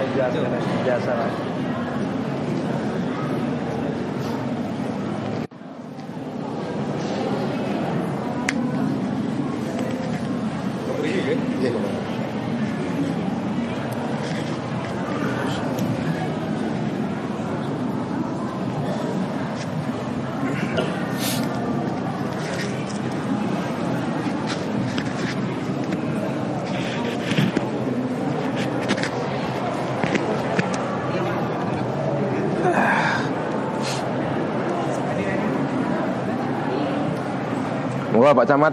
biasa biasa Moga Pak Camat.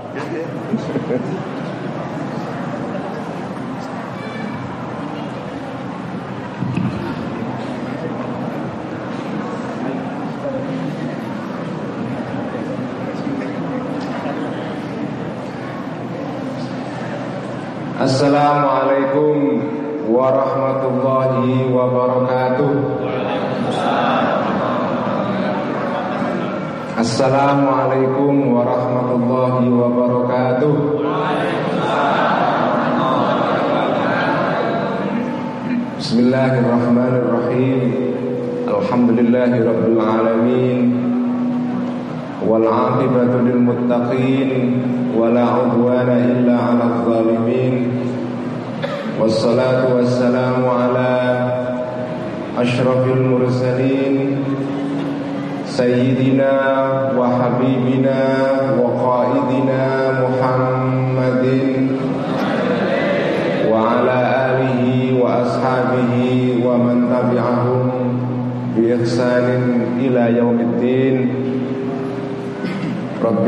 المتقين ولا عدوان إلا على الظالمين. والصلاة والسلام على أشرف المرسلين سيدنا وحبيبنا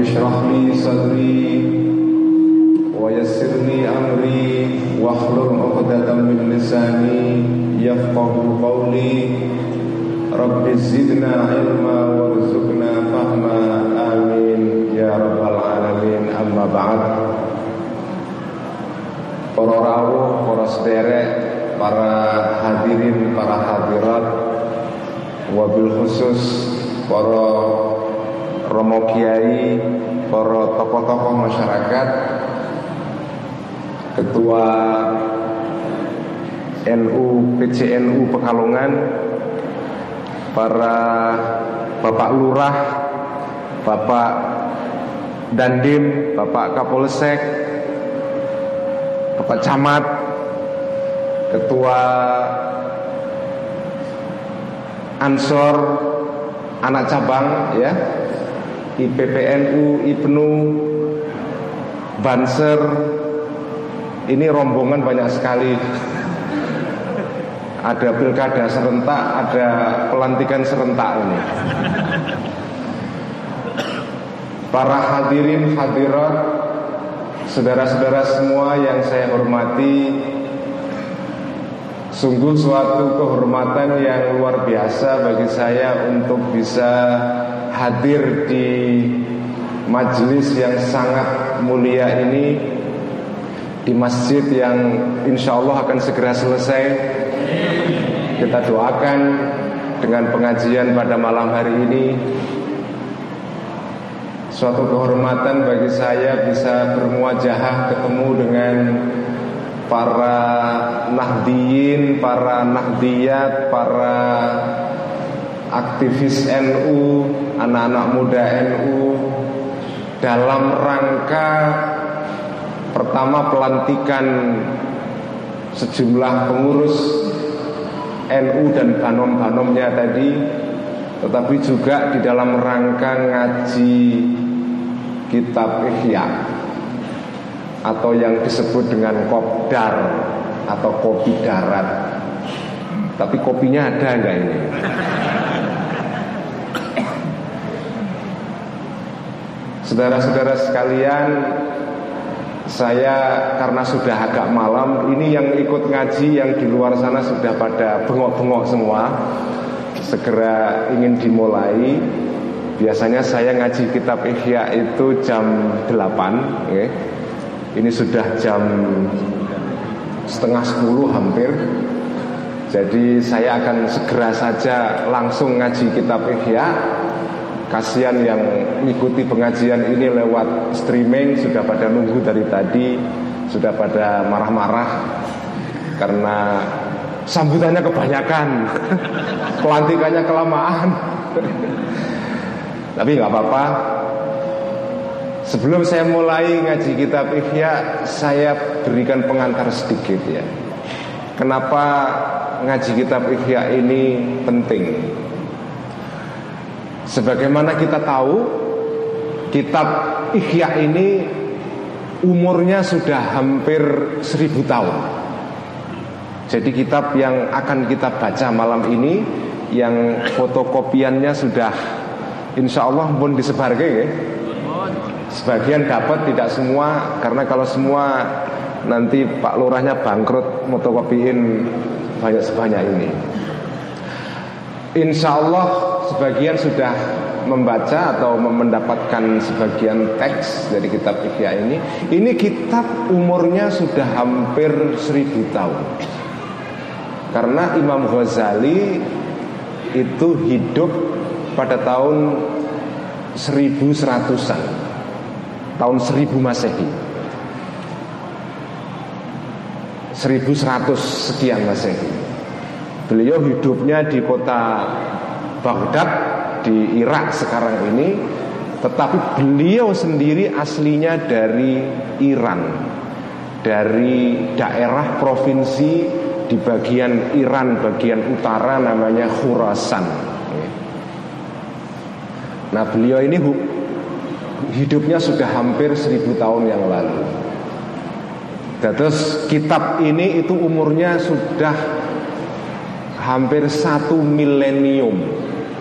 اشرح لي صدري ويسر لي أمري واحلل عقدة من لساني يفقه قولي رب زدنا علما وارزقنا فهما آمين يا رب العالمين أما بعد Para rawuh, para sederek, para hadirin, para hadirat Wabil khusus para romo kiai, para tokoh-tokoh masyarakat Ketua NU PCNU Pekalongan para Bapak Lurah, Bapak Dandim, Bapak Kapolsek, Bapak Camat, Ketua Ansor anak cabang ya, IPPNU, IPNU, Banser, ini rombongan banyak sekali ada pilkada serentak, ada pelantikan serentak ini. Para hadirin hadirat, saudara-saudara semua yang saya hormati, sungguh suatu kehormatan yang luar biasa bagi saya untuk bisa hadir di majelis yang sangat mulia ini di masjid yang insya Allah akan segera selesai. Kita doakan dengan pengajian pada malam hari ini. Suatu kehormatan bagi saya bisa bermuajahah ketemu dengan para nahdiyin, para nahdiyat, para aktivis NU, anak-anak muda NU dalam rangka pertama pelantikan sejumlah pengurus NU dan banom-banomnya tadi tetapi juga di dalam rangka ngaji kitab Ihya atau yang disebut dengan kopdar atau kopi darat. Tapi kopinya ada enggak ini Saudara-saudara sekalian saya karena sudah agak malam Ini yang ikut ngaji yang di luar sana sudah pada bengok-bengok semua. Segera ingin dimulai. Biasanya saya ngaji kitab Ihya itu jam 8 ya. Ini sudah jam setengah 10 hampir. Jadi saya akan segera saja langsung ngaji kitab Ihya Kasihan yang mengikuti pengajian ini lewat streaming Sudah pada nunggu dari tadi Sudah pada marah-marah Karena sambutannya kebanyakan, pelantikannya kelamaan. Tapi nggak apa-apa. Sebelum saya mulai ngaji kitab Ihya, saya berikan pengantar sedikit ya. Kenapa ngaji kitab Ihya ini penting? Sebagaimana kita tahu, kitab Ihya ini umurnya sudah hampir seribu tahun. Jadi kitab yang akan kita baca malam ini yang fotokopiannya sudah insya Allah pun disebarkan ya. Sebagian dapat tidak semua karena kalau semua nanti Pak Lurahnya bangkrut motokopiin banyak sebanyak ini. Insya Allah sebagian sudah membaca atau mendapatkan sebagian teks dari kitab Ihya ini. Ini kitab umurnya sudah hampir seribu tahun. Karena Imam Ghazali itu hidup pada tahun seribu seratusan tahun seribu masehi 1100 sekian masehi beliau hidupnya di kota Baghdad di Irak sekarang ini tetapi beliau sendiri aslinya dari Iran. Dari daerah provinsi di bagian Iran bagian utara namanya Khurasan. Nah beliau ini hidupnya sudah hampir seribu tahun yang lalu. Terus kitab ini itu umurnya sudah hampir satu milenium,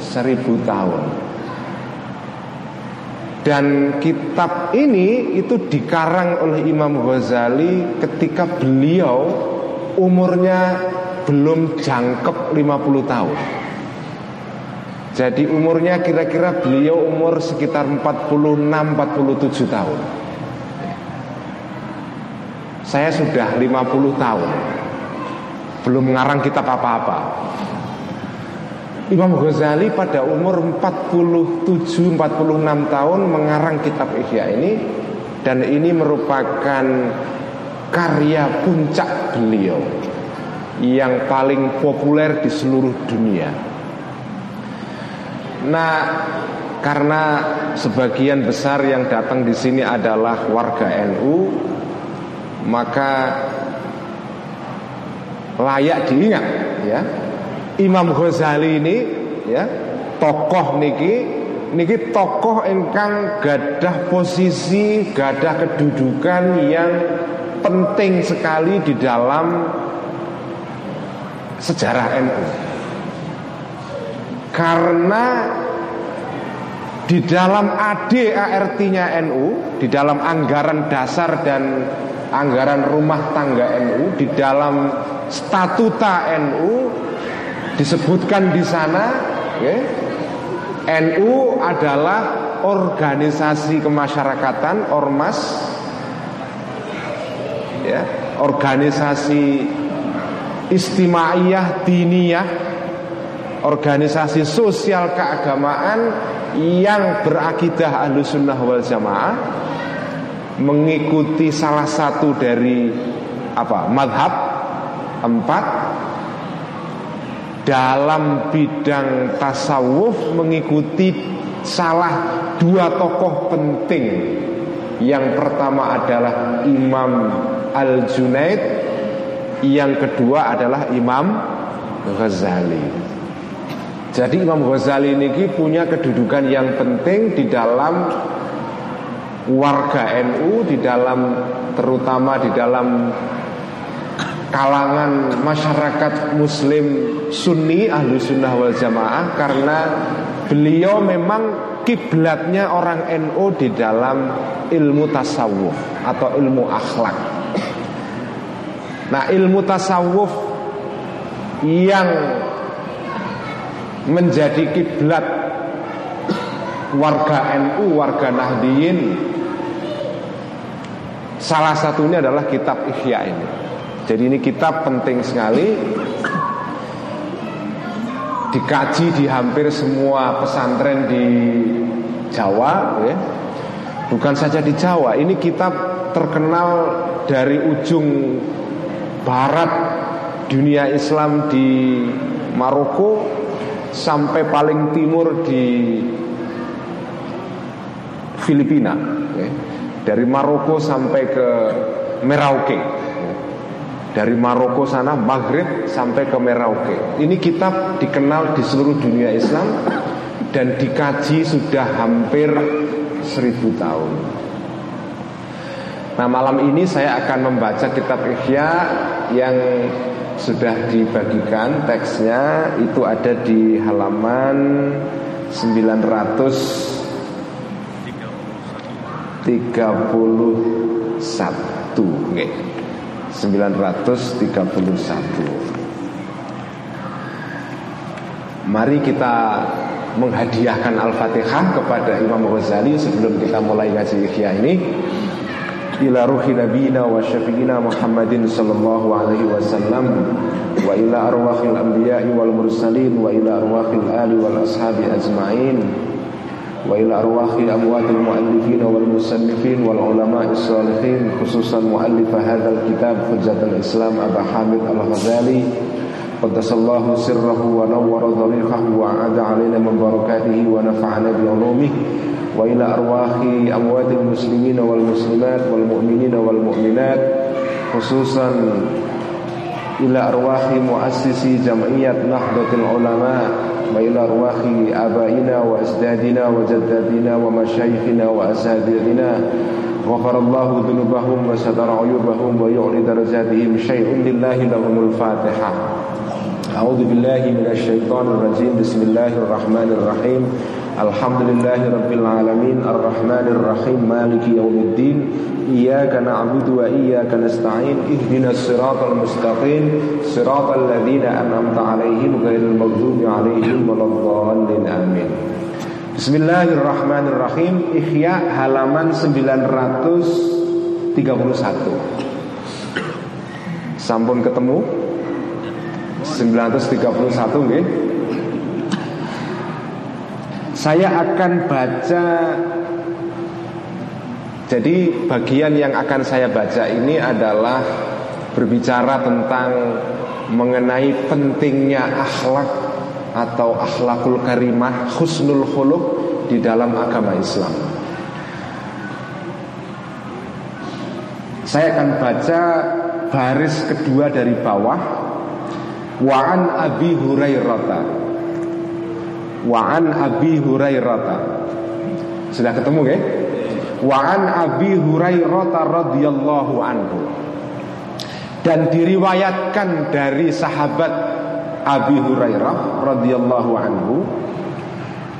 seribu tahun. Dan kitab ini itu dikarang oleh Imam Ghazali ketika beliau umurnya belum jangkep 50 tahun. Jadi umurnya kira-kira beliau umur sekitar 46-47 tahun Saya sudah 50 tahun Belum ngarang kitab apa-apa Imam Ghazali pada umur 47-46 tahun mengarang kitab Ihya ini Dan ini merupakan karya puncak beliau Yang paling populer di seluruh dunia Nah, karena sebagian besar yang datang di sini adalah warga NU, maka layak diingat ya. Imam Ghazali ini ya, tokoh niki niki tokoh engkang gadah posisi, gadah kedudukan yang penting sekali di dalam sejarah NU. Karena di dalam ADART-nya NU, di dalam anggaran dasar dan anggaran rumah tangga NU, di dalam statuta NU disebutkan di sana, ya, NU adalah organisasi kemasyarakatan ormas, ya, organisasi istimaiyah diniyah organisasi sosial keagamaan yang berakidah ahlu sunnah wal jamaah mengikuti salah satu dari apa madhab empat dalam bidang tasawuf mengikuti salah dua tokoh penting. Yang pertama adalah Imam Al Junaid yang kedua adalah Imam Ghazali. Jadi Imam Ghazali ini punya kedudukan yang penting di dalam warga NU, di dalam terutama di dalam kalangan masyarakat Muslim Sunni ahlu sunnah wal jamaah karena beliau memang kiblatnya orang NU di dalam ilmu tasawuf atau ilmu akhlak. Nah ilmu tasawuf yang menjadi kiblat warga NU, warga Nahdiyin. Salah satunya adalah kitab Ihya ini. Jadi ini kitab penting sekali. Dikaji di hampir semua pesantren di Jawa ya. Bukan saja di Jawa, ini kitab terkenal dari ujung barat dunia Islam di Maroko sampai paling timur di Filipina dari Maroko sampai ke Merauke dari Maroko sana Maghrib sampai ke Merauke. Ini kitab dikenal di seluruh dunia Islam dan dikaji sudah hampir seribu tahun. Nah malam ini saya akan membaca kitab Ihya yang sudah dibagikan. Teksnya itu ada di halaman 931 okay. 931 Mari kita menghadiahkan Al-Fatihah kepada Imam Ghazali sebelum kita mulai ngaji Ihya ini. Ila ruhi nabiyina wa syafi'ina Muhammadin sallallahu alaihi wasallam wa ila arwahil anbiya'i wal mursalin wa ila arwahil ali wal ashabi ajma'in وإلى أرواح أموات المؤلفين والمسنفين والعلماء الصالحين خصوصا مؤلف هذا الكتاب حجة الإسلام أبا حامد الغزالي. قدس الله سره ونور طريقه وأعاد علينا من بركاته ونفعنا بعلومه. وإلى أرواح أموات المسلمين والمسلمات والمؤمنين والمؤمنات خصوصا إلى أرواح مؤسسي جمعية نهضة العلماء وإلى أرواح آبائنا وأجدادنا وجدادنا ومشايخنا وأساتذتنا غفر الله ذنوبهم وستر عيوبهم ويعلي درجاتهم شيء لله لهم الفاتحة. أعوذ بالله من الشيطان الرجيم. بسم الله الرحمن الرحيم. Alhamdulillahi Rabbil Alamin Ar-Rahmanir Rahim Maliki Yawmiddin Iyaka na'budu wa iyaka nasta'in Ihdinas siratal mustaqim Siratal ladhina an'amta alaihim Ghairil maghdubi alaihim Waladhalin amin. Bismillahirrahmanirrahim. Ihya halaman 931 Sampun ketemu? 931 nggih saya akan baca. Jadi bagian yang akan saya baca ini adalah Berbicara tentang Mengenai pentingnya akhlak Atau akhlakul karimah Husnul khuluq Di dalam agama Islam. Saya akan baca baris kedua dari bawah. Wa'an Abi Hurairah Wa'an Abi Hurairah Sudah ketemu ya? Wa'an Abi Hurairah radhiyallahu anhu Dan diriwayatkan dari sahabat Abi Hurairah radhiyallahu anhu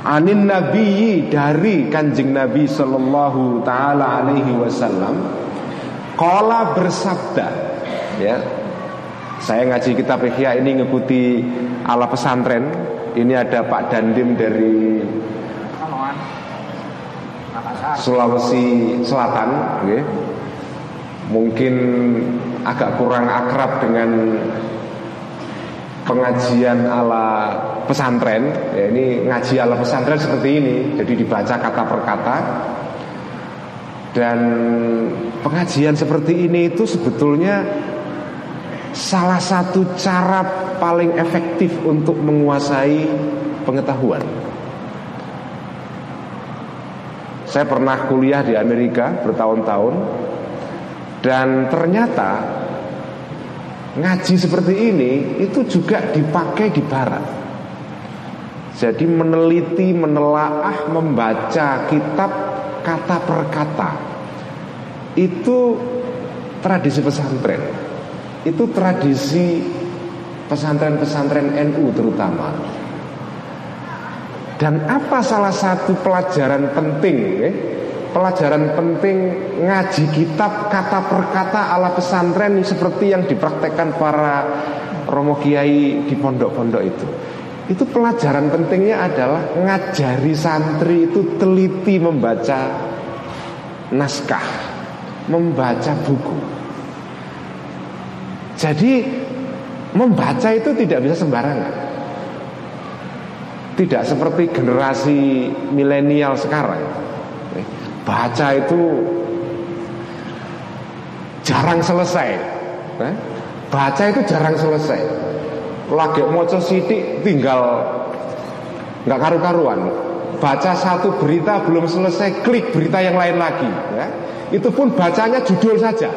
Anin Nabi dari kanjeng Nabi Sallallahu Taala Alaihi Wasallam Kala bersabda Ya Saya ngaji kitab Ihya ini ngikuti ala pesantren ini ada Pak Dandim dari Sulawesi Selatan okay. Mungkin agak kurang akrab dengan pengajian ala pesantren ya, Ini ngaji ala pesantren seperti ini Jadi dibaca kata per kata Dan pengajian seperti ini itu sebetulnya Salah satu cara paling efektif untuk menguasai pengetahuan. Saya pernah kuliah di Amerika bertahun-tahun dan ternyata ngaji seperti ini itu juga dipakai di barat. Jadi meneliti, menelaah, membaca kitab kata per kata. Itu tradisi pesantren. Itu tradisi pesantren-pesantren NU terutama. Dan apa salah satu pelajaran penting eh? Pelajaran penting ngaji kitab kata per kata ala pesantren seperti yang dipraktekkan para romo kiai di pondok-pondok itu. Itu pelajaran pentingnya adalah ngajari santri itu teliti membaca naskah, membaca buku. Jadi Membaca itu tidak bisa sembarangan Tidak seperti generasi milenial sekarang Baca itu jarang selesai Baca itu jarang selesai. Lagi moco sidik tinggal nggak karu-karuan. Baca satu berita belum selesai, klik berita yang lain lagi. Ya. Itu pun bacanya judul saja.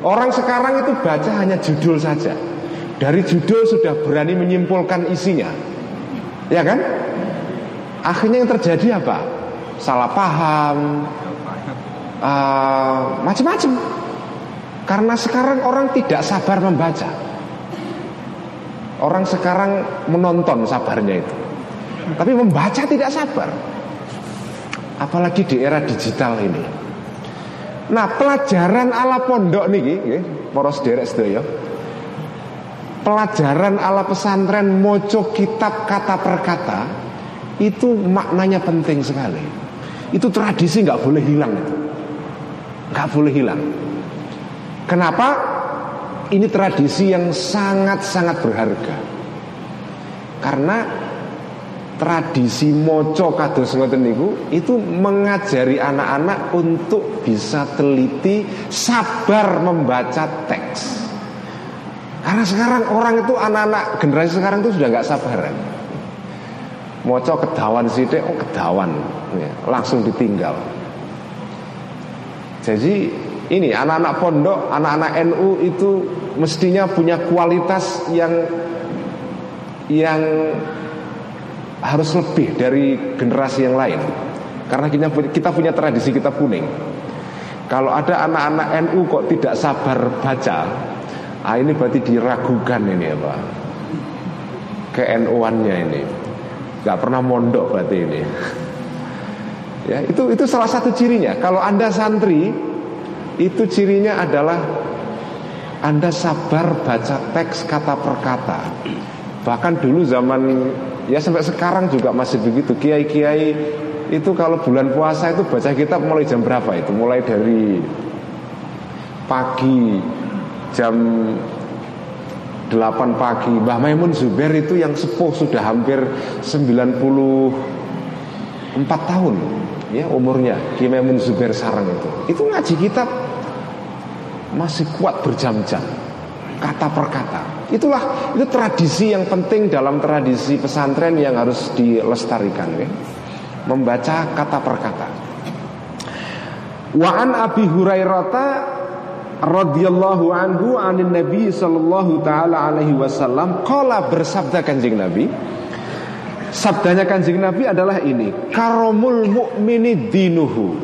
Orang sekarang itu baca hanya judul saja. Dari judul sudah berani menyimpulkan isinya. Ya kan? Akhirnya yang terjadi apa? Salah paham, uh, macam-macam. Karena sekarang orang tidak sabar membaca. Orang sekarang menonton sabarnya itu. Tapi membaca tidak sabar. Apalagi di era digital ini. Nah, pelajaran ala pondok nih, poros derek sedaya. Pelajaran ala pesantren moco kitab kata per kata itu maknanya penting sekali. Itu tradisi nggak boleh hilang nggak boleh hilang. Kenapa? Ini tradisi yang sangat-sangat berharga. Karena tradisi moco kados ngoten niku itu mengajari anak-anak untuk bisa teliti sabar membaca teks. Karena sekarang orang itu anak-anak generasi sekarang itu sudah nggak sabaran. Moco kedawan sidik, oh kedawan, ya, langsung ditinggal. Jadi ini anak-anak pondok, anak-anak NU itu mestinya punya kualitas yang yang harus lebih dari generasi yang lain. Karena kita kita punya tradisi kita kuning. Kalau ada anak-anak NU kok tidak sabar baca, ah ini berarti diragukan ini apa? Ke NU-annya ini. Gak pernah mondok berarti ini. Ya, itu itu salah satu cirinya. Kalau Anda santri, itu cirinya adalah Anda sabar baca teks kata per kata. Bahkan dulu zaman ya sampai sekarang juga masih begitu. Kiai-kiai itu kalau bulan puasa itu baca kitab mulai jam berapa itu? Mulai dari pagi jam 8 pagi Mbah Maimun Zubair itu yang sepuh sudah hampir 94 tahun ya umurnya Ki Maimun Zubair Sarang itu itu ngaji kitab masih kuat berjam-jam kata per kata itulah itu tradisi yang penting dalam tradisi pesantren yang harus dilestarikan ya. Membaca kata per kata. Wa'an Abi Hurairah radhiyallahu anhu anin Nabi sallallahu taala alaihi wasallam qala bersabda Kanjeng Nabi. Sabdanya Kanjeng Nabi adalah ini Karomul mu'mini dinuhu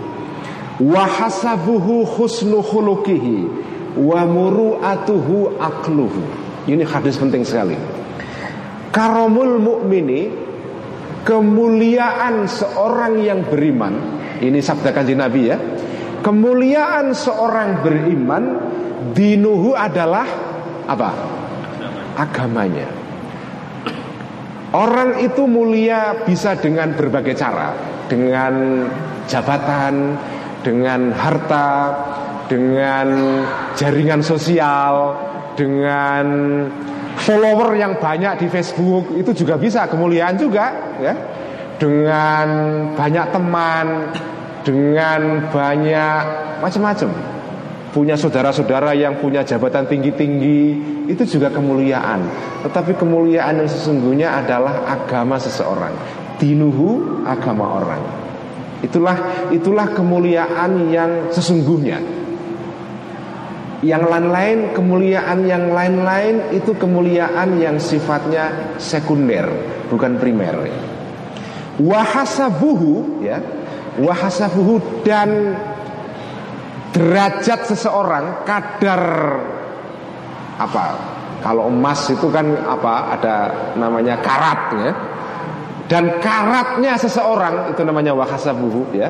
Wa hasabuhu husnu khulukihi Wa muru'atuhu akluhu Ini hadis penting sekali Karomul mu'mini Kemuliaan seorang yang beriman Ini sabda kanjeng Nabi ya Kemuliaan seorang beriman dinuhu adalah apa? Agamanya. Orang itu mulia bisa dengan berbagai cara, dengan jabatan, dengan harta, dengan jaringan sosial, dengan follower yang banyak di Facebook itu juga bisa kemuliaan juga, ya. Dengan banyak teman, dengan banyak macam-macam. Punya saudara-saudara yang punya jabatan tinggi-tinggi itu juga kemuliaan. Tetapi kemuliaan yang sesungguhnya adalah agama seseorang. Dinuhu agama orang. Itulah itulah kemuliaan yang sesungguhnya yang lain-lain kemuliaan yang lain-lain itu kemuliaan yang sifatnya sekunder bukan primer. Wahasabuhu ya wahasabuhu dan derajat seseorang kadar apa kalau emas itu kan apa ada namanya karat ya. Dan karatnya seseorang itu namanya wahasabuhu ya.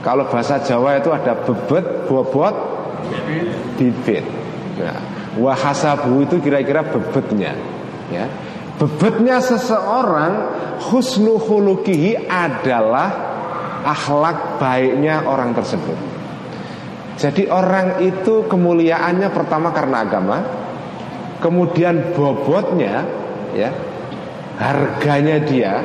Kalau bahasa Jawa itu ada bebet bobot bibit nah, wahasabuhu itu kira-kira bebetnya ya bebetnya seseorang husnu khulukihi adalah akhlak baiknya orang tersebut. Jadi orang itu kemuliaannya pertama karena agama, kemudian bobotnya ya harganya dia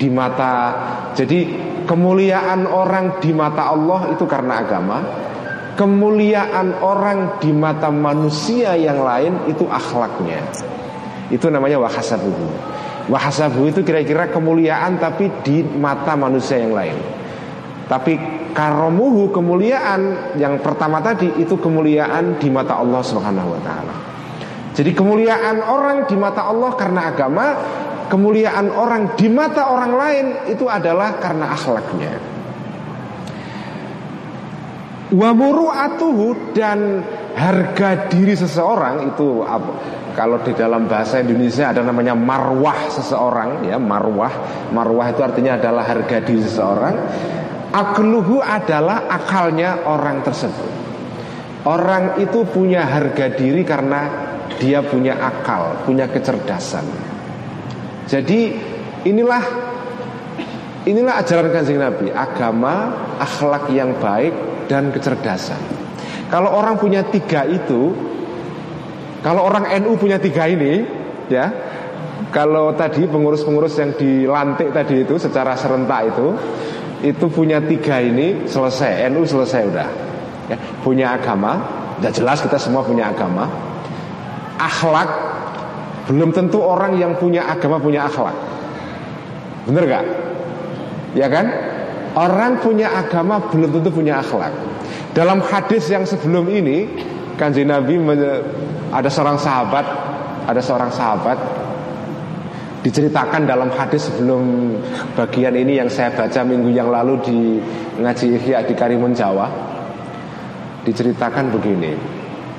di mata jadi kemuliaan orang di mata Allah itu karena agama kemuliaan orang di mata manusia yang lain itu akhlaknya. Itu namanya wahasabuhu. Wahasabuhu itu kira-kira kemuliaan tapi di mata manusia yang lain. Tapi karomuhu kemuliaan yang pertama tadi itu kemuliaan di mata Allah Subhanahu wa taala. Jadi kemuliaan orang di mata Allah karena agama, kemuliaan orang di mata orang lain itu adalah karena akhlaknya. Wamuru'atuhu dan harga diri seseorang itu? Kalau di dalam bahasa Indonesia ada namanya marwah seseorang ya marwah. Marwah itu artinya adalah harga diri seseorang. Akluhu adalah akalnya orang tersebut. Orang itu punya harga diri karena dia punya akal punya kecerdasan. Jadi inilah inilah ajaran kanjeng Nabi. Agama akhlak yang baik dan kecerdasan. Kalau orang punya tiga itu, kalau orang NU punya tiga ini, ya, kalau tadi pengurus-pengurus yang dilantik tadi itu secara serentak itu, itu punya tiga ini selesai, NU selesai udah. Ya, punya agama, udah jelas kita semua punya agama. Akhlak, belum tentu orang yang punya agama punya akhlak. Bener gak? Ya kan? Orang punya agama belum tentu punya akhlak. Dalam hadis yang sebelum ini, kanjeng Nabi ada seorang sahabat, ada seorang sahabat diceritakan dalam hadis sebelum bagian ini yang saya baca minggu yang lalu di ngaji Ihya di Karimun Jawa. Diceritakan begini.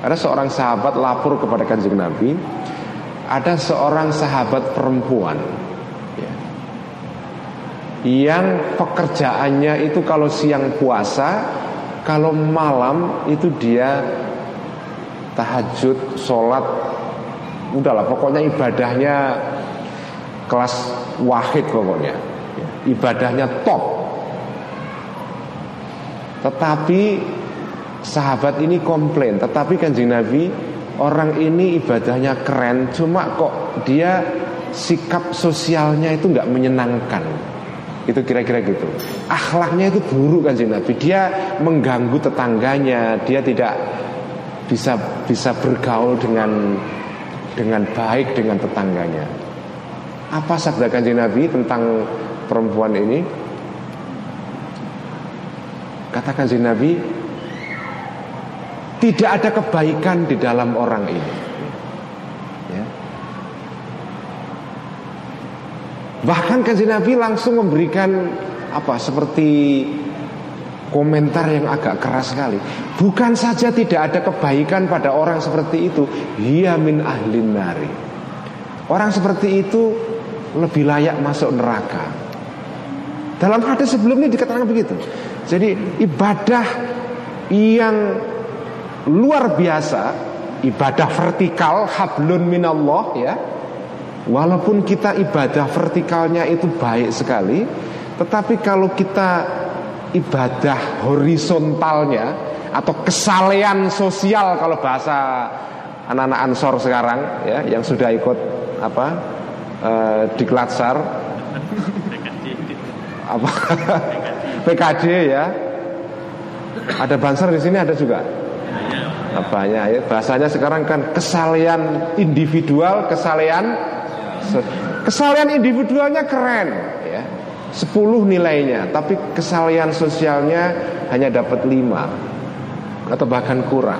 Ada seorang sahabat lapor kepada kanjeng Nabi, ada seorang sahabat perempuan yang pekerjaannya itu kalau siang puasa, kalau malam itu dia tahajud, sholat, udahlah pokoknya ibadahnya kelas wahid pokoknya, ibadahnya top. Tetapi sahabat ini komplain, tetapi kanjeng Nabi orang ini ibadahnya keren, cuma kok dia sikap sosialnya itu nggak menyenangkan. Itu kira-kira gitu. Akhlaknya itu buruk kan Nabi. Dia mengganggu tetangganya, dia tidak bisa bisa bergaul dengan dengan baik dengan tetangganya. Apa sabda kanjeng Nabi tentang perempuan ini? Katakan kanjeng Nabi, tidak ada kebaikan di dalam orang ini. Bahkan kanjeng Nabi langsung memberikan apa seperti komentar yang agak keras sekali. Bukan saja tidak ada kebaikan pada orang seperti itu, dia min ahlin nari. Orang seperti itu lebih layak masuk neraka. Dalam hadis sebelumnya dikatakan begitu. Jadi ibadah yang luar biasa, ibadah vertikal hablun minallah ya, Walaupun kita ibadah vertikalnya itu baik sekali Tetapi kalau kita ibadah horizontalnya Atau kesalehan sosial kalau bahasa anak-anak ansor sekarang ya Yang sudah ikut apa e, di Klatsar. Apa? PKD ya. Ada banser di sini ada juga? Banyak ya. Bahasanya sekarang kan kesalehan individual kesalehan Kesalahan individualnya keren ya. 10 nilainya, tapi kesalahan sosialnya hanya dapat 5 atau bahkan kurang.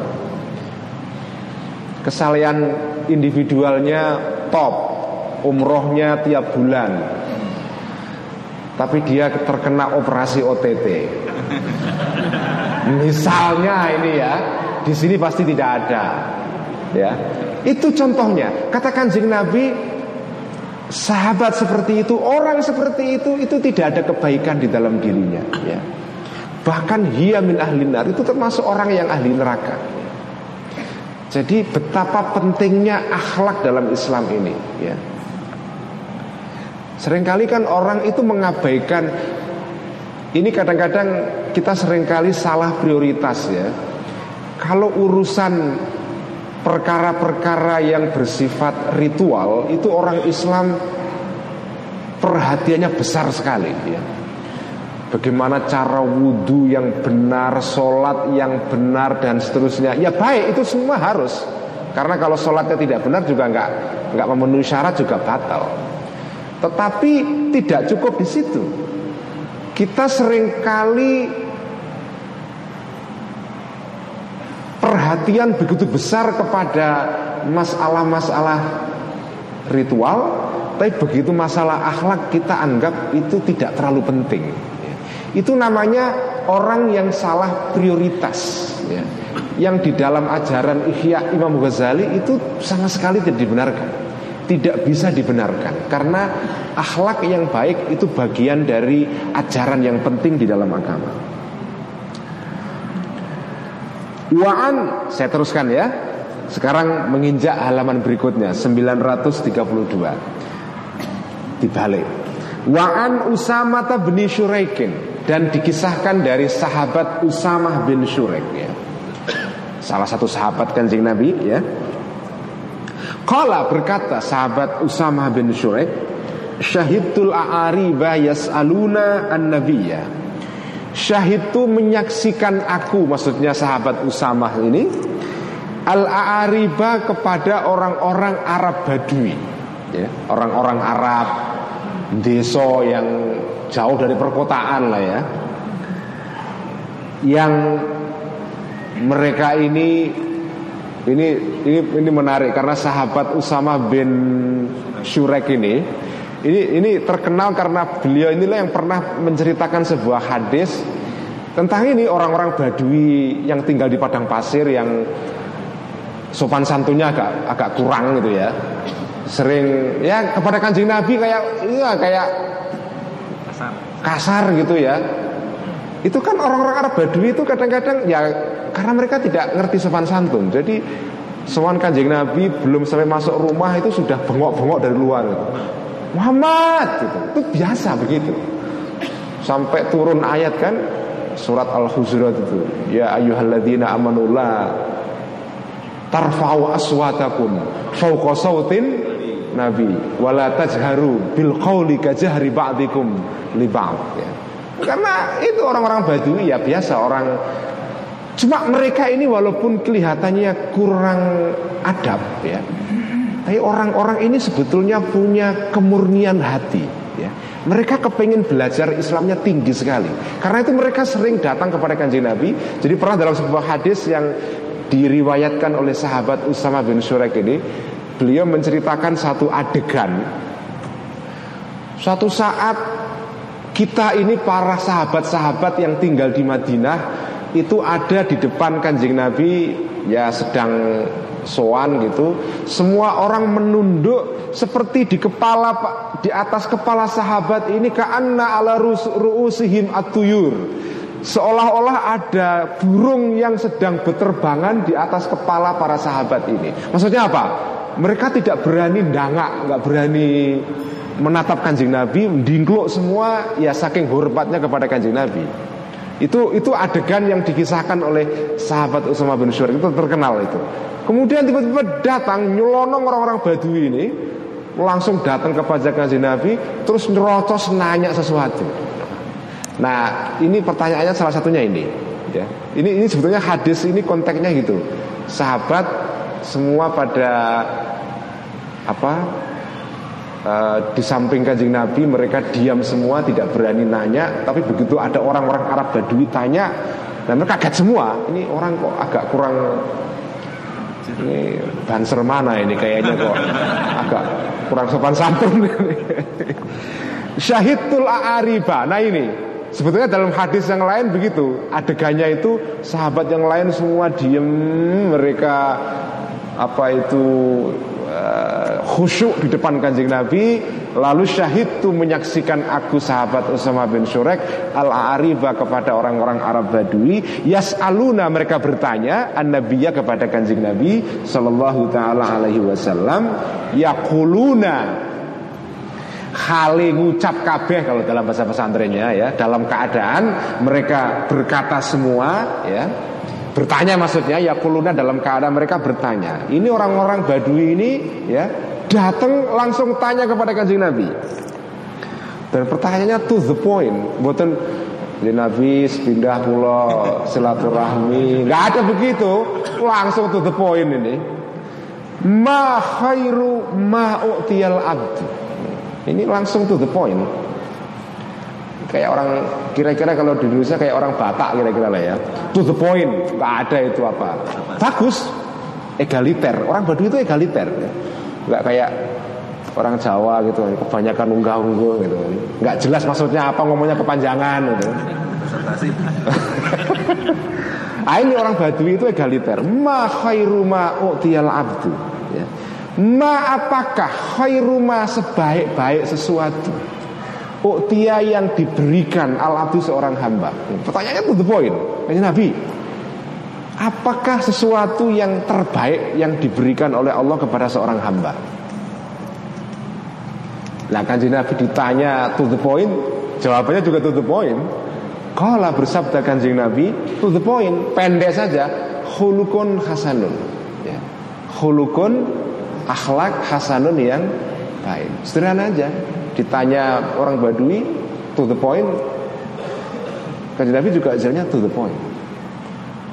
Kesalahan individualnya top, umrohnya tiap bulan. Tapi dia terkena operasi OTT. Misalnya ini ya, di sini pasti tidak ada. Ya. Itu contohnya. Katakan jing Nabi sahabat seperti itu, orang seperti itu, itu tidak ada kebaikan di dalam dirinya. Ya. Bahkan hia min ahli nar itu termasuk orang yang ahli neraka. Jadi betapa pentingnya akhlak dalam Islam ini. Ya. Seringkali kan orang itu mengabaikan ini kadang-kadang kita sering kali salah prioritas ya. Kalau urusan perkara-perkara yang bersifat ritual itu orang Islam perhatiannya besar sekali ya. Bagaimana cara wudhu yang benar, sholat yang benar dan seterusnya. Ya baik itu semua harus. Karena kalau sholatnya tidak benar juga nggak nggak memenuhi syarat juga batal. Tetapi tidak cukup di situ. Kita sering kali perhatian begitu besar kepada masalah-masalah ritual, tapi begitu masalah akhlak kita anggap itu tidak terlalu penting. Itu namanya orang yang salah prioritas. Ya. Yang di dalam ajaran Ihya Imam Ghazali itu sama sekali tidak dibenarkan. Tidak bisa dibenarkan karena akhlak yang baik itu bagian dari ajaran yang penting di dalam agama. Wa'an. Saya teruskan ya. Sekarang menginjak halaman berikutnya 932 Dibalik. Wa'an Usama bin Syuraikin Dan dikisahkan dari sahabat Usamah bin Syuraik ya. Salah satu sahabat kanjeng Nabi ya. Kala berkata sahabat Usamah bin Syuraik Syahidul a'ariba yas'aluna an-nabiyya Syahid itu menyaksikan aku Maksudnya sahabat Usamah ini Al-A'ariba kepada orang-orang Arab Badui ya, Orang-orang Arab Desa yang jauh dari perkotaan lah ya Yang mereka ini ini ini ini menarik karena sahabat Usama bin Shurek ini ini ini terkenal karena beliau inilah yang pernah menceritakan sebuah hadis tentang ini orang-orang Badui yang tinggal di padang pasir yang sopan santunnya agak agak kurang gitu ya. Sering ya kepada kanjeng Nabi kayak iya kayak kasar, kasar gitu ya. Itu kan orang-orang Arab Badui itu kadang-kadang ya karena mereka tidak ngerti sopan santun. Jadi sowan kanjeng Nabi belum sampai masuk rumah itu sudah bengok-bengok dari luar. Gitu. Muhammad gitu. Itu biasa begitu. Sampai turun ayat kan surat Al-Hujurat itu. Ya ayyuhalladzina amanu la tarfa'u aswatakum fawqa sautin nabi wala tajharu bil qawli kajahri ba'dikum li ya. Karena itu orang-orang Badui ya biasa orang Cuma mereka ini walaupun kelihatannya kurang adab ya tapi orang-orang ini sebetulnya punya kemurnian hati ya. Mereka kepengen belajar Islamnya tinggi sekali. Karena itu mereka sering datang kepada kanjeng Nabi. Jadi pernah dalam sebuah hadis yang diriwayatkan oleh sahabat Usama bin Shurek ini Beliau menceritakan satu adegan. Suatu saat kita ini para sahabat-sahabat yang tinggal di Madinah Itu ada di depan kanjeng Nabi Ya sedang soan gitu semua orang menunduk seperti di kepala di atas kepala sahabat ini kaanna ala ruusihim atuyur seolah-olah ada burung yang sedang berterbangan di atas kepala para sahabat ini. Maksudnya apa? Mereka tidak berani dangak nggak berani menatap kanjeng Nabi dingkluk semua ya saking hormatnya kepada kanjeng Nabi itu itu adegan yang dikisahkan oleh sahabat Usama bin Syur itu terkenal itu. Kemudian tiba-tiba datang nyelonong orang-orang Badui ini langsung datang ke pajak kanjeng Nabi terus nerocos nanya sesuatu. Nah, ini pertanyaannya salah satunya ini ya. Ini ini sebetulnya hadis ini konteksnya gitu. Sahabat semua pada apa Eh, di samping kanjeng Nabi mereka diam semua tidak berani nanya tapi begitu ada orang-orang Arab Badui tanya dan mereka kaget semua ini orang kok agak kurang ini banser mana ini kayaknya kok agak kurang sopan santun. Syahidul A'ariba. Nah ini Sebetulnya dalam hadis yang lain begitu Adegannya itu sahabat yang lain semua diem Mereka apa itu uh, khusyuk di depan kanjeng Nabi lalu syahid itu menyaksikan aku sahabat Usama bin Syurek al-Ariba kepada orang-orang Arab Badui yas'aluna mereka bertanya an-nabiyya kepada kanjeng Nabi sallallahu taala alaihi wasallam yaquluna Hale ngucap kabeh kalau dalam bahasa pesantrennya ya dalam keadaan mereka berkata semua ya Bertanya maksudnya ya kuluna dalam keadaan mereka bertanya. Ini orang-orang Badui ini ya datang langsung tanya kepada kanjeng Nabi. Dan pertanyaannya to the point, bukan Jadi Nabi pindah pulau silaturahmi, nggak ada begitu, langsung to the point ini. Ma khairu ma abdu. Ini langsung to the point. Kayak orang kira-kira kalau di Indonesia kayak orang Batak kira-kira lah ya. To the point, nggak ada itu apa. Bagus, egaliter. Orang Baduy itu egaliter. Nggak kayak orang Jawa gitu kebanyakan unggah-ungguh gitu nggak jelas maksudnya apa ngomongnya kepanjangan gitu ah ini orang Badui itu egaliter ma khairu ma u'tiyal abdu ya. ma apakah khairu ma sebaik-baik sesuatu Uktia yang diberikan al abdu seorang hamba. Pertanyaannya to the point Ini Nabi. Apakah sesuatu yang terbaik yang diberikan oleh Allah kepada seorang hamba? Nah kanji Nabi ditanya to the point Jawabannya juga to the point. Kala bersabda kanjeng Nabi To the point Pendek saja Hulukun hasanun. Ya. Hulukun akhlak hasanun yang baik. Sederhana aja Ditanya orang Badui To the point. Kanjeng Nabi juga ajarnya to the point.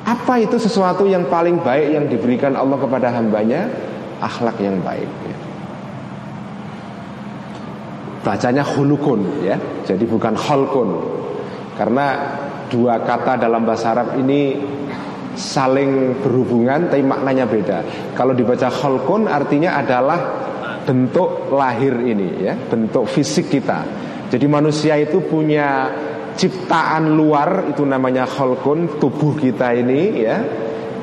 Apa itu sesuatu yang paling baik Yang diberikan Allah kepada hambanya? Akhlak yang baik ya. Bacanya hulukun ya. Jadi bukan holkun karena dua kata dalam bahasa Arab ini saling berhubungan tapi maknanya beda. Kalau dibaca holkun artinya adalah bentuk lahir ini ya bentuk fisik kita. Jadi manusia itu punya ciptaan luar itu namanya holkun tubuh kita ini ya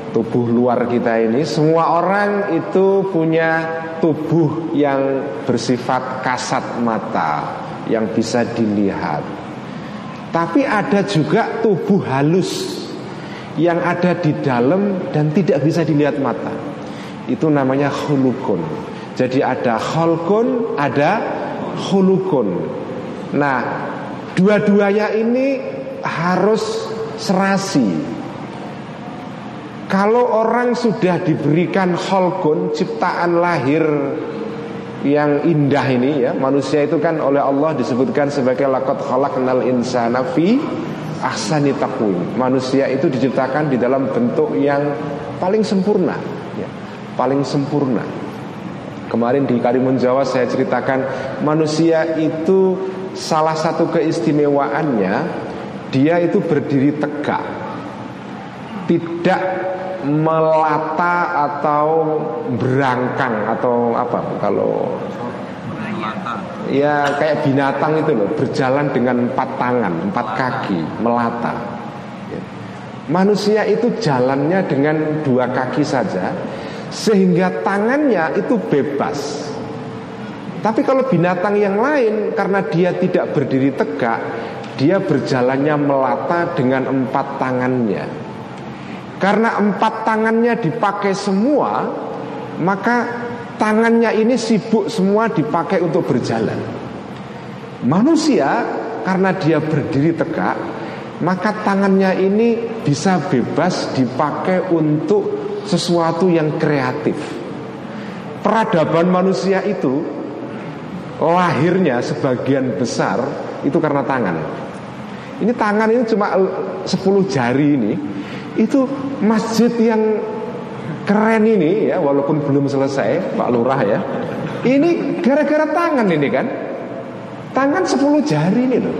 tubuh luar kita ini. Semua orang itu punya tubuh yang bersifat kasat mata yang bisa dilihat. Tapi ada juga tubuh halus yang ada di dalam dan tidak bisa dilihat mata. Itu namanya hulukun jadi ada holkun ada hulukun nah dua-duanya ini harus serasi. Kalau orang sudah diberikan holkun Ciptaan lahir yang indah ini ya Manusia itu kan oleh Allah disebutkan sebagai Lakot khalaqnal insana fi ahsani taqwim. Manusia itu diciptakan di dalam bentuk yang paling sempurna ya, Paling sempurna Kemarin di Karimun Jawa saya ceritakan Manusia itu salah satu keistimewaannya Dia itu berdiri tegak Tidak melata atau berangkang atau apa kalau ya kayak binatang itu loh berjalan dengan empat tangan empat kaki melata ya. manusia itu jalannya dengan dua kaki saja sehingga tangannya itu bebas. Tapi kalau binatang yang lain karena dia tidak berdiri tegak dia berjalannya melata dengan empat tangannya. Karena empat tangannya dipakai semua Maka tangannya ini sibuk semua dipakai untuk berjalan. Manusia karena dia berdiri tegak Maka tangannya ini bisa bebas dipakai untuk sesuatu yang kreatif Peradaban manusia itu Lahirnya sebagian besar itu karena tangan Ini tangan ini cuma 10 jari ini itu masjid yang keren ini ya walaupun belum selesai Pak Lurah ya. Ini gara-gara tangan ini kan. Tangan 10 jari ini loh.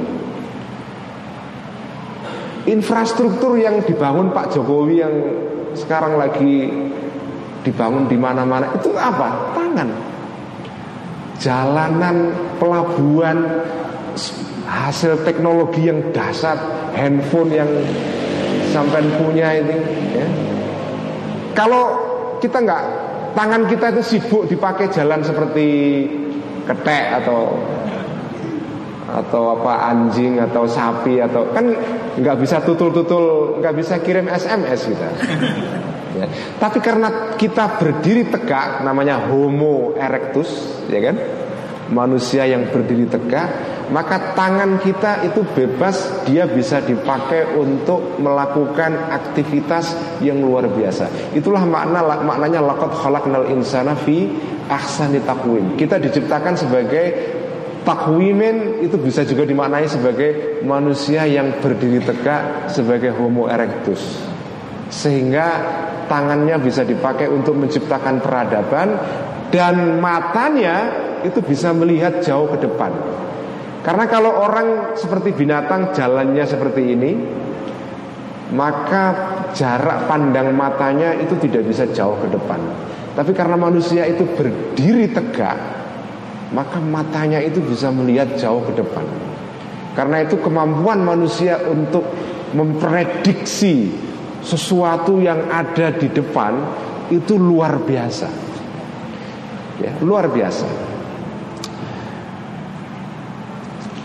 Infrastruktur yang dibangun Pak Jokowi yang sekarang lagi dibangun di mana-mana itu apa? Tangan. Jalanan, pelabuhan, hasil teknologi yang dasar, handphone yang sampai punya ini ya. Kalau kita nggak tangan kita itu sibuk dipakai jalan seperti ketek atau atau apa anjing atau sapi atau kan nggak bisa tutul-tutul nggak bisa kirim SMS kita. Ya. tapi karena kita berdiri tegak namanya Homo erectus ya kan? Manusia yang berdiri tegak maka tangan kita itu bebas dia bisa dipakai untuk melakukan aktivitas yang luar biasa. Itulah makna maknanya laqad khalaqnal insana fi ahsani kita diciptakan sebagai mustakwimin itu bisa juga dimaknai sebagai manusia yang berdiri tegak sebagai homo erectus sehingga tangannya bisa dipakai untuk menciptakan peradaban dan matanya itu bisa melihat jauh ke depan. Karena kalau orang seperti binatang jalannya seperti ini, maka jarak pandang matanya itu tidak bisa jauh ke depan. Tapi karena manusia itu berdiri tegak, maka matanya itu bisa melihat jauh ke depan. Karena itu kemampuan manusia untuk memprediksi sesuatu yang ada di depan itu luar biasa. Ya, luar biasa.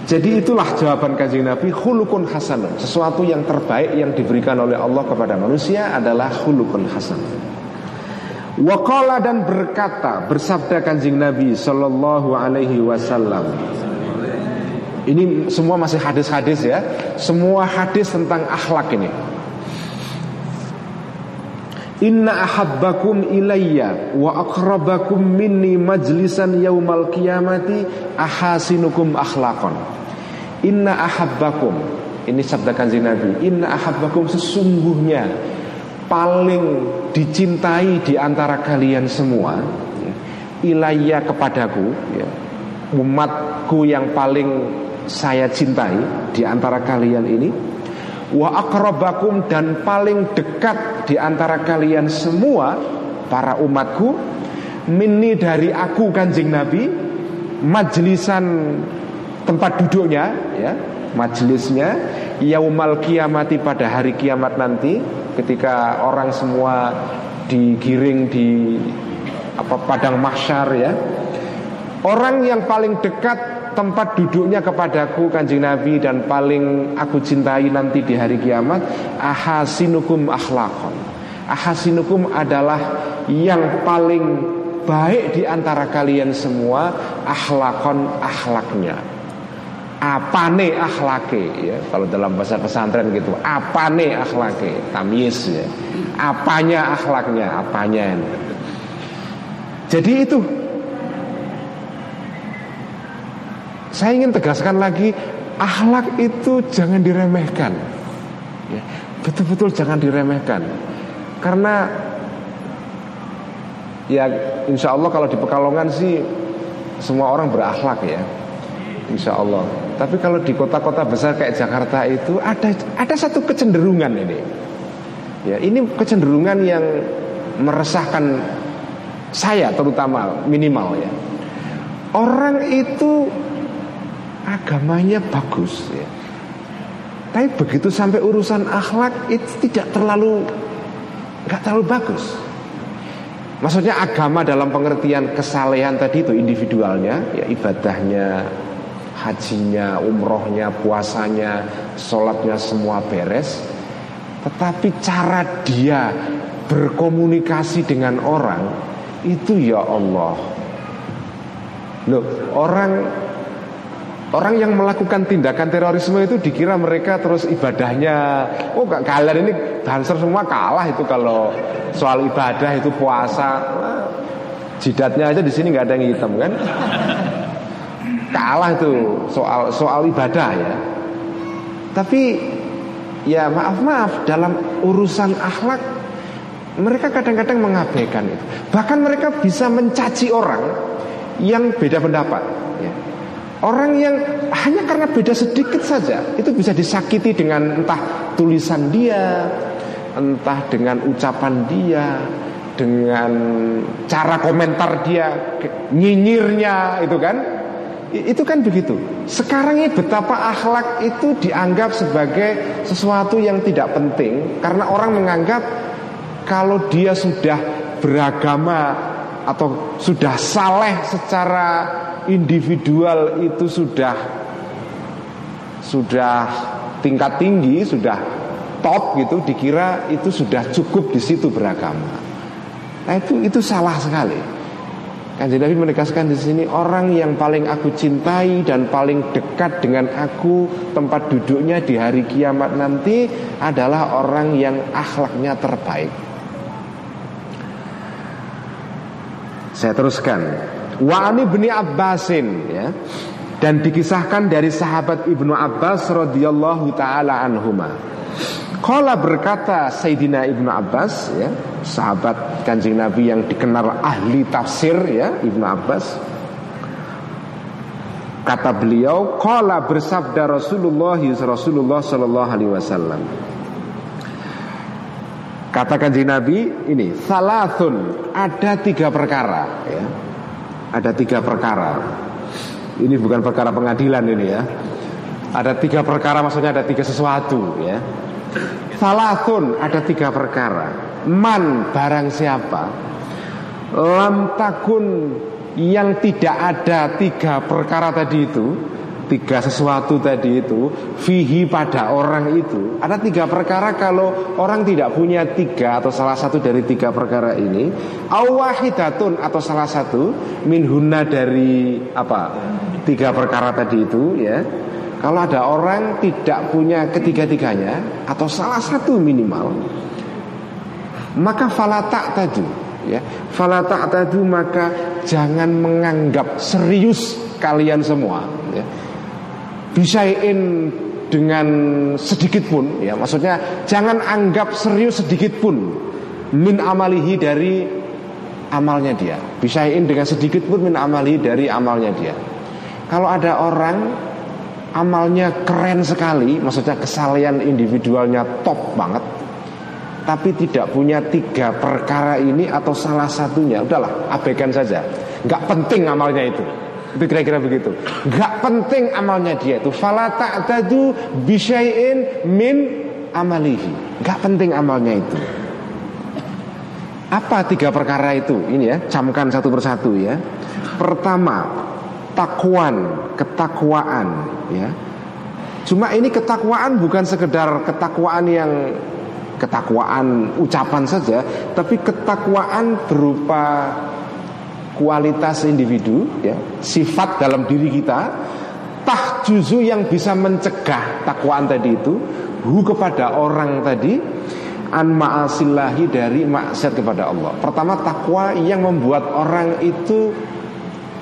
Jadi itulah jawaban kajian Nabi Hulukun hasan Sesuatu yang terbaik yang diberikan oleh Allah kepada manusia adalah hulukun hasan Wakala dan berkata Bersabda kanjeng Nabi Sallallahu alaihi wasallam Ini semua masih hadis-hadis ya Semua hadis tentang akhlak ini Inna ahabbakum ilayya wa akrabakum minni majlisan yaumal qiyamati ahasinukum akhlaqan. Inna ahabbakum ini sabda kanjeng Nabi. Inna ahabbakum sesungguhnya paling dicintai di antara kalian semua ya, ilayya kepadaku ya, umatku yang paling saya cintai di antara kalian ini wa akrabakum dan paling dekat di antara kalian semua para umatku minni dari aku kanjeng Nabi majlisan tempat duduknya ya majelisnya yaumal kiamati pada hari kiamat nanti ketika orang semua digiring di apa padang mahsyar ya. Orang yang paling dekat tempat duduknya kepadaku kanjeng Nabi dan paling aku cintai nanti di hari kiamat ahasinukum akhlakon ahasinukum adalah yang paling baik di antara kalian semua akhlakon akhlaknya apa nih akhlake ya? Kalau dalam bahasa pesantren gitu apa nih akhlake? Tamis ya. Apanya akhlaknya? Apanya jadi itu. Saya ingin tegaskan lagi Akhlak itu jangan diremehkan. Ya, Betul-betul jangan diremehkan. Karena Ya insya Allah kalau di Pekalongan sih Semua orang berakhlak ya. Insya Allah Tapi kalau di kota-kota besar kayak Jakarta itu Ada ada satu kecenderungan ini Ya ini kecenderungan yang Meresahkan Saya terutama minimal ya Orang itu agamanya bagus ya. Tapi begitu sampai urusan akhlak itu tidak terlalu nggak terlalu bagus. Maksudnya agama dalam pengertian kesalehan tadi itu individualnya, ya ibadahnya, hajinya, umrohnya, puasanya, sholatnya semua beres. Tetapi cara dia berkomunikasi dengan orang itu ya Allah. Loh, orang Orang yang melakukan tindakan terorisme itu dikira mereka terus ibadahnya Oh gak kalian ini dancer semua kalah itu kalau soal ibadah itu puasa Jidatnya aja di sini nggak ada yang hitam kan Kalah itu soal soal ibadah ya Tapi ya maaf maaf dalam urusan akhlak mereka kadang-kadang mengabaikan itu Bahkan mereka bisa mencaci orang yang beda pendapat ya. Orang yang hanya karena beda sedikit saja itu bisa disakiti dengan entah tulisan dia, entah dengan ucapan dia, dengan cara komentar dia, nyinyirnya itu kan. Itu kan begitu. Sekarang ini betapa akhlak itu dianggap sebagai sesuatu yang tidak penting karena orang menganggap kalau dia sudah beragama atau sudah saleh secara individual itu sudah sudah tingkat tinggi, sudah top gitu, dikira itu sudah cukup di situ beragama. Nah itu itu salah sekali. Kan Nabi menegaskan di sini orang yang paling aku cintai dan paling dekat dengan aku tempat duduknya di hari kiamat nanti adalah orang yang akhlaknya terbaik. Saya teruskan. Wa ani Abbasin ya. dan dikisahkan dari sahabat Ibnu Abbas radhiyallahu taala anhuma. Kala berkata Sayyidina Ibnu Abbas ya, sahabat Kanjeng Nabi yang dikenal ahli tafsir ya, Ibnu Abbas. Kata beliau, kala bersabda Rasulullah Rasulullah sallallahu alaihi wasallam. Kata kanjeng Nabi ini Salathun Ada tiga perkara ya. Ada tiga perkara Ini bukan perkara pengadilan ini ya Ada tiga perkara maksudnya ada tiga sesuatu ya. Salathun Ada tiga perkara. Man barang siapa? Lam takun Yang tidak ada tiga perkara tadi itu tiga sesuatu tadi itu fihi pada orang itu ada tiga perkara kalau orang tidak punya tiga atau salah satu dari tiga perkara ini awahidatun atau salah satu minhuna dari apa tiga perkara tadi itu ya kalau ada orang tidak punya ketiga-tiganya atau salah satu minimal maka falatak tadi ya. Falatak tadi maka jangan menganggap serius kalian semua ya. Bisain dengan sedikit pun ya. Maksudnya jangan anggap serius sedikit pun min amalihi dari amalnya dia. Bisain dengan sedikit pun min amalihi dari amalnya dia. Kalau ada orang amalnya keren sekali maksudnya kesalahan individualnya top banget tapi tidak punya tiga perkara ini atau salah satunya udahlah abaikan saja nggak penting amalnya itu itu kira-kira begitu. Gak penting amalnya dia itu. Fala ta'tadu bisyai'in min amalihi. Gak penting amalnya itu. Apa tiga perkara itu? Ini ya, camkan satu persatu ya. Pertama, takwan, ketakwaan ya. Cuma ini ketakwaan bukan sekedar ketakwaan yang ketakwaan ucapan saja, tapi ketakwaan berupa kualitas individu ya, sifat dalam diri kita tah juzu yang bisa mencegah takwaan tadi itu hu kepada orang tadi an ma'asillahi dari maksiat kepada Allah. Pertama takwa yang membuat orang itu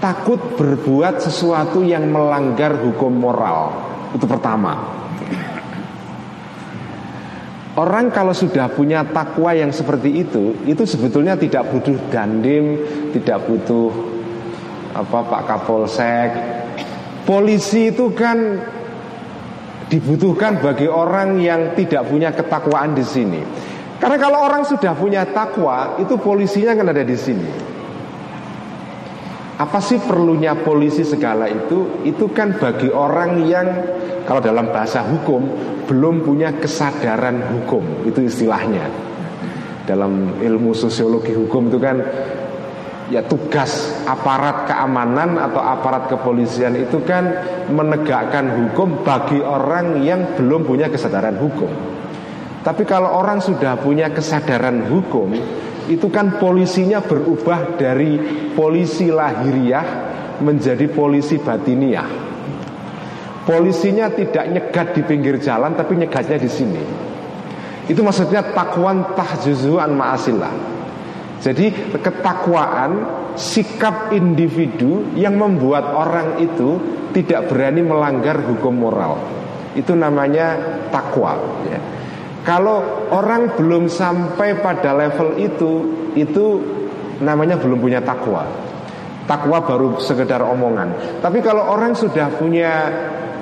takut berbuat sesuatu yang melanggar hukum moral. Itu pertama. Orang kalau sudah punya takwa yang seperti itu, itu sebetulnya tidak butuh dandim, tidak butuh apa Pak Kapolsek. Polisi itu kan dibutuhkan bagi orang yang tidak punya ketakwaan di sini. Karena kalau orang sudah punya takwa, itu polisinya kan ada di sini. Apa sih perlunya polisi segala itu? Itu kan bagi orang yang kalau dalam bahasa hukum belum punya kesadaran hukum, itu istilahnya. Dalam ilmu sosiologi hukum itu kan ya tugas aparat keamanan atau aparat kepolisian itu kan menegakkan hukum bagi orang yang belum punya kesadaran hukum. Tapi kalau orang sudah punya kesadaran hukum, itu kan polisinya berubah dari polisi lahiriah menjadi polisi batiniah. Polisinya tidak nyegat di pinggir jalan tapi nyegatnya di sini. Itu maksudnya takwan tahjuzuan ma'asillah. Jadi ketakwaan sikap individu yang membuat orang itu tidak berani melanggar hukum moral. Itu namanya takwa ya. Kalau orang belum sampai pada level itu, itu namanya belum punya takwa. Takwa baru sekedar omongan. Tapi kalau orang sudah punya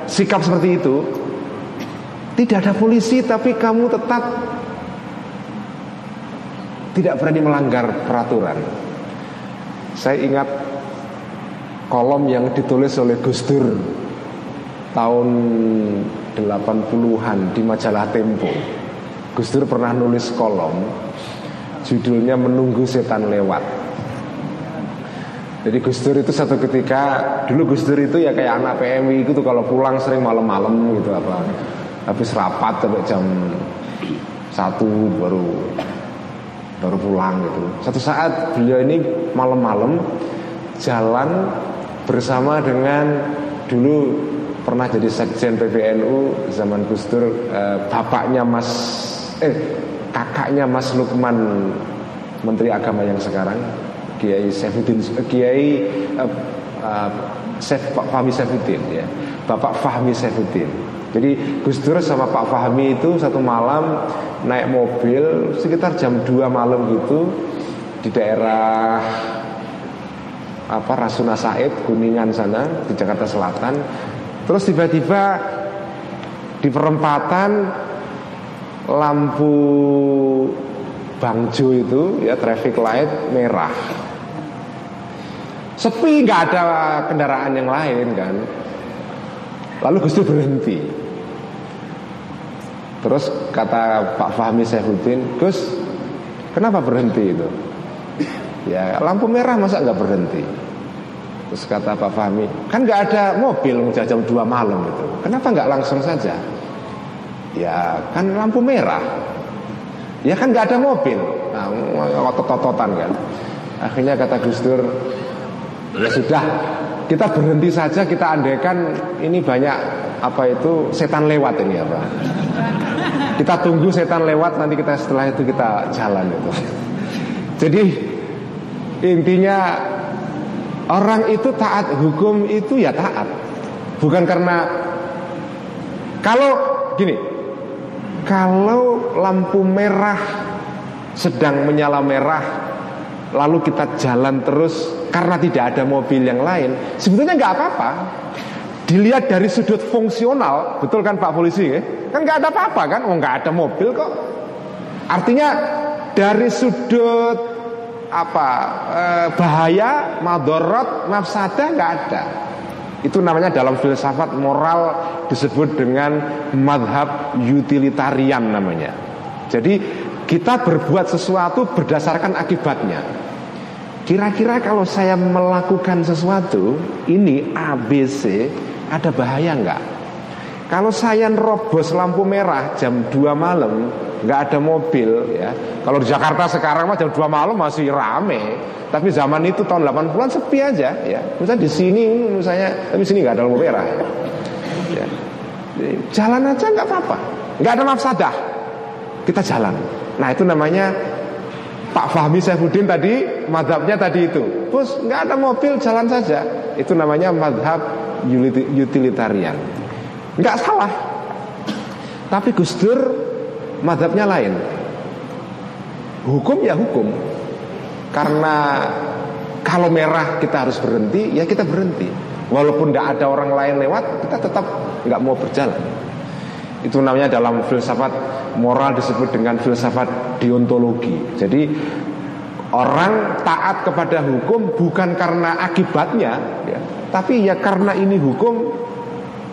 sikap seperti itu, tidak ada polisi tapi kamu tetap tidak berani melanggar peraturan. Saya ingat kolom yang ditulis oleh Gus Dur tahun 80-an di majalah Tempo. Gus Dur pernah nulis kolom Judulnya Menunggu Setan Lewat. Jadi Gus Dur itu satu ketika Dulu Gus Dur itu ya kayak anak PMI itu Kalau pulang sering malam-malam gitu apa Habis rapat sampai jam Satu baru Baru pulang gitu. Satu saat beliau ini malam-malam Jalan bersama dengan Dulu pernah jadi sekjen PBNU zaman Gus Dur eh, bapaknya Mas eh kakaknya Mas Lukman Menteri Agama yang sekarang Kiai Saifuddin Kiai eh, uh, Pak Fahmi Saifuddin ya. Bapak Fahmi Saifuddin. Jadi Gus Dur sama Pak Fahmi itu satu malam naik mobil sekitar jam 2 malam gitu di daerah apa Rasuna Said Kuningan sana di Jakarta Selatan. Terus tiba-tiba di perempatan lampu Bangjo itu ya traffic light merah. Sepi nggak ada kendaraan yang lain kan? Lalu Gus Dur berhenti. Terus kata Pak Fahmi Saifuddin Gus kenapa berhenti itu? Ya lampu merah masa nggak berhenti? Terus kata Pak Fahmi Kan nggak ada mobil jam 2 malam itu. Kenapa nggak langsung saja Ya kan lampu merah. Ya kan nggak ada mobil. Nah otot-ototan kan. Akhirnya kata Gus Dur Ya sudah Kita berhenti saja Kita andaikan Ini banyak Apa itu Setan lewat ini apa. Kita tunggu setan lewat Nanti kita setelah itu kita jalan itu. Jadi Intinya orang itu taat hukum itu ya taat. Bukan karena kalau gini, kalau lampu merah sedang menyala merah lalu kita jalan terus karena tidak ada mobil yang lain, sebetulnya nggak apa-apa. Dilihat dari sudut fungsional, betul kan Pak Polisi? Ya? Kan nggak ada apa-apa kan? Oh nggak ada mobil kok. Artinya dari sudut apa eh, bahaya, madorot, mafsadah nggak ada. Itu namanya dalam filsafat moral disebut dengan madhab utilitarian namanya. Jadi kita berbuat sesuatu berdasarkan akibatnya. Kira-kira kalau saya melakukan sesuatu ini ABC ada bahaya nggak? Kalau saya nerobos lampu merah jam 2 malam nggak ada mobil ya. Kalau di Jakarta sekarang mah jam 2 malam masih rame. Tapi zaman itu tahun 80-an sepi aja ya. Misalnya di sini misalnya tapi sini nggak ada lampu merah ya. ya. Jalan aja nggak apa-apa. nggak ada mafsadah. Kita jalan. Nah itu namanya Pak Fahmi Saifuddin tadi madhabnya tadi itu. Bos nggak ada mobil jalan saja. Itu namanya madhab utilitarian. Nggak salah Tapi Gus Dur Madhabnya lain. Hukum ya hukum. Karena Kalau merah kita harus berhenti Ya kita berhenti. Walaupun tidak ada orang lain lewat Kita tetap nggak mau berjalan. Itu namanya dalam filsafat moral disebut dengan filsafat deontologi. Jadi Orang taat kepada hukum bukan karena akibatnya ya, Tapi ya karena ini hukum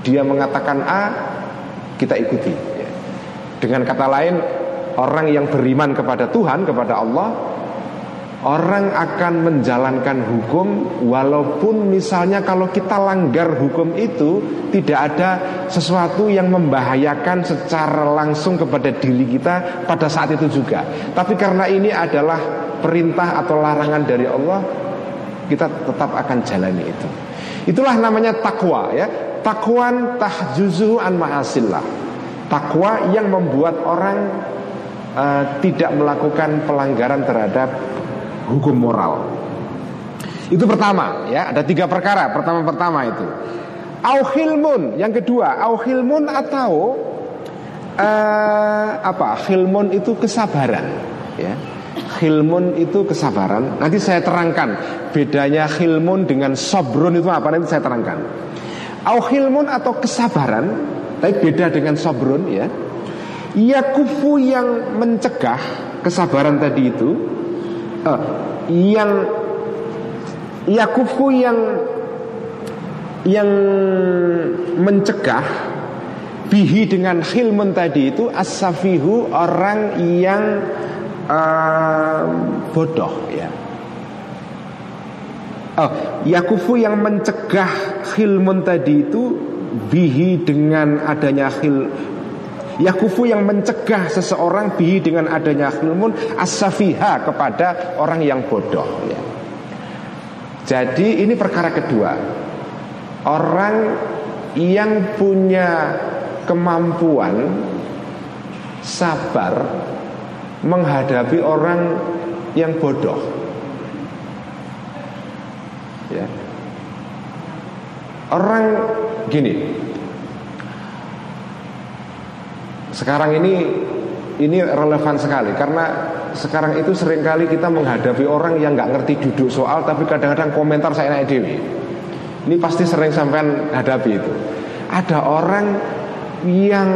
dia mengatakan A, kita ikuti. Dengan kata lain, orang yang beriman kepada Tuhan, kepada Allah, orang akan menjalankan hukum walaupun misalnya kalau kita langgar hukum itu tidak ada sesuatu yang membahayakan secara langsung kepada diri kita pada saat itu juga. Tapi karena ini adalah perintah atau larangan dari Allah, kita tetap akan jalani itu. Itulah namanya takwa ya. Takwan tahjuzu an ma'asillah Takwa yang membuat orang uh, Tidak melakukan pelanggaran terhadap Hukum moral. Itu pertama ya. Ada tiga perkara. Pertama-pertama itu. Auhilmun Yang kedua Auhilmun atau uh, Apa? Hilmun itu kesabaran Ya. Hilmun itu kesabaran. Nanti saya terangkan Bedanya hilmun dengan sobrun itu apa. Nanti saya terangkan. Auhilmun atau kesabaran Tapi beda dengan sobrun ya. Yakufu yang mencegah Kesabaran tadi itu. Uh, Yang Yakufu yang Yang mencegah Bihi dengan hilmun tadi itu Asafihu orang yang uh, Bodoh ya. Oh, Yakufu yang mencegah khilmun tadi itu bihi dengan adanya khil Yakufu yang mencegah seseorang bihi dengan adanya khilmun asafiha kepada orang yang bodoh ya. Jadi ini perkara kedua Orang yang punya kemampuan Sabar Menghadapi orang yang bodoh ya. Orang gini Sekarang ini Ini relevan sekali Karena sekarang itu sering kali kita menghadapi orang yang nggak ngerti duduk soal Tapi kadang-kadang komentar saya naik dewi. Ini pasti sering sampai hadapi itu. Ada orang yang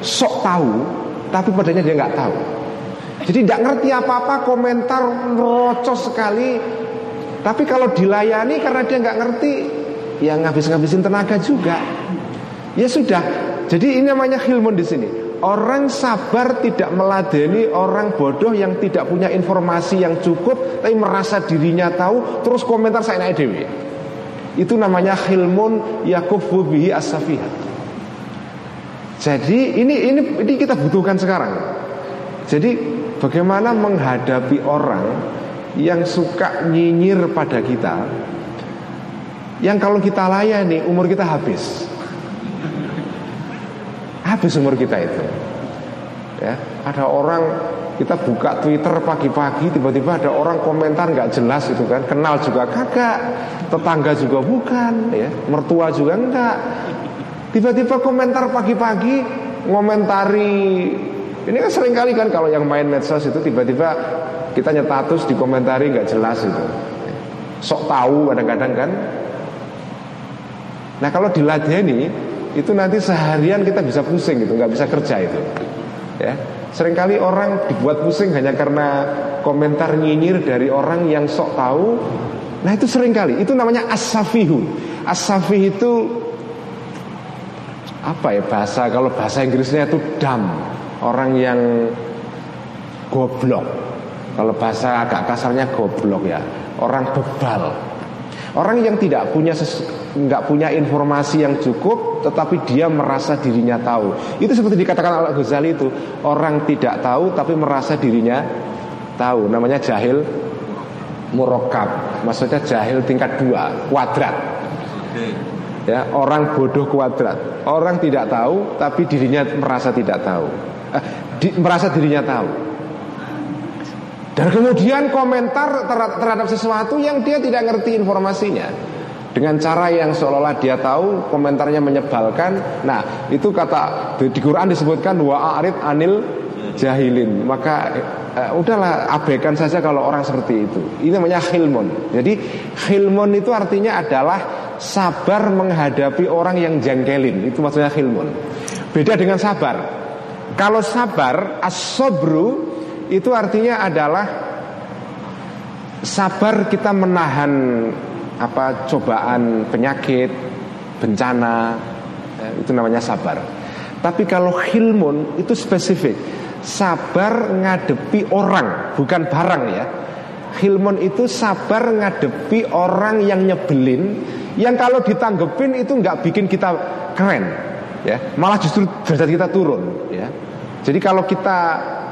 sok tahu Tapi padanya dia nggak tahu. Jadi nggak ngerti apa-apa komentar rocos sekali Tapi kalau dilayani karena dia nggak ngerti yang ngabis-ngabisin tenaga juga. Ya sudah. Jadi ini namanya hilmun di sini. Orang sabar tidak meladeni orang bodoh yang tidak punya informasi yang cukup tapi merasa dirinya tahu terus komentar saya naik dewi. Itu namanya hilmun yakufu bihi as Jadi ini ini ini kita butuhkan sekarang. Jadi bagaimana menghadapi orang yang suka nyinyir pada kita yang kalau kita layani umur kita habis. Habis umur kita itu. Ya Ada orang kita buka Twitter pagi-pagi tiba-tiba ada orang komentar nggak jelas itu kan. Kenal juga kagak tetangga juga bukan ya. Mertua juga enggak. Tiba-tiba komentar pagi-pagi ngomentari. Ini kan sering kali kan kalau yang main medsos itu tiba-tiba kita nyetatus dikomentari nggak jelas itu. Sok tahu kadang-kadang kan Nah kalau diladeni itu nanti seharian kita bisa pusing gitu, nggak bisa kerja itu. Ya, sering kali orang dibuat pusing hanya karena komentar nyinyir dari orang yang sok tahu. Nah itu sering kali, itu namanya asafihu. Asafih itu apa ya bahasa kalau bahasa Inggrisnya itu dam orang yang goblok. Kalau bahasa agak kasarnya goblok ya, orang bebal. Orang yang tidak punya nggak punya informasi yang cukup tetapi dia merasa dirinya tahu. Itu seperti dikatakan Al Ghazali itu, orang tidak tahu tapi merasa dirinya tahu. Namanya jahil murokab. Maksudnya jahil tingkat dua, kuadrat. Ya, orang bodoh kuadrat. Orang tidak tahu tapi dirinya merasa tidak tahu. Eh, di, merasa dirinya tahu. Dan kemudian komentar terhadap sesuatu yang dia tidak ngerti informasinya dengan cara yang seolah-olah dia tahu komentarnya menyebalkan. Nah, itu kata di Quran disebutkan wa arid anil jahilin. Maka uh, udahlah abaikan saja kalau orang seperti itu. Ini namanya hilmun. Jadi hilmun itu artinya adalah sabar menghadapi orang yang jengkelin. Itu maksudnya hilmun. Beda dengan sabar. Kalau sabar asobru itu artinya adalah sabar kita menahan apa cobaan penyakit, bencana, ya, itu namanya sabar. Tapi kalau hilmun itu spesifik, sabar ngadepi orang, bukan barang ya. Hilmun itu sabar ngadepi orang yang nyebelin, yang kalau ditanggepin itu nggak bikin kita keren, ya. Malah justru derajat kita turun, ya. Jadi kalau kita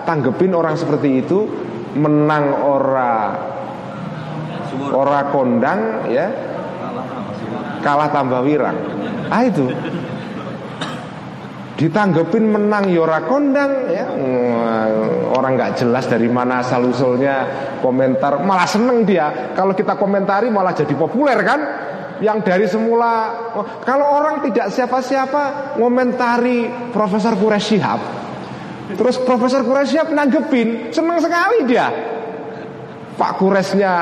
tanggepin orang seperti itu, menang orang Ora kondang ya. Kalah tambah wirang. Ah itu. Ditanggepin menang yora ya kondang ya. Orang nggak jelas dari mana asal usulnya Komentar. Malah seneng dia. Kalau kita komentari malah jadi populer kan? Yang dari semula oh, kalau orang tidak siapa-siapa ngomentari Profesor Quraisy terus Profesor Quraisy nanggepin seneng sekali dia Pak Kuresnya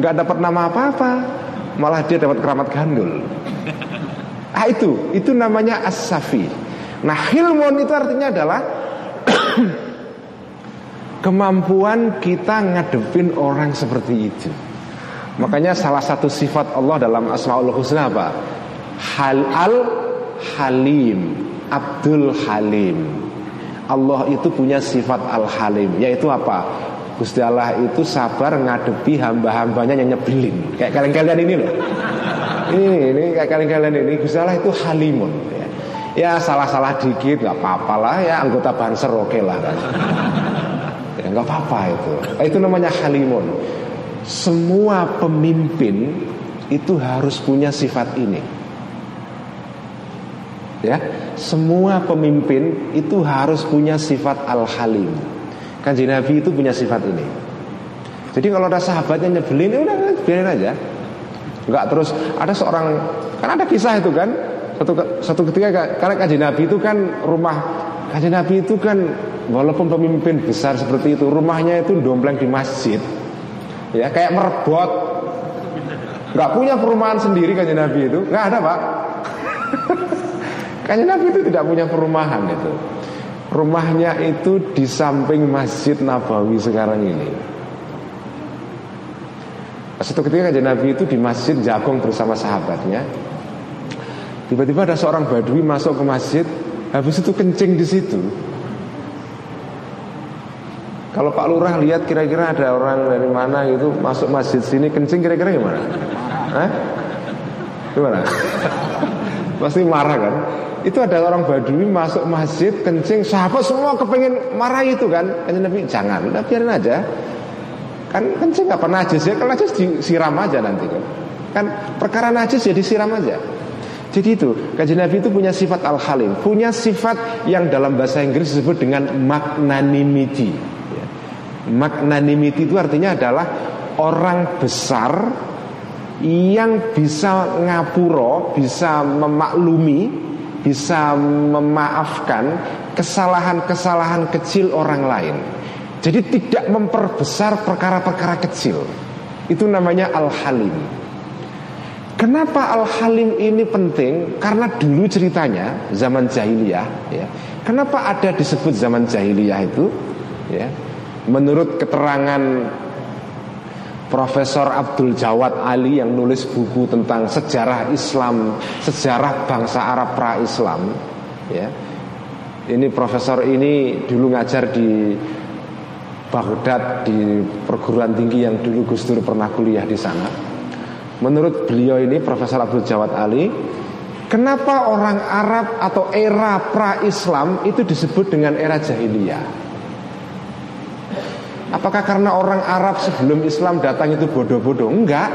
nggak dapat nama apa-apa, malah dia dapat keramat gandul. Ah itu, itu namanya as-safi. Nah, hilmon itu artinya adalah kemampuan kita ngadepin orang seperti itu. Makanya salah satu sifat Allah dalam Asmaul Husna apa? Hal al Halim, Abdul Halim. Allah itu punya sifat al Halim, yaitu apa? Gusti Allah itu sabar ngadepi hamba-hambanya yang nyebelin. Kayak kalian-kalian ini loh. Ini, ini kayak kalian-kalian ini. Gusti Allah itu halimun. Ya, salah-salah dikit gak apa-apa lah. Ya anggota banser oke okay lah. Kan Ya gak apa-apa itu. Itu namanya halimun. Semua pemimpin Itu harus punya sifat ini Ya, semua pemimpin itu harus punya sifat al-halim. Kanji Nabi itu punya sifat ini. Jadi kalau ada sahabatnya nyebelin, ya udah biarin aja. Enggak terus ada seorang kan ada kisah itu kan satu satu ketika karena kajian Nabi itu kan rumah kajian Nabi itu kan walaupun pemimpin besar seperti itu rumahnya itu dompleng di masjid ya kayak merebot nggak punya perumahan sendiri kajian Nabi itu nggak ada pak kajian Nabi itu tidak punya perumahan itu rumahnya itu di samping masjid Nabawi sekarang ini satu ketika kajian Nabi itu di masjid jagung bersama sahabatnya. Tiba-tiba ada seorang badui masuk ke masjid, habis itu kencing di situ. Kalau Pak Lurah lihat kira-kira ada orang dari mana gitu masuk masjid sini kencing kira-kira gimana? Hah? Gimana? Pasti marah kan? Itu ada orang badui masuk masjid kencing, sahabat semua kepengen marah itu kan? Kan Nabi jangan, udah biarin aja. Kan kencing nggak pernah najis ya, kalau najis disiram aja nanti kan. Kan perkara najis ya disiram aja. Jadi itu, kajian Nabi itu punya sifat al-halim, punya sifat yang dalam bahasa Inggris disebut dengan magnanimity. Ya. Magnanimity itu artinya adalah orang besar yang bisa ngapuro, bisa memaklumi, bisa memaafkan kesalahan-kesalahan kecil orang lain. Jadi tidak memperbesar perkara-perkara kecil. Itu namanya al-halim. Kenapa al-halim ini penting? Karena dulu ceritanya zaman jahiliyah, ya. Kenapa ada disebut zaman jahiliyah itu? Ya. Menurut keterangan Profesor Abdul Jawad Ali yang nulis buku tentang sejarah Islam, sejarah bangsa Arab pra-Islam, ya. Ini profesor ini dulu ngajar di Baghdad di perguruan tinggi yang dulu Gus Dur pernah kuliah di sana. Menurut beliau ini Profesor Abdul Jawad Ali, kenapa orang Arab atau era pra-Islam itu disebut dengan era jahiliyah? Apakah karena orang Arab sebelum Islam datang itu bodoh-bodoh? Enggak.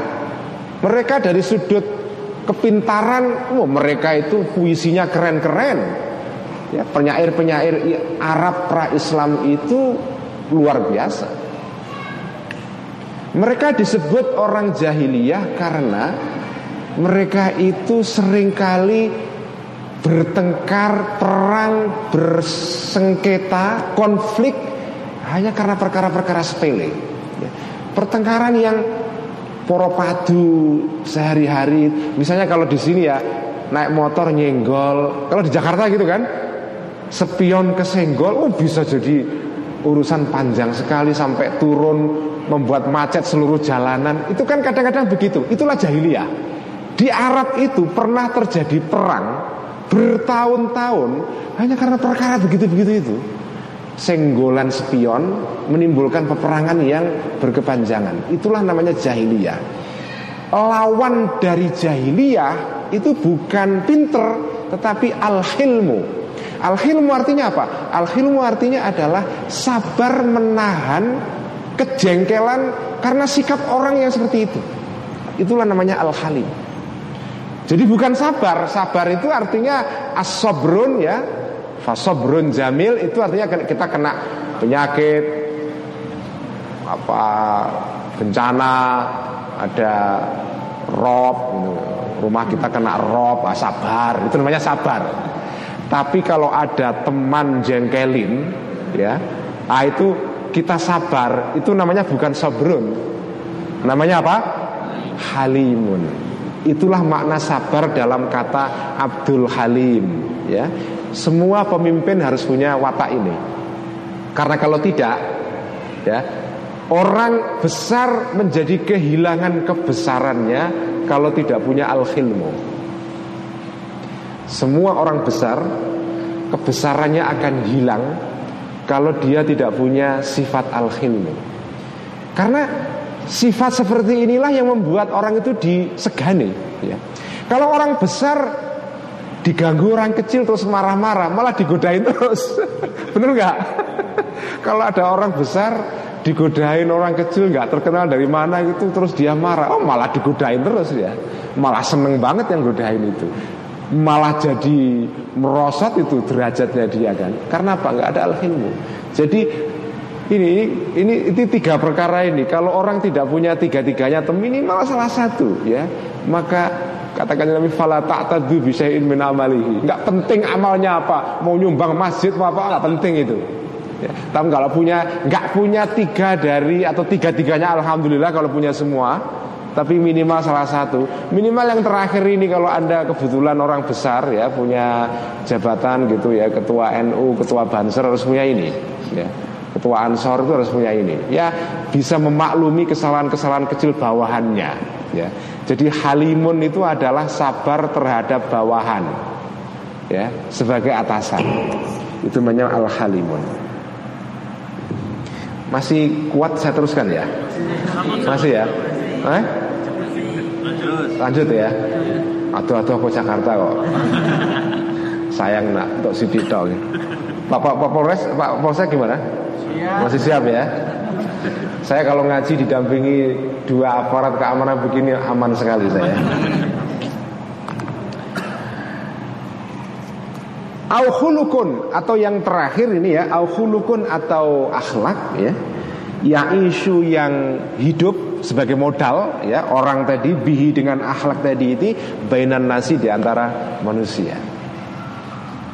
Mereka dari sudut kepintaran, oh mereka itu puisinya keren-keren. Ya, penyair-penyair Arab pra-Islam itu luar biasa. Mereka disebut orang jahiliyah karena mereka itu sering kali bertengkar, perang, bersengketa, konflik hanya karena perkara-perkara sepele. Ya. Pertengkaran yang poropadu sehari-hari. Misalnya kalau di sini ya naik motor nyenggol, kalau di Jakarta gitu kan, spion kesenggol, oh bisa jadi urusan panjang sekali sampai turun membuat macet seluruh jalanan itu kan kadang-kadang begitu itulah jahiliyah di Arab itu pernah terjadi perang bertahun-tahun hanya karena perkara begitu-begitu itu senggolan spion menimbulkan peperangan yang berkepanjangan itulah namanya jahiliyah lawan dari jahiliyah itu bukan pinter tetapi al-hilmu Al-hilmu artinya apa? Al-hilmu artinya adalah sabar menahan kejengkelan karena sikap orang yang seperti itu. Itulah namanya al-halim. Jadi bukan sabar, sabar itu artinya asobrun ya. Fasobrun jamil itu artinya kita kena penyakit apa bencana ada rob gitu. rumah kita kena rob ah, sabar itu namanya sabar tapi kalau ada teman jengkelin, ya, ah itu kita sabar. Itu namanya bukan sabrun. Namanya apa? Halimun. Itulah makna sabar dalam kata Abdul Halim. Ya, semua pemimpin harus punya watak ini. Karena kalau tidak, ya, orang besar menjadi kehilangan kebesarannya kalau tidak punya al-hilmu. Semua orang besar kebesarannya akan hilang kalau dia tidak punya sifat al-hilmi. Karena sifat seperti inilah yang membuat orang itu disegani. Ya. Kalau orang besar diganggu orang kecil terus marah-marah, malah digodain terus. Bener nggak? Kalau ada orang besar digodain orang kecil nggak terkenal dari mana itu terus dia marah, oh malah digodain terus ya, malah seneng banget yang godain itu malah jadi merosot itu derajatnya dia kan karena apa nggak ada al-ilmu jadi ini ini itu tiga perkara ini. Kalau orang tidak punya tiga-tiganya atau minimal salah satu ya maka katakan Nabi fala ta'tadu bi syai'in min amalihi. Enggak penting amalnya apa mau nyumbang masjid apa apa enggak penting itu. Ya. tapi kalau punya enggak punya tiga dari atau tiga-tiganya alhamdulillah kalau punya semua tapi minimal salah satu. Minimal yang terakhir ini kalau anda kebetulan orang besar ya punya jabatan gitu ya ketua NU ketua Banser harus punya ini ya ketua ansor itu harus punya ini. Ya bisa memaklumi kesalahan-kesalahan kecil bawahannya ya. Jadi halimun itu adalah sabar terhadap bawahan ya sebagai atasan. Itu namanya al halimun masih kuat saya teruskan ya? Masih ya? Eh? lanjut ya? Aduh-aduh aku Jakarta kok. Sayang nak untuk si Dito Pak Pak Polres Pak Polsek gimana masih siap ya? Saya kalau ngaji didampingi dua aparat keamanan begini aman sekali saya. Auhulukun atau yang terakhir ini ya Auhulukun atau akhlak ya Yang isu yang hidup sebagai modal ya Orang tadi bihi dengan akhlak tadi itu Bainan nasi di antara manusia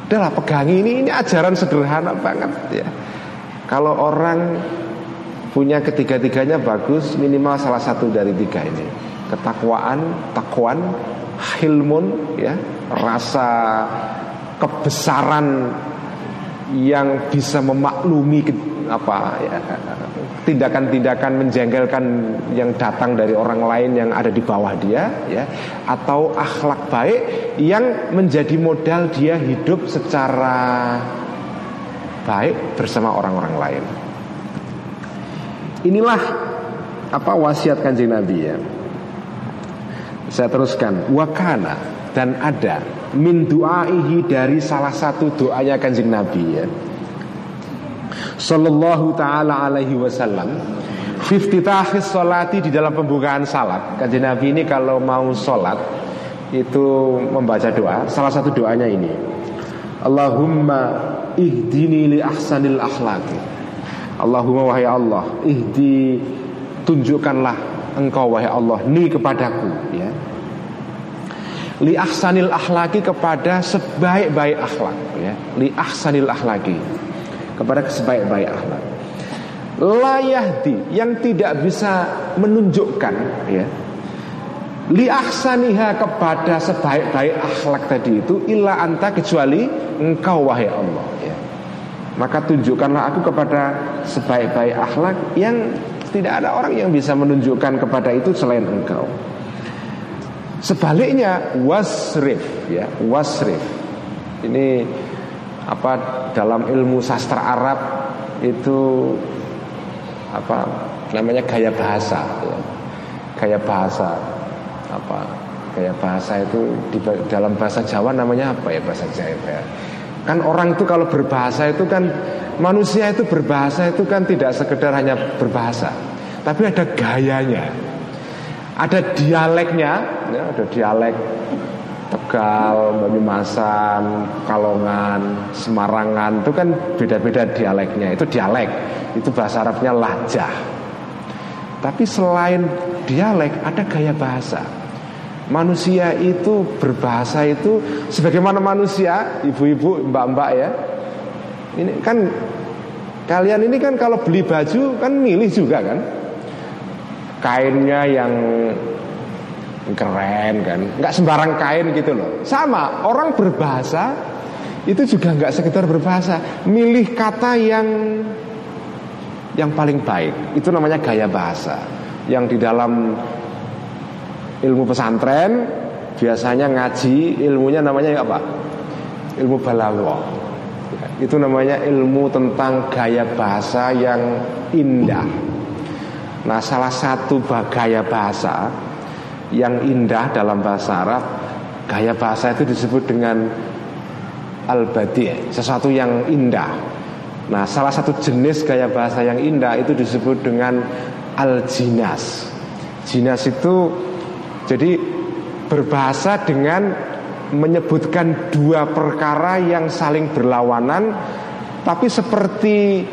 Adalah pegangi ini Ini ajaran sederhana banget ya kalau orang punya ketiga-tiganya bagus Minimal salah satu dari tiga ini. Ketakwaan, takwan, hilmun ya Rasa kebesaran yang bisa memaklumi apa ya, tindakan-tindakan menjengkelkan yang datang dari orang lain yang ada di bawah dia ya atau akhlak baik yang menjadi modal dia hidup secara baik bersama orang-orang lain. Inilah apa wasiat kanjeng Nabi ya. Saya teruskan wakana dan ada min duaihi dari salah satu doanya kanjeng Nabi ya. Sallallahu taala alaihi wasallam Fiftitahis solati di dalam pembukaan salat Kanjeng Nabi ini kalau mau sholat Itu membaca doa Salah satu doanya ini Allahumma ihdini li ahsanil akhlaki Allahumma wahai Allah ihdi tunjukkanlah engkau wahai Allah ni kepadaku ya. Li ahsanil akhlaki kepada sebaik-baik akhlak ya. Li ahsanil akhlaki kepada sebaik-baik akhlak. Layahdi yang tidak bisa menunjukkan ya li ahsaniha kepada sebaik-baik akhlak tadi itu illa anta kecuali engkau wahai Allah maka tunjukkanlah aku kepada sebaik-baik akhlak yang tidak ada orang yang bisa menunjukkan kepada itu selain engkau. Sebaliknya wasrif ya, wasrif. Ini apa dalam ilmu sastra Arab itu apa namanya gaya bahasa ya. Gaya bahasa apa gaya bahasa itu di dalam bahasa Jawa namanya apa ya bahasa Jawa ya? Kan orang itu kalau berbahasa itu kan Manusia itu berbahasa itu kan tidak sekedar hanya berbahasa Tapi ada gayanya Ada dialeknya ya, Ada dialek Tegal, Banyumasan, Kalongan, Semarangan Itu kan beda-beda dialeknya Itu dialek Itu bahasa Arabnya lajah Tapi selain dialek ada gaya bahasa Manusia itu berbahasa itu sebagaimana manusia, ibu-ibu, mbak-mbak ya. Ini kan kalian ini kan kalau beli baju kan milih juga kan. Kainnya yang keren kan, nggak sembarang kain gitu loh. Sama orang berbahasa itu juga nggak sekedar berbahasa, milih kata yang yang paling baik. Itu namanya gaya bahasa. Yang di dalam ilmu pesantren biasanya ngaji ilmunya namanya apa? Ilmu balaghah. Itu namanya ilmu tentang gaya bahasa yang indah. Nah, salah satu gaya bahasa yang indah dalam bahasa Arab, gaya bahasa itu disebut dengan al-badi', sesuatu yang indah. Nah, salah satu jenis gaya bahasa yang indah itu disebut dengan al-jinas. Jinas itu jadi berbahasa dengan menyebutkan dua perkara yang saling berlawanan tapi seperti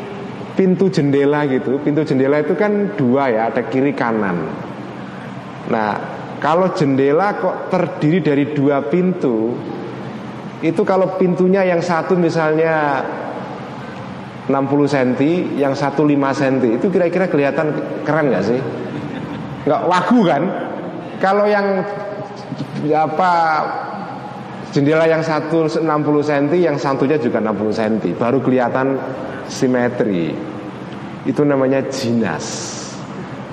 pintu jendela gitu. Pintu jendela itu kan dua ya, ada kiri kanan. Nah, kalau jendela kok terdiri dari dua pintu, itu kalau pintunya yang satu misalnya 60 cm, yang satu 5 cm, itu kira-kira kelihatan keren nggak sih? Nggak wagu kan? Kalau yang apa jendela yang satu 60 cm, yang satunya juga 60 cm, baru kelihatan simetri. Itu namanya jinas.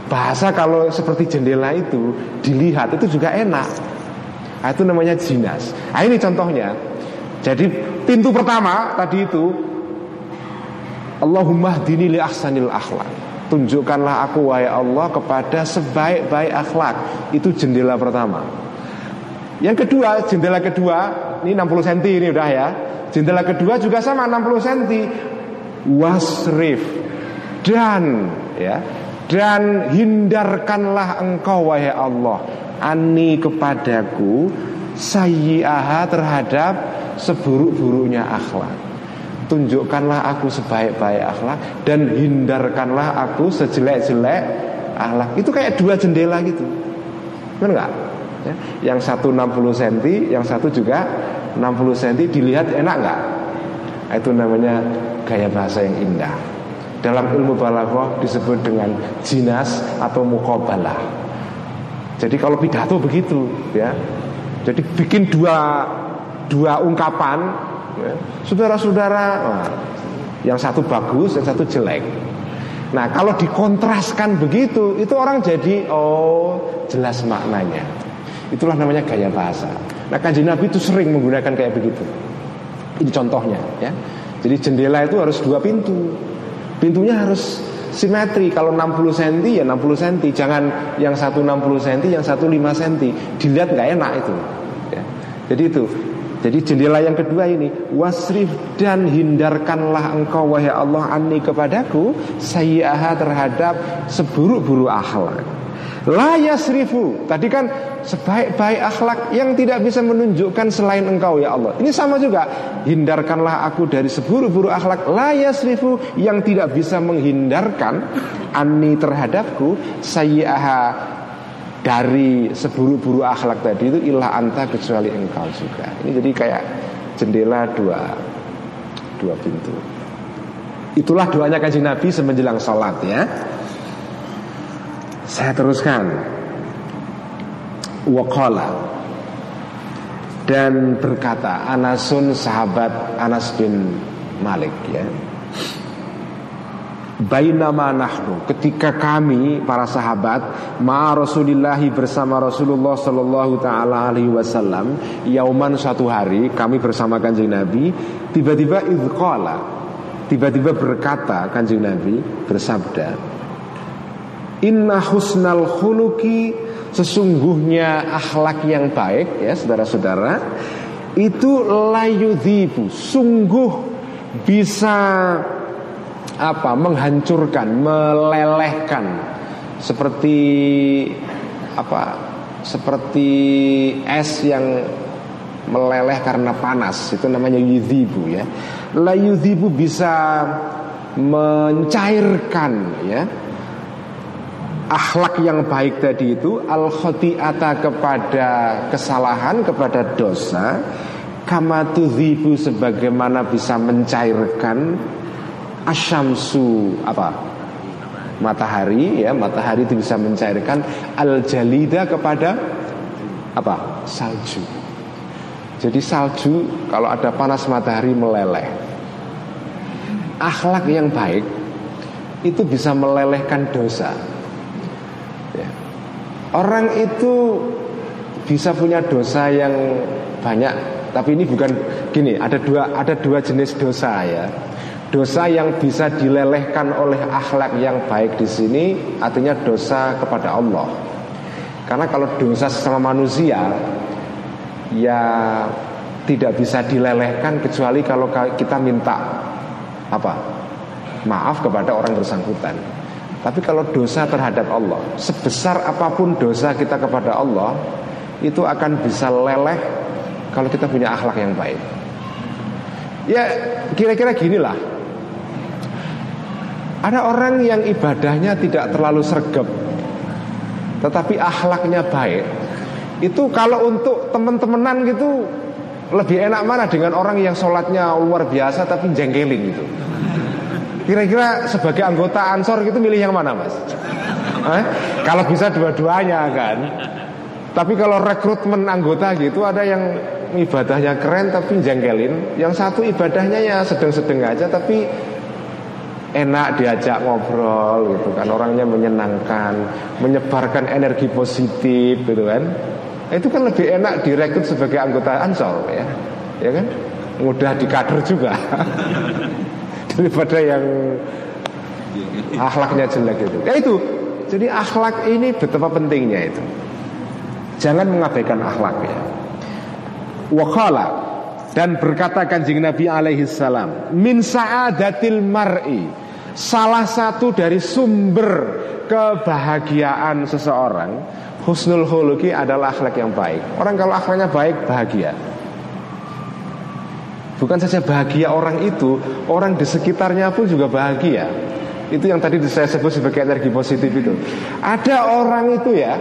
Bahasa kalau seperti jendela itu dilihat itu juga enak. Nah, itu namanya jinas. Nah, ini contohnya. Jadi pintu pertama tadi itu Allahumma dini li ahsanil akhlak. Tunjukkanlah aku wahai Allah kepada sebaik-baik akhlak. Itu jendela pertama. Yang kedua, jendela kedua, ini 60 cm ini udah ya. Jendela kedua juga sama 60 cm. Wasrif dan ya dan hindarkanlah engkau wahai Allah ani kepadaku sayyi'aha terhadap seburuk-buruknya akhlak tunjukkanlah aku sebaik-baik akhlak dan hindarkanlah aku sejelek-jelek akhlak itu kayak dua jendela gitu benar nggak ya? yang satu 60 cm yang satu juga 60 cm dilihat enak nggak itu namanya gaya bahasa yang indah dalam ilmu balaghah disebut dengan jinas atau mukobalah. Jadi kalau pidato begitu ya. Jadi bikin dua dua ungkapan. Saudara-saudara nah, yang satu bagus yang satu jelek. Nah kalau dikontraskan begitu itu orang jadi oh jelas maknanya. Itulah namanya gaya bahasa. Nah kanji Nabi itu sering menggunakan kayak begitu. Ini contohnya ya. Jadi jendela itu harus dua pintu. Pintunya harus simetri Kalau 60 cm ya 60 cm Jangan yang satu 60 cm Yang satu 5 cm Dilihat nggak enak itu ya. Jadi itu jadi jendela yang kedua ini Wasrif dan hindarkanlah engkau Wahai Allah ani kepadaku Sayyaha terhadap seburuk-buruk akhlak La yasrifu Tadi kan sebaik-baik akhlak yang tidak bisa menunjukkan selain engkau ya Allah. Ini sama juga. Hindarkanlah aku dari seburuk-buruk akhlak la yasrifu yang tidak bisa menghindarkan ani terhadapku sayyaha dari seburuk-buruk akhlak tadi itu ilah anta kecuali engkau juga. Ini jadi kayak jendela dua dua pintu. Itulah doanya kanjeng Nabi semenjelang sholat ya. Saya teruskan Waqala Dan berkata Anasun sahabat Anas bin Malik ya Bainama nahnu. Ketika kami para sahabat ma Rasulillahi bersama Rasulullah sallallahu taala alaihi wasallam yauman suatu hari kami bersama Kanjeng Nabi tiba-tiba idqala tiba-tiba berkata Kanjeng Nabi bersabda Inna husnal khuluki Sesungguhnya akhlak yang baik ya saudara-saudara Itu layudhibu Sungguh bisa apa? Menghancurkan, melelehkan. Seperti apa? Seperti es yang meleleh karena panas. Itu namanya yudhibu ya. La yudhibu bisa mencairkan ya akhlak yang baik tadi itu al khotiata kepada kesalahan kepada dosa kama sebagaimana bisa mencairkan asyamsu apa? Matahari ya matahari itu bisa mencairkan al jalida kepada apa? Salju. Jadi salju kalau ada panas matahari meleleh. Akhlak yang baik itu bisa melelehkan dosa. Orang itu bisa punya dosa yang banyak, tapi ini bukan gini. Ada dua ada dua jenis dosa ya. Dosa yang bisa dilelehkan oleh akhlak yang baik di sini artinya dosa kepada Allah. Karena kalau dosa sesama manusia ya tidak bisa dilelehkan kecuali kalau kita minta apa? Maaf kepada orang bersangkutan. Tapi kalau dosa terhadap Allah Sebesar apa pun dosa kita kepada Allah Itu akan bisa leleh Kalau kita punya akhlak yang baik Ya kira-kira gini lah Ada orang yang ibadahnya tidak terlalu sergap Tetapi akhlaknya baik Itu kalau untuk teman-temanan gitu Lebih enak mana dengan orang yang sholatnya luar biasa Tapi jengkelin gitu Kira-kira sebagai anggota ansor gitu milih yang mana mas? Eh? Kalau bisa dua-duanya kan Tapi kalau rekrutmen anggota gitu Ada yang ibadahnya keren tapi jengkelin Yang satu ibadahnya ya sedang-sedang aja Tapi enak diajak ngobrol gitu kan. Orangnya menyenangkan Menyebarkan energi positif gitu kan. Itu kan lebih enak direkrut sebagai anggota ansol ya. Ya kan? Mudah dikader juga. Daripada yang akhlaknya jelek itu. Ya itu. Jadi akhlak ini betapa pentingnya itu. Jangan mengabaikan akhlak ya. Wakala dan berkata kanjeng Nabi alaihi salam min saadatil mar'i salah satu dari sumber kebahagiaan seseorang husnul khuluqi adalah akhlak yang baik. Orang kalau akhlaknya baik bahagia. Bukan saja bahagia orang itu, orang di sekitarnya pun juga bahagia. Itu yang tadi saya sebut sebagai energi positif itu. Ada orang itu ya,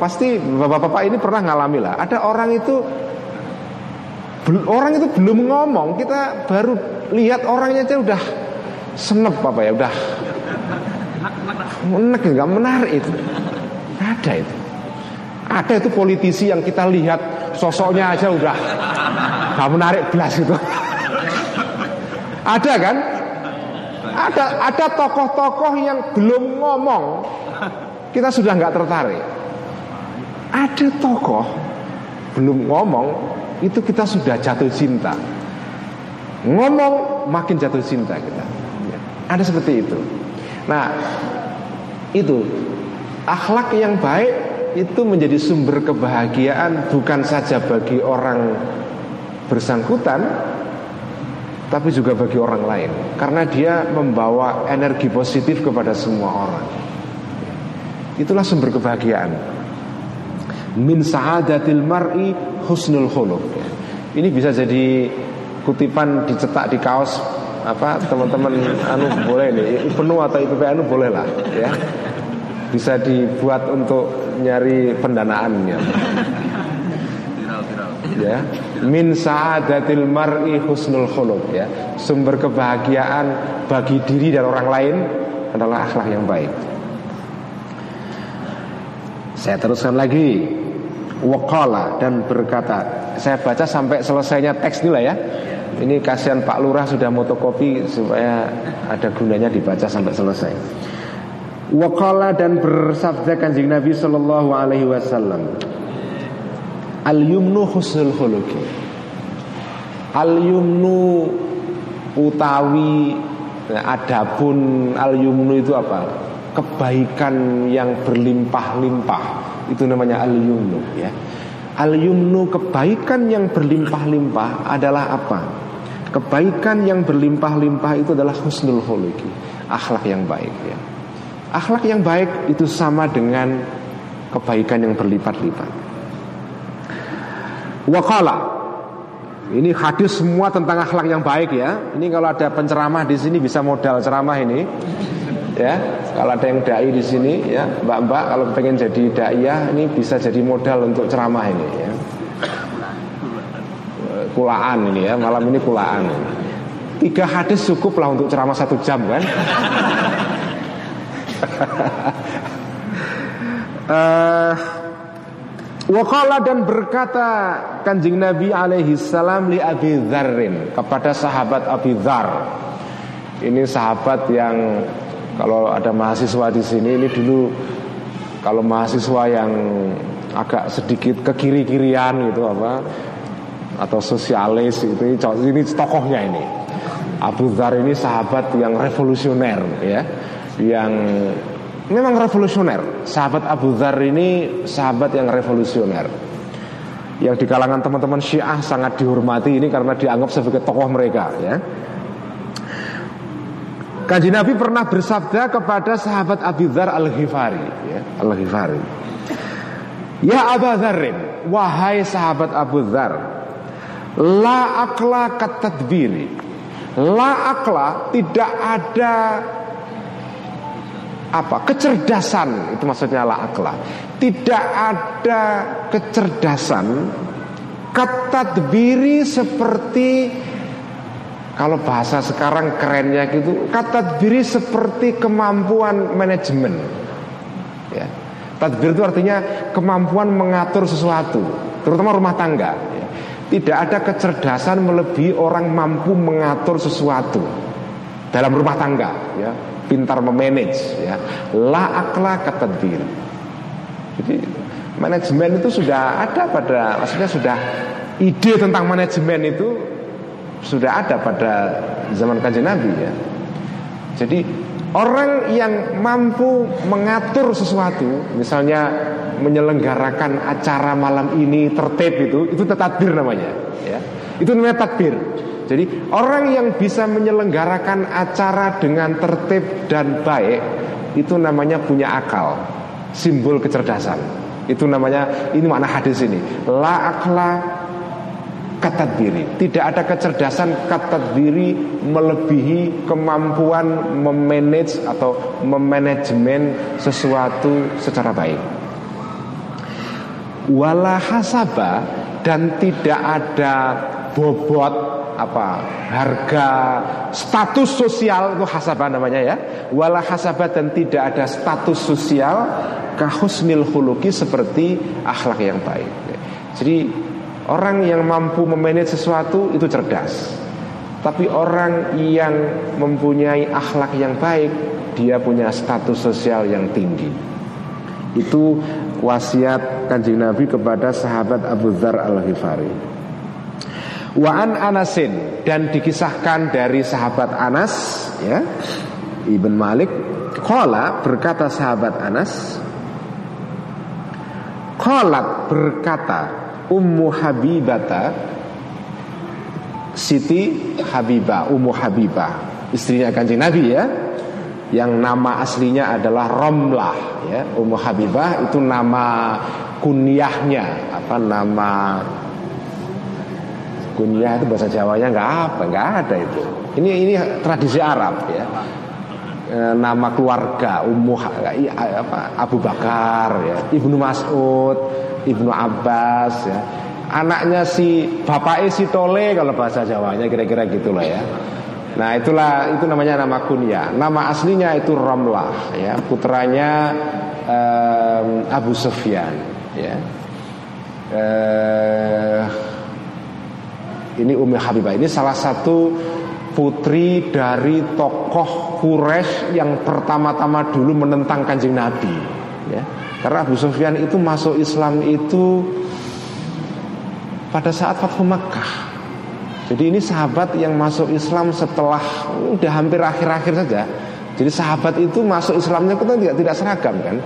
pasti bapak-bapak ini pernah ngalami lah. Ada orang itu orang itu belum ngomong kita baru lihat orangnya aja udah senep apa ya? Udah. Menek nggak menarik itu. Ada itu. Ada itu politisi yang kita lihat sosoknya aja udah. Nggak menarik belas itu. Ada kan? Ada ada tokoh-tokoh yang belum ngomong. Kita sudah nggak tertarik. Ada tokoh belum ngomong itu kita sudah jatuh cinta. Ngomong makin jatuh cinta kita. Ada seperti itu. Nah, itu akhlak yang baik itu menjadi sumber kebahagiaan bukan saja bagi orang bersangkutan tapi juga bagi orang lain karena dia membawa energi positif kepada semua orang. Itulah sumber kebahagiaan. Min sa'adatil mar'i husnul khuluq. Ini bisa jadi kutipan dicetak di kaos apa teman-teman anu boleh nih. Penuh atau IPP anu boleh lah ya. Bisa dibuat untuk nyari pendanaannya. Ya. Min saadatil mar'i husnul khuluq ya. Sumber kebahagiaan bagi diri dan orang lain adalah akhlak yang baik. Saya teruskan lagi. Wakala dan berkata Saya baca sampai selesainya teks lah ya Ini kasihan Pak Lurah sudah motokopi Supaya ada gunanya dibaca sampai selesai Wakala dan bersabda kanjeng Nabi Sallallahu Alaihi Wasallam Al yumnu husnul khuluki Al yumnu utawi adapun al yumnu itu apa? Kebaikan yang berlimpah-limpah itu namanya al-yumnu ya. Al-yumnu kebaikan yang berlimpah-limpah adalah apa? Kebaikan yang berlimpah-limpah itu adalah husnul khuluqi, akhlak yang baik ya. Akhlak yang baik itu sama dengan kebaikan yang berlipat-lipat. Wakala ini hadis semua tentang akhlak yang baik ya. Ini kalau ada penceramah di sini bisa modal ceramah ini ya kalau ada yang dai di sini ya mbak-mbak kalau pengen jadi dai ya ini bisa jadi modal untuk ceramah ini ya kulaan ini ya malam ini kulaan tiga hadis cukup lah untuk ceramah satu jam kan uh, Wakala dan berkata kanjeng Nabi alaihi salam li Abi Dzarrin kepada sahabat Abi Dzar. Ini sahabat yang kalau ada mahasiswa di sini ini dulu kalau mahasiswa yang agak sedikit ke kiri kirian gitu apa atau sosialis itu ini tokohnya ini. Abu Dhar ini sahabat yang revolusioner ya. Yang memang revolusioner. Sahabat Abu Dhar ini sahabat yang revolusioner. Yang di kalangan teman-teman Syiah sangat dihormati. Ini karena dianggap sebagai tokoh mereka ya. Kanji Nabi pernah bersabda kepada sahabat Abi Dhar Al-Ghifari ya, Al-Ghifari. Ya Abu Dharin Wahai sahabat Abu Dhar La akla katadbiri La akla tidak ada apa kecerdasan itu maksudnya la akla. Tidak ada kecerdasan kata diri seperti kalau bahasa sekarang kerennya gitu kata diri seperti kemampuan manajemen. Ya. Tadbir itu artinya kemampuan mengatur sesuatu terutama rumah tangga. Ya. Tidak ada kecerdasan melebihi orang mampu mengatur sesuatu dalam rumah tangga ya. Pintar memanage ya. La akla jadi manajemen itu sudah ada pada maksudnya sudah ide tentang manajemen itu sudah ada pada zaman kanjeng Nabi ya. Jadi orang yang mampu mengatur sesuatu, misalnya menyelenggarakan acara malam ini tertib itu, itu tadbir namanya, ya. Itu namanya tadbir. Jadi orang yang bisa menyelenggarakan acara dengan tertib dan baik itu namanya punya akal, simbol kecerdasan. Itu namanya ini makna hadis ini. La akla diri Tidak ada kecerdasan diri melebihi kemampuan memanage atau memanajemen sesuatu secara baik. Wala hasaba dan tidak ada bobot apa harga status sosial itu hasabah namanya ya. Wala hasabah dan tidak ada status sosial kahusnil huluki seperti akhlak yang baik. Jadi orang yang mampu memanage sesuatu itu cerdas. Tapi orang yang mempunyai akhlak yang baik dia punya status sosial yang tinggi. Itu wasiat kanjeng Nabi kepada sahabat Abu Dhar al-Ghifari. Waan Anasin dan dikisahkan dari sahabat Anas ya Ibn Malik Kola berkata sahabat Anas Kolat berkata Ummu Habibata Siti Habibah Ummu Habibah Istrinya kanjeng Nabi ya Yang nama aslinya adalah Romlah ya Ummu Habibah itu nama kunyahnya Apa nama Kunyah itu bahasa Jawanya nggak apa, nggak ada itu. Ini ini tradisi Arab ya. E, nama keluarga Ummu apa, Abu Bakar ya, Ibnu Mas'ud, Ibnu Abbas ya. Anaknya si bapaknya si Tole kalau bahasa Jawanya kira-kira gitulah ya. Nah itulah itu namanya nama kunyah. Nama aslinya itu Ramlah ya, putranya um, Abu Sufyan ya. Uh, ini Umi Habibah ini salah satu putri dari tokoh Quraisy yang pertama-tama dulu menentang kanjeng Nabi ya. Karena Abu Sufyan itu masuk Islam itu pada saat Fathu Makkah Jadi ini sahabat yang masuk Islam setelah udah hampir akhir-akhir saja Jadi sahabat itu masuk Islamnya itu tidak, tidak seragam kan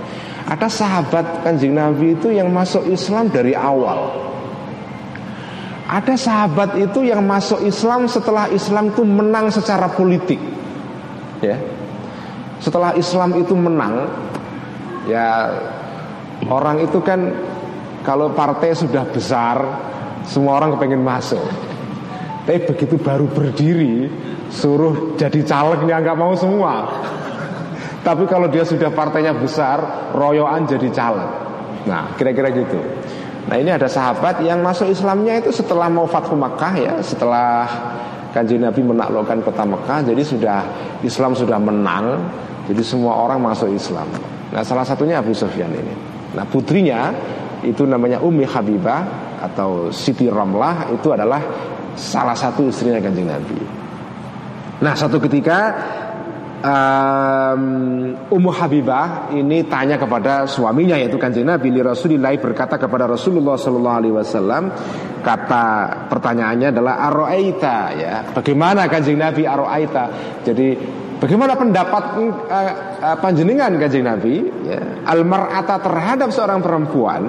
Ada sahabat kanjeng Nabi itu yang masuk Islam dari awal ada sahabat itu yang masuk Islam setelah Islam itu menang secara politik. Ya. Setelah Islam itu menang, ya orang itu kan kalau partai sudah besar, semua orang kepengen masuk. Tapi begitu baru berdiri, suruh jadi calegnya nggak mau semua. Tapi kalau dia sudah partainya besar, royoan jadi caleg. Nah, kira-kira gitu. Nah ini ada sahabat yang masuk Islamnya itu setelah mau Fathu Makkah ya Setelah kanji Nabi menaklukkan kota Mekah Jadi sudah Islam sudah menang Jadi semua orang masuk Islam Nah salah satunya Abu Sufyan ini Nah putrinya itu namanya Umi Habibah Atau Siti Ramlah Itu adalah salah satu istrinya kanjeng Nabi. Nah satu ketika um, Ummu Habibah ini tanya kepada suaminya yaitu kanjeng Nabi li Rasulillah berkata kepada Rasulullah Sallallahu Alaihi Wasallam kata pertanyaannya adalah aroaita ya. Bagaimana kanjeng Nabi? Aroaita. Jadi bagaimana pendapat uh, uh, panjenengan kanjeng Nabi? Ya, almarata terhadap seorang perempuan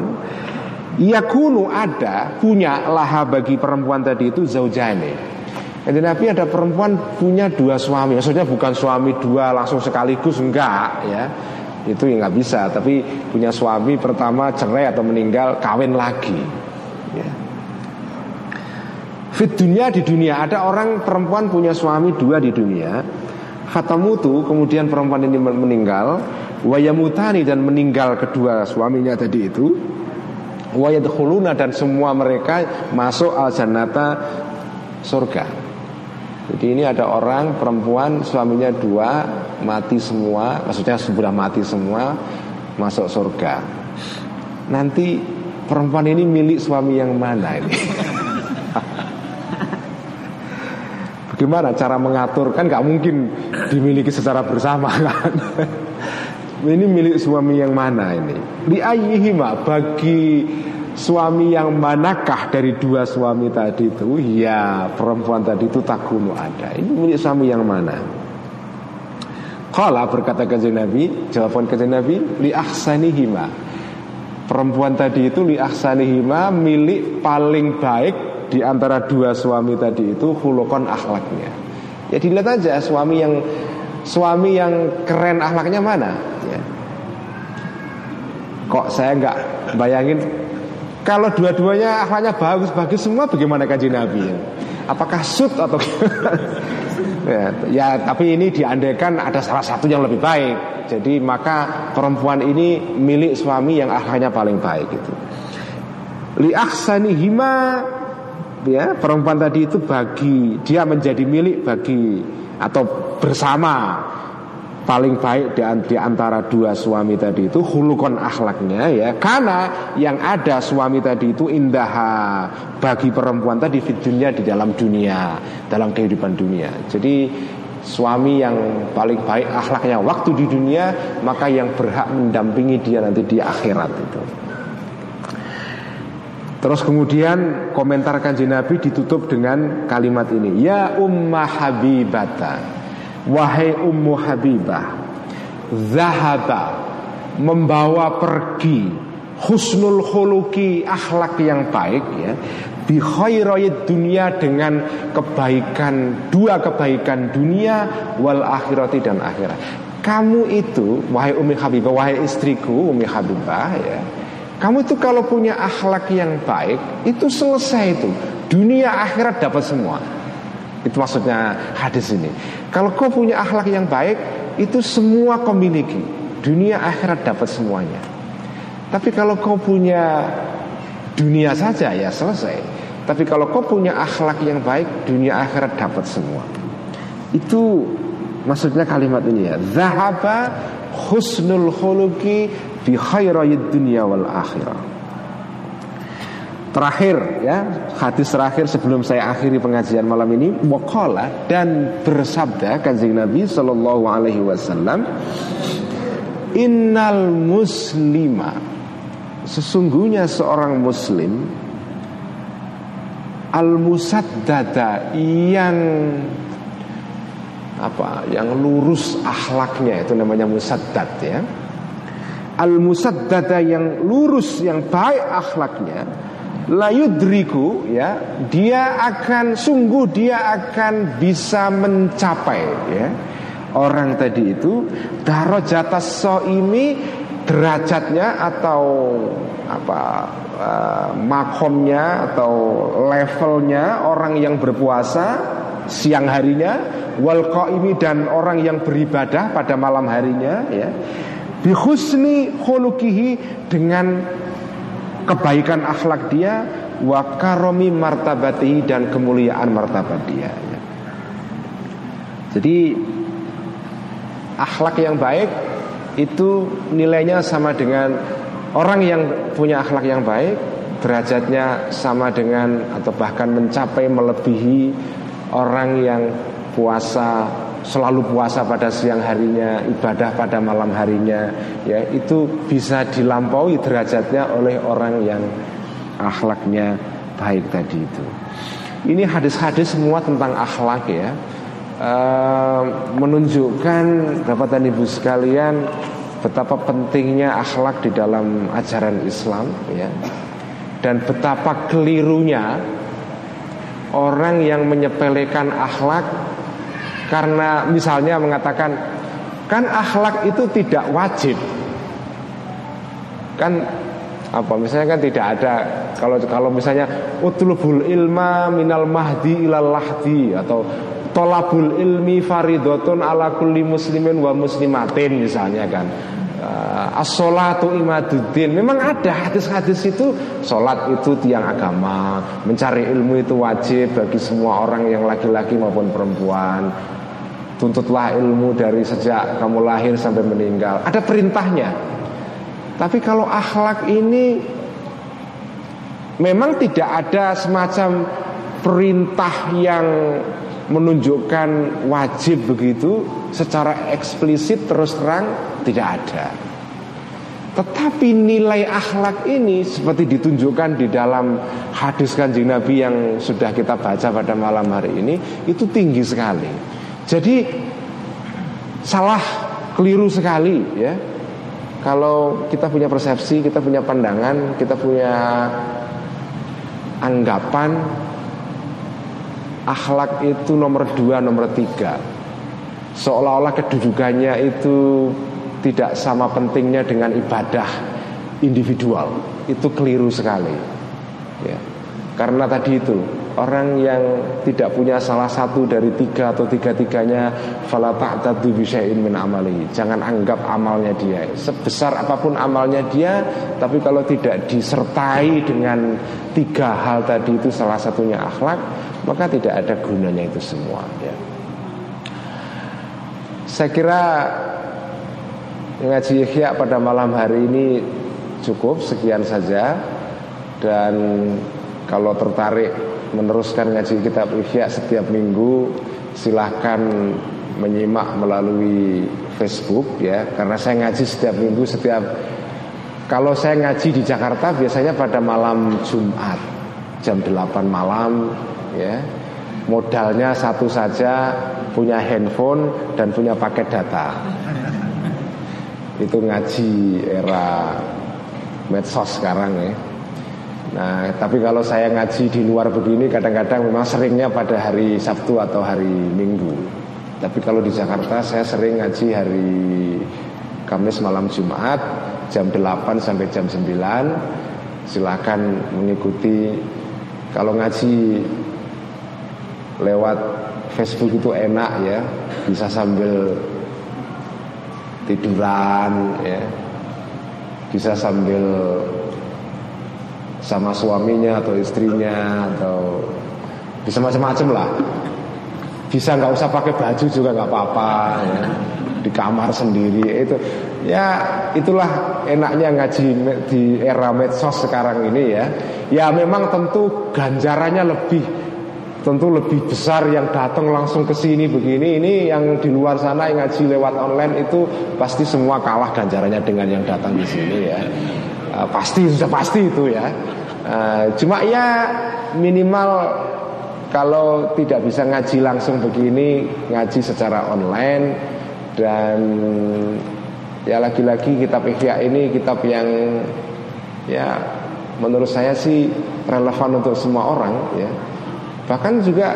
yakunu ada punya laha bagi perempuan tadi itu zaujane. Jadi Nabi ada perempuan punya dua suami. Maksudnya bukan suami dua langsung sekaligus Enggak ya. Itu ya nggak bisa Tapi punya suami pertama cerai atau meninggal Kawin lagi ya. Fit dunia di dunia. Ada orang perempuan punya suami dua di dunia. Fatamutu kemudian perempuan ini meninggal. Wayamutani dan meninggal kedua suaminya tadi itu wayadkhuluna dan semua mereka masuk al jannata surga. Jadi ini ada orang perempuan suaminya dua mati semua, maksudnya sudah mati semua masuk surga. Nanti perempuan ini milik suami yang mana ini? Bagaimana cara mengatur kan nggak mungkin dimiliki secara bersama kan? ini milik suami yang mana ini? Di ayihima bagi suami yang manakah dari dua suami tadi itu? Ya perempuan tadi itu tak takunu ada. Ini milik suami yang mana? Kala berkata ke Nabi, jawaban ke Nabi, li ahsanihima. Perempuan tadi itu li ahsanihima milik paling baik di antara dua suami tadi itu hulukon akhlaknya. Ya dilihat aja suami yang suami yang keren akhlaknya mana. Ya. Kok saya nggak bayangin kalau dua-duanya akhlaknya bagus-bagus semua bagaimana kaji Nabi ya? Apakah sud atau ya, ya tapi ini diandaikan ada salah satu yang lebih baik. Jadi maka perempuan ini milik suami yang akhlaknya paling baik itu. Li hima ya perempuan tadi itu bagi dia menjadi milik bagi atau bersama paling baik di, antara dua suami tadi itu hulukon akhlaknya ya. Karena yang ada suami tadi itu indah bagi perempuan tadi fitunya di dalam dunia dalam kehidupan dunia. Jadi suami yang paling baik akhlaknya waktu di dunia maka yang berhak mendampingi dia nanti di akhirat itu. Terus kemudian komentar kanji Nabi ditutup dengan kalimat ini Ya umma habibata Wahai ummu habibah Zahaba Membawa pergi Husnul khuluki akhlak yang baik ya Bi dunia dengan kebaikan Dua kebaikan dunia Wal akhirati dan akhirat. Kamu itu Wahai ummi habibah Wahai istriku ummi habibah ya kamu itu kalau punya akhlak yang baik Itu selesai itu. Dunia akhirat dapat semua Itu maksudnya hadis ini. Kalau kau punya akhlak yang baik Itu semua kau miliki. Dunia akhirat dapat semuanya. Tapi kalau kau punya Dunia saja ya selesai. Tapi kalau kau punya akhlak yang baik Dunia akhirat dapat semua. Itu maksudnya kalimat ini ya. Zahaba husnul khuluki fi khairayid dunia wal akhirah. Terakhir ya, hadis terakhir sebelum saya akhiri pengajian malam ini waqala dan bersabda kanjeng Nabi sallallahu alaihi wasallam Innal muslima Sesungguhnya seorang muslim Al-musaddada Yang Apa Yang lurus akhlaknya Itu namanya musaddad ya. Al-musaddada yang lurus yang baik akhlaknya layudriku ya dia akan sungguh dia akan bisa mencapai ya. Orang tadi itu darojatas so ini derajatnya atau apa uh, makomnya atau levelnya orang yang berpuasa siang harinya wal ini dan orang yang beribadah pada malam harinya ya. Bihusni khulukihi dengan kebaikan akhlak dia wa karomi martabatihi dan kemuliaan martabat dia. Jadi akhlak yang baik itu nilainya sama dengan orang yang punya akhlak yang baik derajatnya sama dengan atau bahkan mencapai melebihi orang yang puasa selalu puasa pada siang harinya, ibadah pada malam harinya, ya itu bisa dilampaui derajatnya oleh orang yang akhlaknya baik tadi itu. Ini hadis-hadis semua tentang akhlak ya, e, menunjukkan bapak dan ibu sekalian betapa pentingnya akhlak di dalam ajaran Islam ya, dan betapa kelirunya orang yang menyepelekan akhlak karena misalnya mengatakan kan akhlak itu tidak wajib. Kan apa misalnya kan tidak ada kalau kalau misalnya utlubul ilma minal mahdi ilal lahdi atau tolabul ilmi faridotun ala kulli muslimin wa muslimatin misalnya kan uh, as-salatu imaduddin. Memang ada hadis-hadis itu salat itu tiang agama, mencari ilmu itu wajib bagi semua orang yang laki-laki maupun perempuan. Tuntutlah ilmu dari sejak kamu lahir sampai meninggal. Ada perintahnya. Tapi kalau akhlak ini memang tidak ada semacam perintah yang menunjukkan wajib begitu secara eksplisit terus terang tidak ada. Tetapi nilai akhlak ini seperti ditunjukkan di dalam hadis kanjeng Nabi yang sudah kita baca pada malam hari ini itu tinggi sekali. Jadi salah keliru sekali ya. Kalau kita punya persepsi, kita punya pandangan, kita punya anggapan akhlak itu nomor dua, nomor tiga Seolah-olah kedudukannya itu tidak sama pentingnya dengan ibadah individual Itu keliru sekali ya. Karena tadi itu Orang yang tidak punya salah satu dari tiga atau tiga-tiganya Fala ta'tadu bisya'in min amali Jangan anggap amalnya dia. Sebesar apa pun amalnya dia Tapi kalau tidak disertai dengan tiga hal tadi itu salah satunya akhlak Maka tidak ada gunanya itu semua ya. Saya kira Ngaji Ikhya pada malam hari ini cukup Sekian saja. Dan kalau tertarik meneruskan ngaji kitab Ihya setiap minggu silahkan menyimak melalui Facebook ya. Karena saya ngaji setiap minggu setiap kalau saya ngaji di Jakarta biasanya pada malam Jumat jam 8 malam ya. Modalnya satu saja punya handphone dan punya paket data. Itu ngaji era medsos sekarang ya Nah, tapi kalau saya ngaji di luar begini kadang-kadang memang seringnya pada hari Sabtu atau hari Minggu. Tapi kalau di Jakarta saya sering ngaji hari Kamis malam Jumat jam 8 sampai jam 9. Silahkan mengikuti kalau ngaji lewat Facebook itu enak ya, bisa sambil tiduran ya. Bisa sambil sama suaminya atau istrinya atau bisa macam-macam lah. Bisa nggak usah pakai baju juga nggak apa-apa ya. di kamar sendiri itu ya itulah enaknya ngaji di era medsos sekarang ini ya. Ya memang tentu ganjarannya lebih tentu lebih besar yang datang langsung ke sini begini. Ini yang di luar sana yang ngaji lewat online itu pasti semua kalah ganjarannya dengan yang datang di sini ya uh, pasti sudah pasti itu ya. Uh, cuma ya minimal kalau tidak bisa ngaji langsung begini ngaji secara online dan ya lagi-lagi kitab Ihya ini kitab yang ya menurut saya sih relevan untuk semua orang ya. Bahkan juga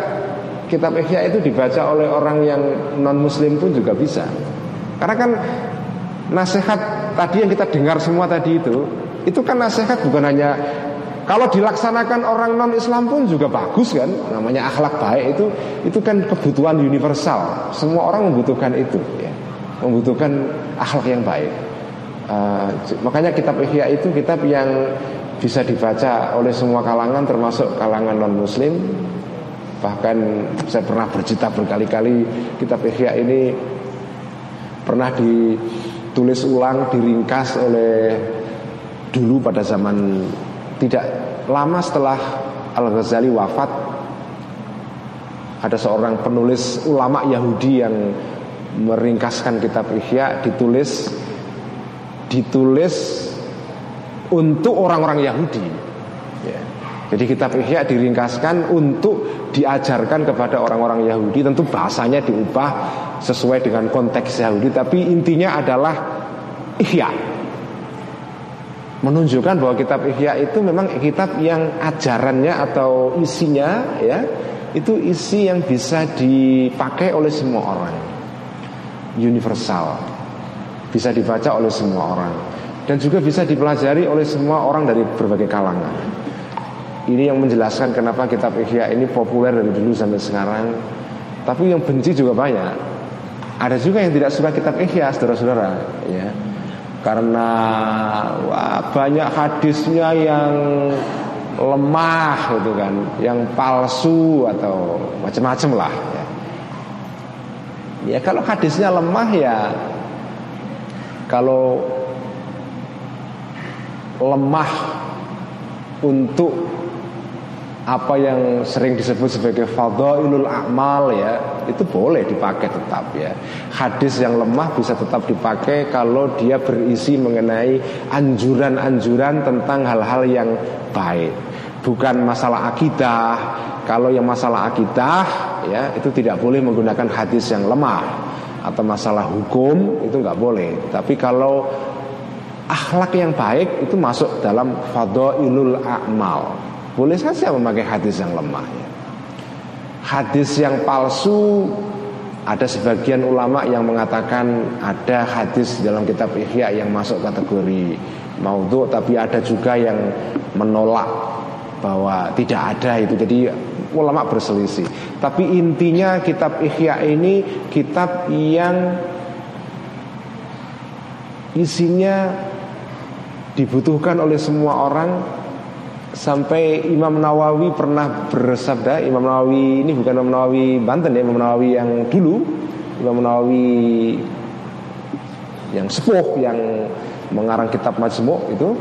kitab Ihya itu dibaca oleh orang yang non muslim pun juga bisa. Karena kan nasihat tadi yang kita dengar semua tadi itu itu kan nasihat bukan hanya kalau dilaksanakan orang non Islam pun juga bagus kan namanya akhlak baik itu itu kan kebutuhan universal. Semua orang membutuhkan itu ya. Membutuhkan akhlak yang baik. Uh, makanya kitab Ihya itu kitab yang bisa dibaca oleh semua kalangan termasuk kalangan non Muslim bahkan saya pernah bercita berkali-kali kitab Ihya ini pernah ditulis ulang diringkas oleh dulu pada zaman tidak lama setelah Al-Ghazali wafat ada seorang penulis ulama Yahudi yang meringkaskan kitab Ihya ditulis ditulis untuk orang-orang Yahudi. Ya. Jadi kitab Ihya diringkaskan untuk diajarkan kepada orang-orang Yahudi. Tentu bahasanya diubah sesuai dengan konteks Yahudi, tapi intinya adalah Ihya menunjukkan bahwa kitab Ihya itu memang kitab yang ajarannya atau isinya ya itu isi yang bisa dipakai oleh semua orang. Universal. Bisa dibaca oleh semua orang. Dan juga bisa dipelajari oleh semua orang dari berbagai kalangan. Ini yang menjelaskan kenapa kitab Ihya ini populer dari dulu sampai sekarang. Tapi yang benci juga banyak. Ada juga yang tidak suka kitab Ihya saudara-saudara ya karena wah, banyak hadisnya yang lemah gitu kan, yang palsu atau macam-macam lah. Ya. ya kalau hadisnya lemah ya, kalau lemah untuk apa yang sering disebut sebagai fadhailul a'mal ya itu boleh dipakai tetap ya. Hadis yang lemah bisa tetap dipakai kalau dia berisi mengenai anjuran-anjuran tentang hal-hal yang baik. Bukan masalah akidah. Kalau yang masalah akidah ya itu tidak boleh menggunakan hadis yang lemah. Atau masalah hukum itu nggak boleh. Tapi kalau akhlak yang baik itu masuk dalam fadhailul a'mal. Boleh saja memakai hadis yang lemah ya. Hadis yang palsu ada sebagian ulama yang mengatakan ada hadis dalam kitab Ihya yang masuk kategori maudhu tapi ada juga yang menolak bahwa tidak ada itu. Jadi ulama berselisih. Tapi intinya kitab Ihya ini kitab yang isinya dibutuhkan oleh semua orang Sampai Imam Nawawi pernah bersabda Imam Nawawi ini bukan Imam Nawawi Banten ya Imam Nawawi yang dulu Imam Nawawi yang sepuh yang mengarang kitab Majmu' itu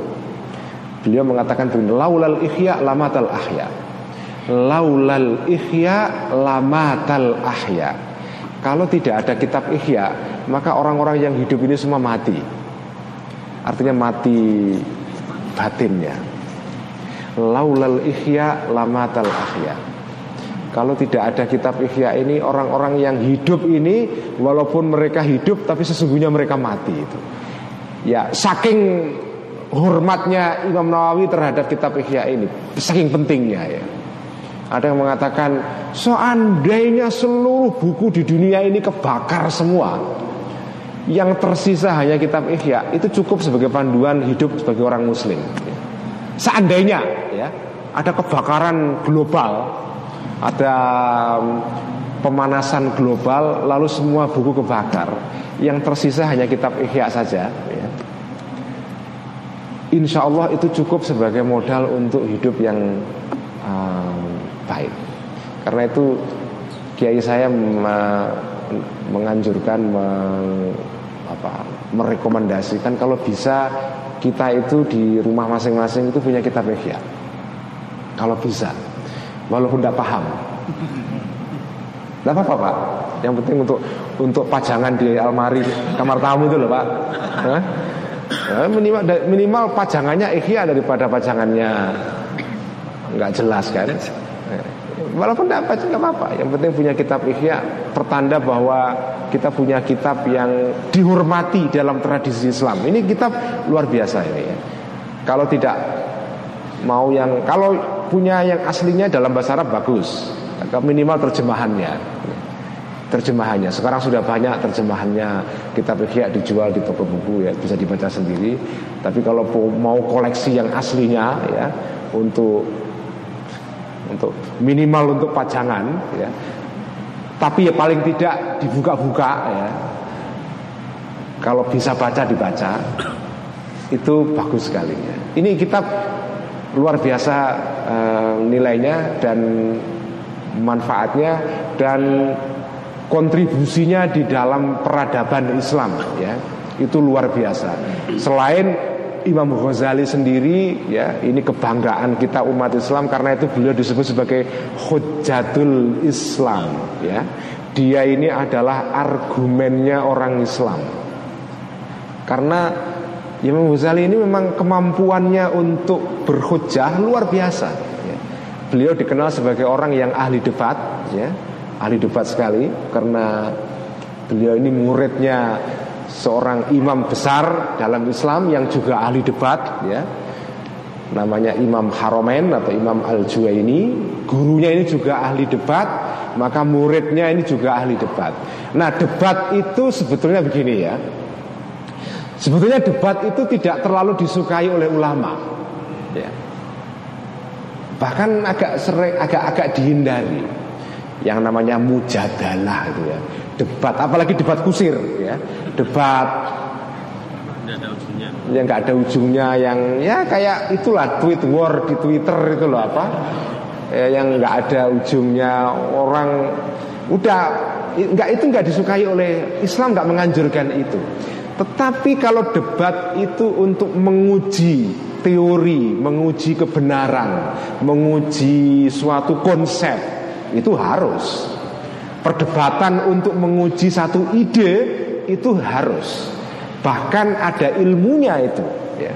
beliau mengatakan laulal ihya lamatal ahya. Laulal ihya lamatal ahya. Kalau tidak ada kitab ihya maka orang-orang yang hidup ini semua mati. Artinya mati batinnya laulal ihya lamatal ahya. Kalau tidak ada kitab ihya ini orang-orang yang hidup ini walaupun mereka hidup tapi sesungguhnya mereka mati itu. Ya saking hormatnya Imam Nawawi terhadap kitab ihya ini saking pentingnya ya. Ada yang mengatakan seandainya seluruh buku di dunia ini kebakar semua yang tersisa hanya kitab ihya itu cukup sebagai panduan hidup sebagai orang muslim. Seandainya ya ada kebakaran global, ada um, pemanasan global, lalu semua buku kebakar, yang tersisa hanya kitab Ihya saja. Ya. Insya Allah itu cukup sebagai modal untuk hidup yang um, baik. Karena itu Kiai saya menganjurkan, meng, apa, merekomendasikan kalau bisa kita itu di rumah masing-masing itu punya kitab ihya. Kalau bisa, walaupun tidak paham. Tidak apa-apa Pak. Yang penting untuk untuk pajangan di almari kamar tamu itu loh Pak. Ya, minimal minimal pajangannya ihya daripada pajangannya nggak jelas kan. Walaupun tidak baca nggak apa-apa. Yang penting punya kitab ihya pertanda bahwa kita punya kitab yang dihormati dalam tradisi Islam. Ini kitab luar biasa ini ya. Kalau tidak mau yang kalau punya yang aslinya dalam bahasa Arab bagus. Minimal terjemahannya. Terjemahannya. Sekarang sudah banyak terjemahannya kitab ihya dijual di toko buku ya bisa dibaca sendiri. Tapi kalau mau koleksi yang aslinya ya untuk untuk minimal untuk pajangan ya. Tapi ya paling tidak dibuka-buka ya. Kalau bisa baca dibaca itu bagus sekali ya. Ini kitab luar biasa e, nilainya dan manfaatnya dan kontribusinya di dalam peradaban Islam ya. Itu luar biasa. Selain Imam Ghazali sendiri ya ini kebanggaan kita umat Islam karena itu beliau disebut sebagai hujjatul Islam ya. Dia ini adalah argumennya orang Islam. Karena Imam Ghazali ini memang kemampuannya untuk berhujjah luar biasa ya. beliau dikenal sebagai orang yang ahli debat ya. Ahli debat sekali karena beliau ini muridnya seorang imam besar dalam Islam yang juga ahli debat ya. Namanya Imam Haromen atau Imam Al Juwaini gurunya ini juga ahli debat maka muridnya ini juga ahli debat. Nah debat itu sebetulnya begini ya sebetulnya debat itu tidak terlalu disukai oleh ulama. Ya. Bahkan agak sering agak-agak dihindari. Yang namanya mujadalah itu ya. Debat apalagi debat kusir ya. Debat. Yang nggak ada ujungnya yang ya kayak itulah tweet war di Twitter itu loh apa. Ya, yang nggak ada ujungnya. Orang udah nggak itu nggak disukai oleh Islam nggak menganjurkan itu tetapi kalau debat itu untuk menguji teori menguji kebenaran menguji suatu konsep itu harus. Perdebatan untuk menguji satu ide itu harus. Bahkan ada ilmunya itu ya.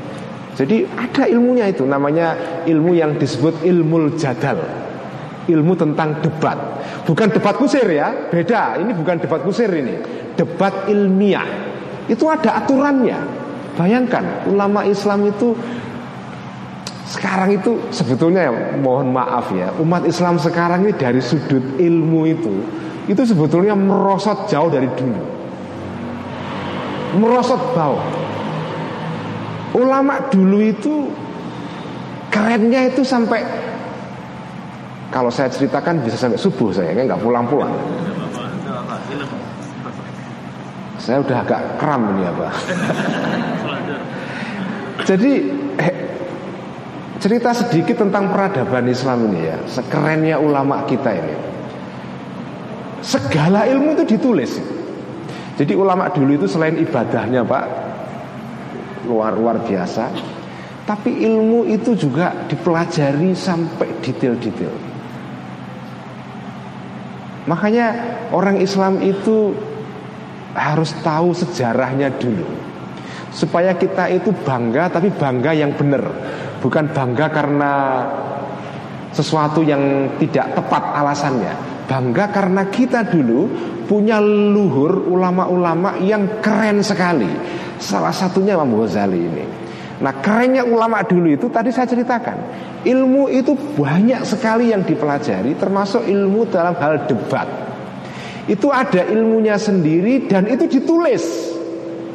Jadi ada ilmunya itu Namanya ilmu yang disebut ilmu jadal. Ilmu tentang debat. Bukan debat kusir ya. Beda, ini bukan debat kusir ini. Debat ilmiah Itu ada aturannya Bayangkan ulama Islam itu sekarang itu sebetulnya ya, mohon maaf ya umat Islam sekarang ini dari sudut ilmu itu itu sebetulnya merosot jauh dari dulu merosot bau. Ulama dulu itu kerennya itu sampai kalau saya ceritakan bisa sampai subuh saya kan nggak pulang-pulang. Saya udah agak kram ini apa. Jadi eh, cerita sedikit tentang peradaban Islam ini ya, sekerennya ulama kita ini. Segala ilmu itu ditulis. Jadi ulama dulu itu selain ibadahnya Pak Luar-luar biasa Tapi ilmu itu juga dipelajari sampai detail-detail Makanya orang Islam itu harus tahu sejarahnya dulu. Supaya kita itu bangga tapi bangga yang benar. Bukan bangga karena sesuatu yang tidak tepat alasannya. Bangga karena kita dulu punya luhur ulama-ulama yang keren sekali. Salah satunya Imam Ghazali ini. Nah kerennya ulama dulu itu tadi saya ceritakan. Ilmu itu banyak sekali yang dipelajari Termasuk ilmu dalam hal debat Itu ada ilmunya sendiri dan itu ditulis.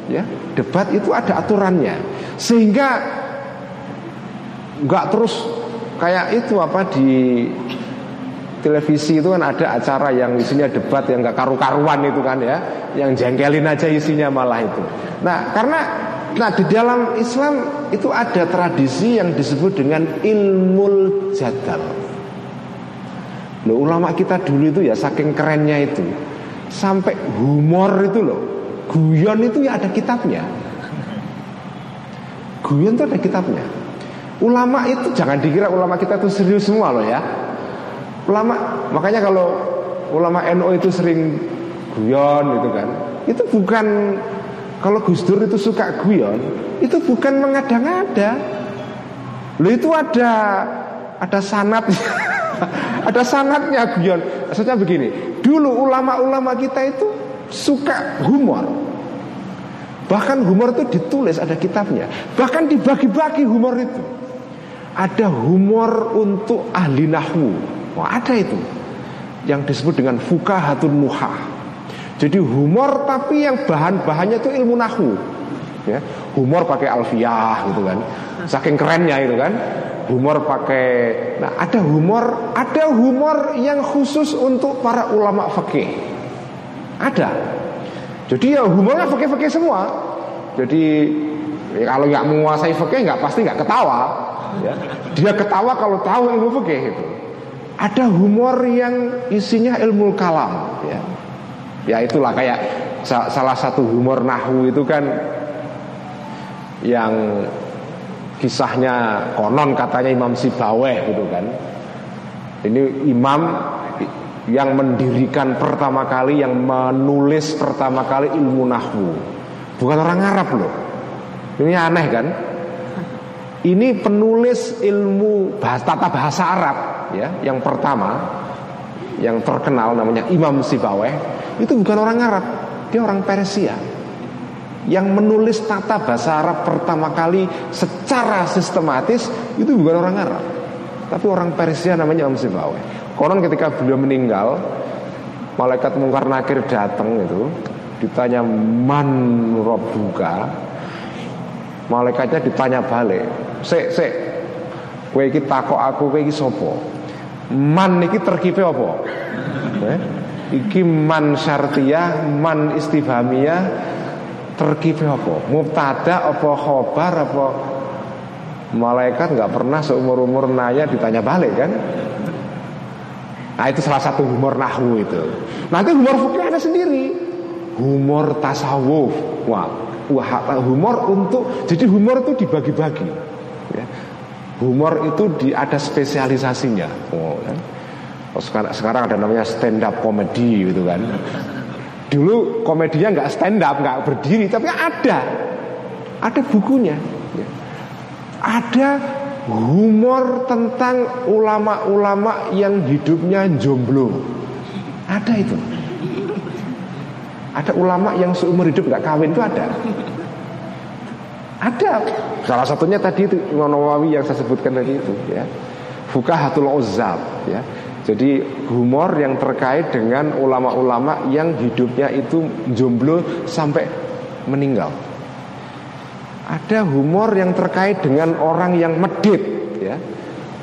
Ya Debat itu ada aturannya. Sehingga nggak terus kayak itu apa di televisi itu kan ada acara yang isinya debat yang gak karu-karuan itu kan ya yang jengkelin aja isinya malah itu. Nah karena nah di dalam Islam itu ada tradisi yang disebut dengan ilmu jadal loh ulama kita dulu itu ya saking kerennya itu sampai humor itu loh guyon itu ya ada kitabnya guyon itu ada kitabnya ulama itu jangan dikira ulama kita itu serius semua loh ya Ulama makanya kalau ulama NU itu sering guyon gitu kan. Itu bukan kalau Gus Dur itu suka guyon, itu bukan mengada-ngada. Lo itu ada ada sanat ada sanatnya guyon. Maksudnya begini, dulu ulama-ulama kita itu suka humor. Bahkan humor itu ditulis ada kitabnya. Bahkan dibagi-bagi humor itu. Ada humor untuk ahli nahwu, Wah ada itu Yang disebut dengan fukahatun muha Jadi humor tapi yang bahan-bahannya itu ilmu nahu ya. Humor pakai alfiah gitu kan Saking kerennya itu kan Humor pakai Nah ada humor Ada humor yang khusus untuk para ulama fakih Ada. Jadi ya humornya fakih-fakih semua. Jadi ya, kalau nggak menguasai fakih nggak pasti nggak ketawa. Ya. Dia ketawa kalau tahu ilmu fakih itu. Ada humor yang isinya ilmu kalam ya. Ya itulah kayak salah satu humor nahu itu kan yang kisahnya konon katanya Imam Sibaweh gitu kan. Ini imam yang mendirikan pertama kali yang menulis pertama kali ilmu nahwu. Bukan orang Arab loh. Ini aneh kan? Ini penulis ilmu bahasa, tata bahasa Arab ya, yang pertama yang terkenal namanya Imam Sibaweh itu bukan orang Arab, dia orang Persia. Yang menulis tata bahasa Arab pertama kali secara sistematis itu bukan orang Arab, tapi orang Persia namanya Imam Sibaweh. Konon ketika beliau meninggal, malaikat mungkar nakir datang itu ditanya man robuka malaikatnya ditanya balik Sik, sik. Kowe iki takok aku kowe iki sapa? Man iki terkipe apa? Eh? Iki man syartiyah, man istifhamiyah, terkipe apa? Mubtada apa khobar apa malaikat nggak pernah seumur umur nanya ditanya balik kan? Nah itu salah satu humor nahu itu. Nanti humor fikih ada sendiri. Humor tasawuf. Wah, wah humor untuk jadi humor itu dibagi-bagi. Ya. Humor itu di ada spesialisasinya. Oh, kan? sekarang, sekarang ada namanya stand up comedy gitu kan. Dulu komedinya nggak stand up, nggak berdiri, tapi ada, ada bukunya. Ada humor tentang ulama-ulama yang hidupnya jomblo. Ada itu. Ada ulama yang seumur hidup nggak kawin itu ada. Ada. Salah satunya tadi itu Imam yang saya sebutkan tadi itu ya. Fukahatul Uzzab ya. Jadi humor yang terkait dengan ulama-ulama yang hidupnya itu jomblo sampai meninggal. Ada humor yang terkait dengan orang yang medit ya.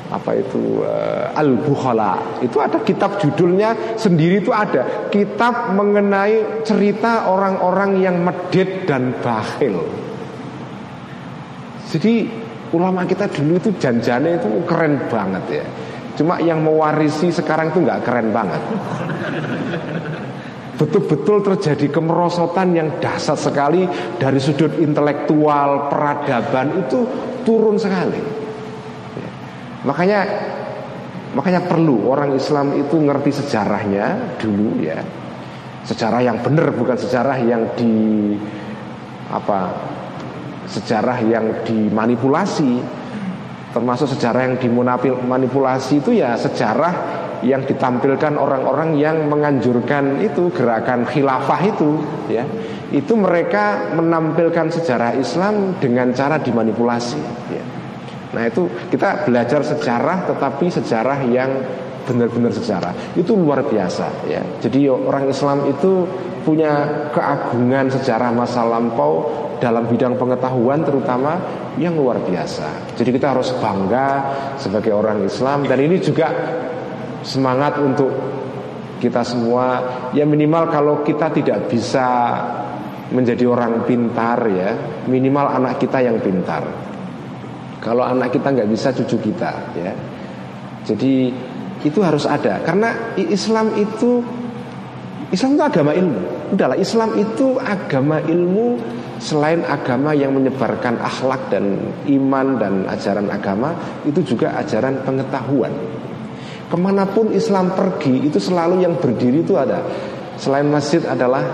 Apa itu uh, Al-Bukhala Itu ada kitab judulnya sendiri itu ada Kitab mengenai cerita orang-orang yang medit dan bakhil Jadi ulama kita dulu itu janjane itu keren banget ya Cuma yang mewarisi sekarang itu nggak keren banget. Betul-betul terjadi kemerosotan yang dasar sekali dari sudut intelektual, peradaban itu turun sekali. Ya. Makanya makanya perlu orang Islam itu ngerti sejarahnya dulu ya. Sejarah yang benar bukan sejarah yang di apa sejarah yang dimanipulasi termasuk sejarah yang dimanipulasi itu ya sejarah yang ditampilkan orang-orang yang menganjurkan itu gerakan khilafah itu ya. Itu mereka menampilkan sejarah Islam dengan cara dimanipulasi ya. nah itu kita belajar sejarah tetapi sejarah yang benar-benar sejarah. Itu luar biasa ya. Jadi orang Islam itu punya keagungan sejarah masa lampau dalam bidang pengetahuan terutama yang luar biasa. Jadi kita harus bangga sebagai orang Islam dan ini juga semangat untuk kita semua. Ya minimal kalau kita tidak bisa menjadi orang pintar ya, minimal anak kita yang pintar. Kalau anak kita nggak bisa cucu kita ya. Jadi itu harus ada karena Islam itu Islam itu agama ilmu. Udahlah Islam itu agama ilmu selain agama yang menyebarkan akhlak dan iman dan ajaran agama itu juga ajaran pengetahuan. Ke mana pun Islam pergi itu selalu yang berdiri itu ada selain masjid adalah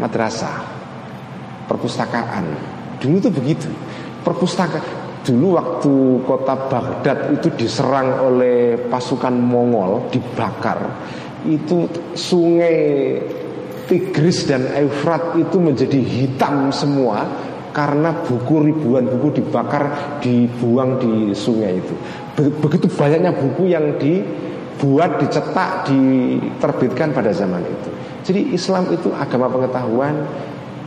madrasah, perpustakaan. Dulu itu begitu. Perpustakaan dulu waktu kota Baghdad itu diserang oleh pasukan Mongol, dibakar. Itu sungai Tigris dan Efrat itu menjadi hitam semua karena buku ribuan buku dibakar dibuang di sungai itu. Begitu banyaknya buku yang dibuat, dicetak, diterbitkan pada zaman itu. Jadi Islam itu agama pengetahuan.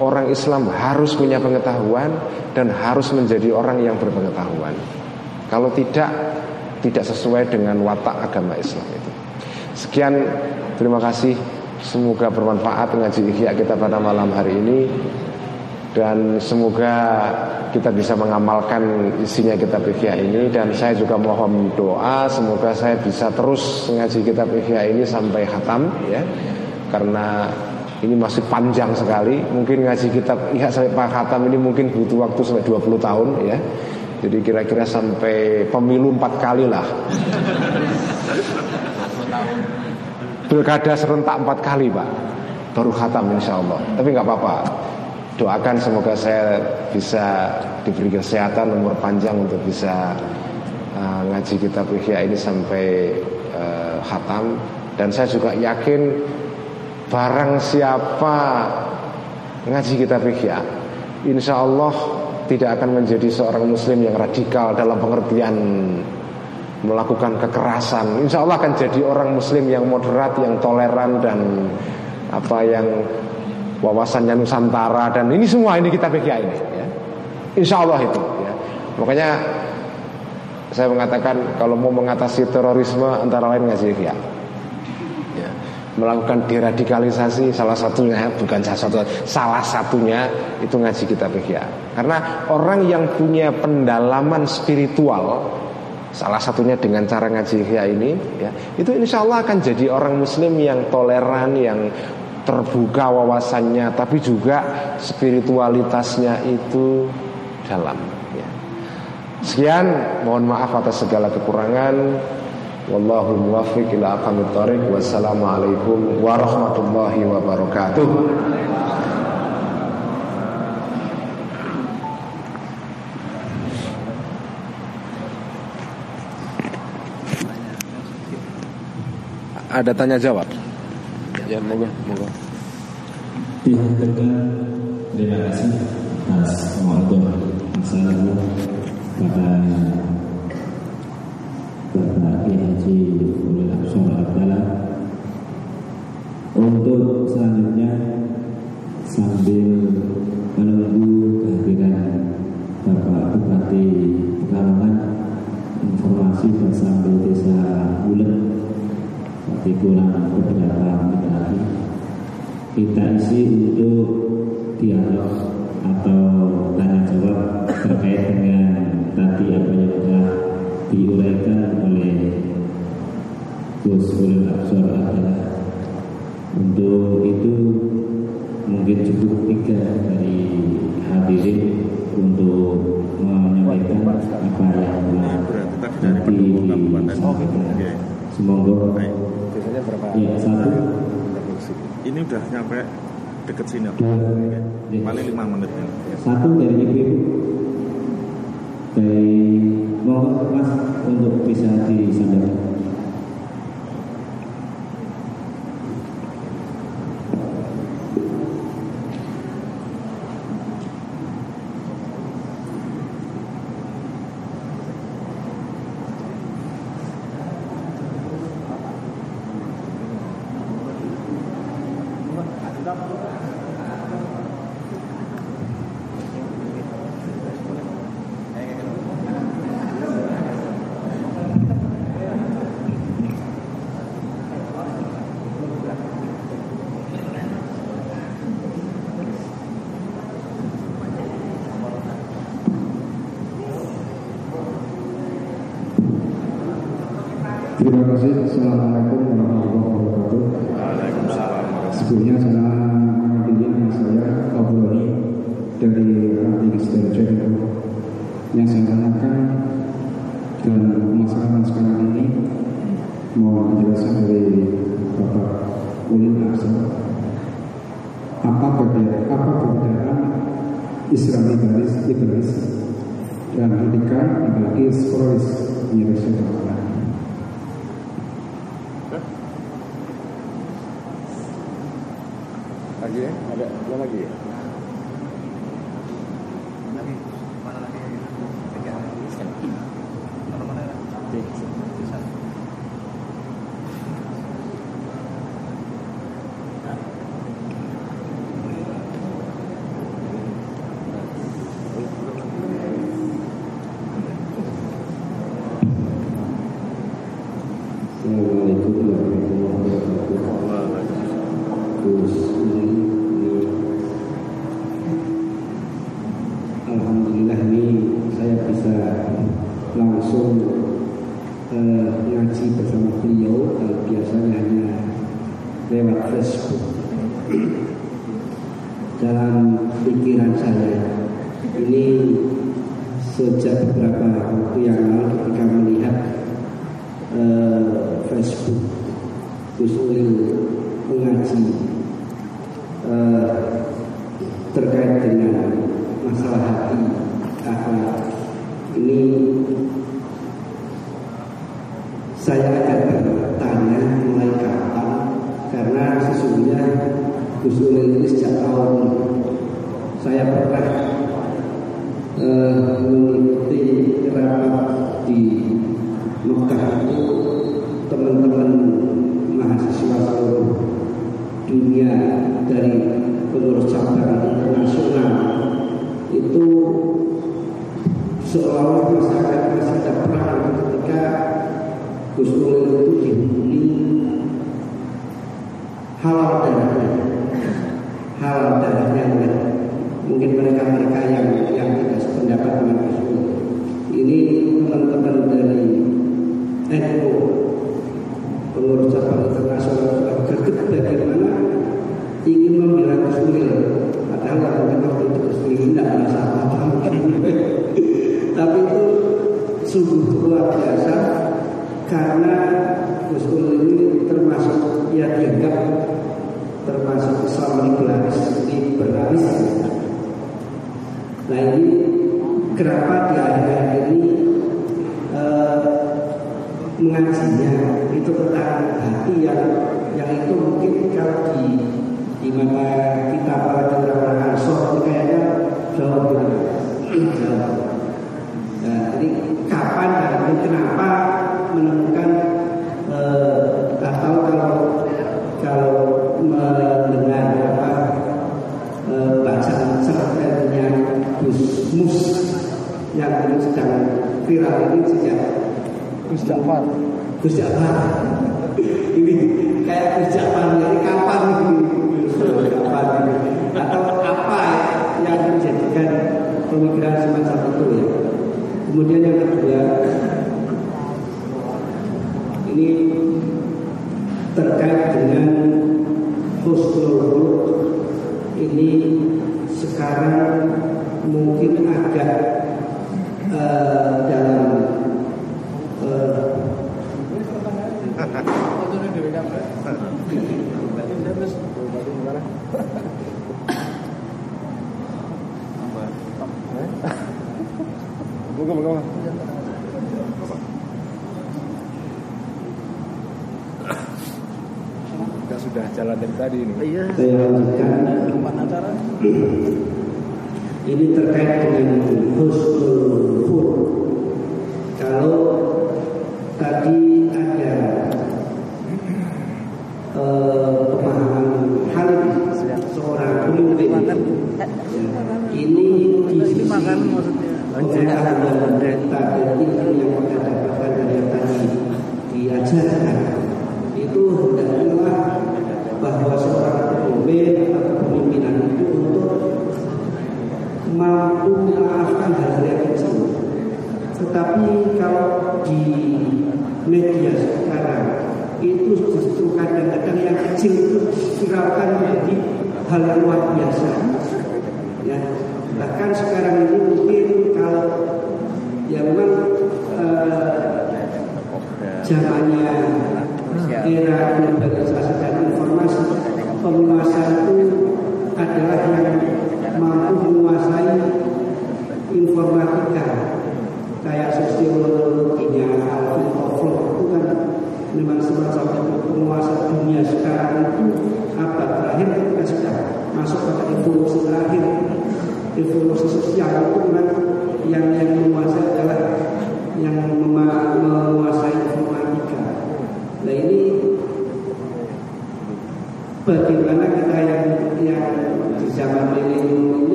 Orang Islam harus punya pengetahuan dan harus menjadi orang yang berpengetahuan. Kalau tidak, tidak sesuai dengan watak agama Islam itu. Sekian, terima kasih. Semoga bermanfaat ngaji ikhya kita pada malam hari ini. Dan semoga kita bisa mengamalkan isinya kitab ikhya ini. Dan saya juga mohon doa semoga saya bisa terus ngaji kitab ikhya ini sampai khatam ya. Karena ini masih panjang sekali. Mungkin ngaji kitab ikhya sampai khatam ini mungkin butuh waktu sampai 20 tahun ya. Jadi kira-kira sampai pemilu empat kali lah Pilkada serentak empat kali pak. Baru khatam insya Allah Tapi nggak apa-apa. Doakan semoga saya bisa diberi kesehatan Umur panjang untuk bisa uh, Ngaji kitab Ihya ini sampai uh, khatam. Dan saya juga yakin Barang siapa Ngaji kitab Ihya Insya Allah tidak akan menjadi seorang muslim yang radikal dalam pengertian melakukan kekerasan, insya Allah akan jadi orang Muslim yang moderat, yang toleran dan apa yang wawasannya Nusantara dan ini semua ini kita PKI ini. Ya. Insya Allah itu. Ya. Makanya saya mengatakan kalau mau mengatasi terorisme antara lain ngasih ya. ya. melakukan deradikalisasi salah satunya bukan salah satu salah satunya itu ngaji kita PGA karena orang yang punya pendalaman spiritual salah satunya dengan cara ngaji PGA ini ya itu insya Allah akan jadi orang muslim yang toleran yang terbuka wawasannya tapi juga spiritualitasnya itu dalam ya. sekian mohon maaf atas segala kekurangan Wallahu muwaffiq ila. Wassalamualaikum warahmatullahi wabarakatuh. Ada tanya jawab? Ya, monggo, monggo. Terima kasih atas ngobrol masalah pada Bapak Haji Ulil Absor Abdallah untuk selanjutnya sambil menunggu kehadiran Bapak Bupati tapi kurang beberapa lagi kita isi untuk dialog atau tanya jawab terkait dengan tadi apa yang sudah diuraikan oleh Gus Ulil Absor adalah untuk itu mungkin cukup tiga dari hadirin untuk menyampaikan apa yang telah nanti semoga ya satu. ini udah nyampe deket sini paling lima menit. Satu dari ibu dari mohon mas untuk bisa disampaikan ini terkait dengan husnul ini sekarang mungkin agak uh, dalam uh, tadi ini. Iya. Saya lanjutkan. Ini terkait dengan khusus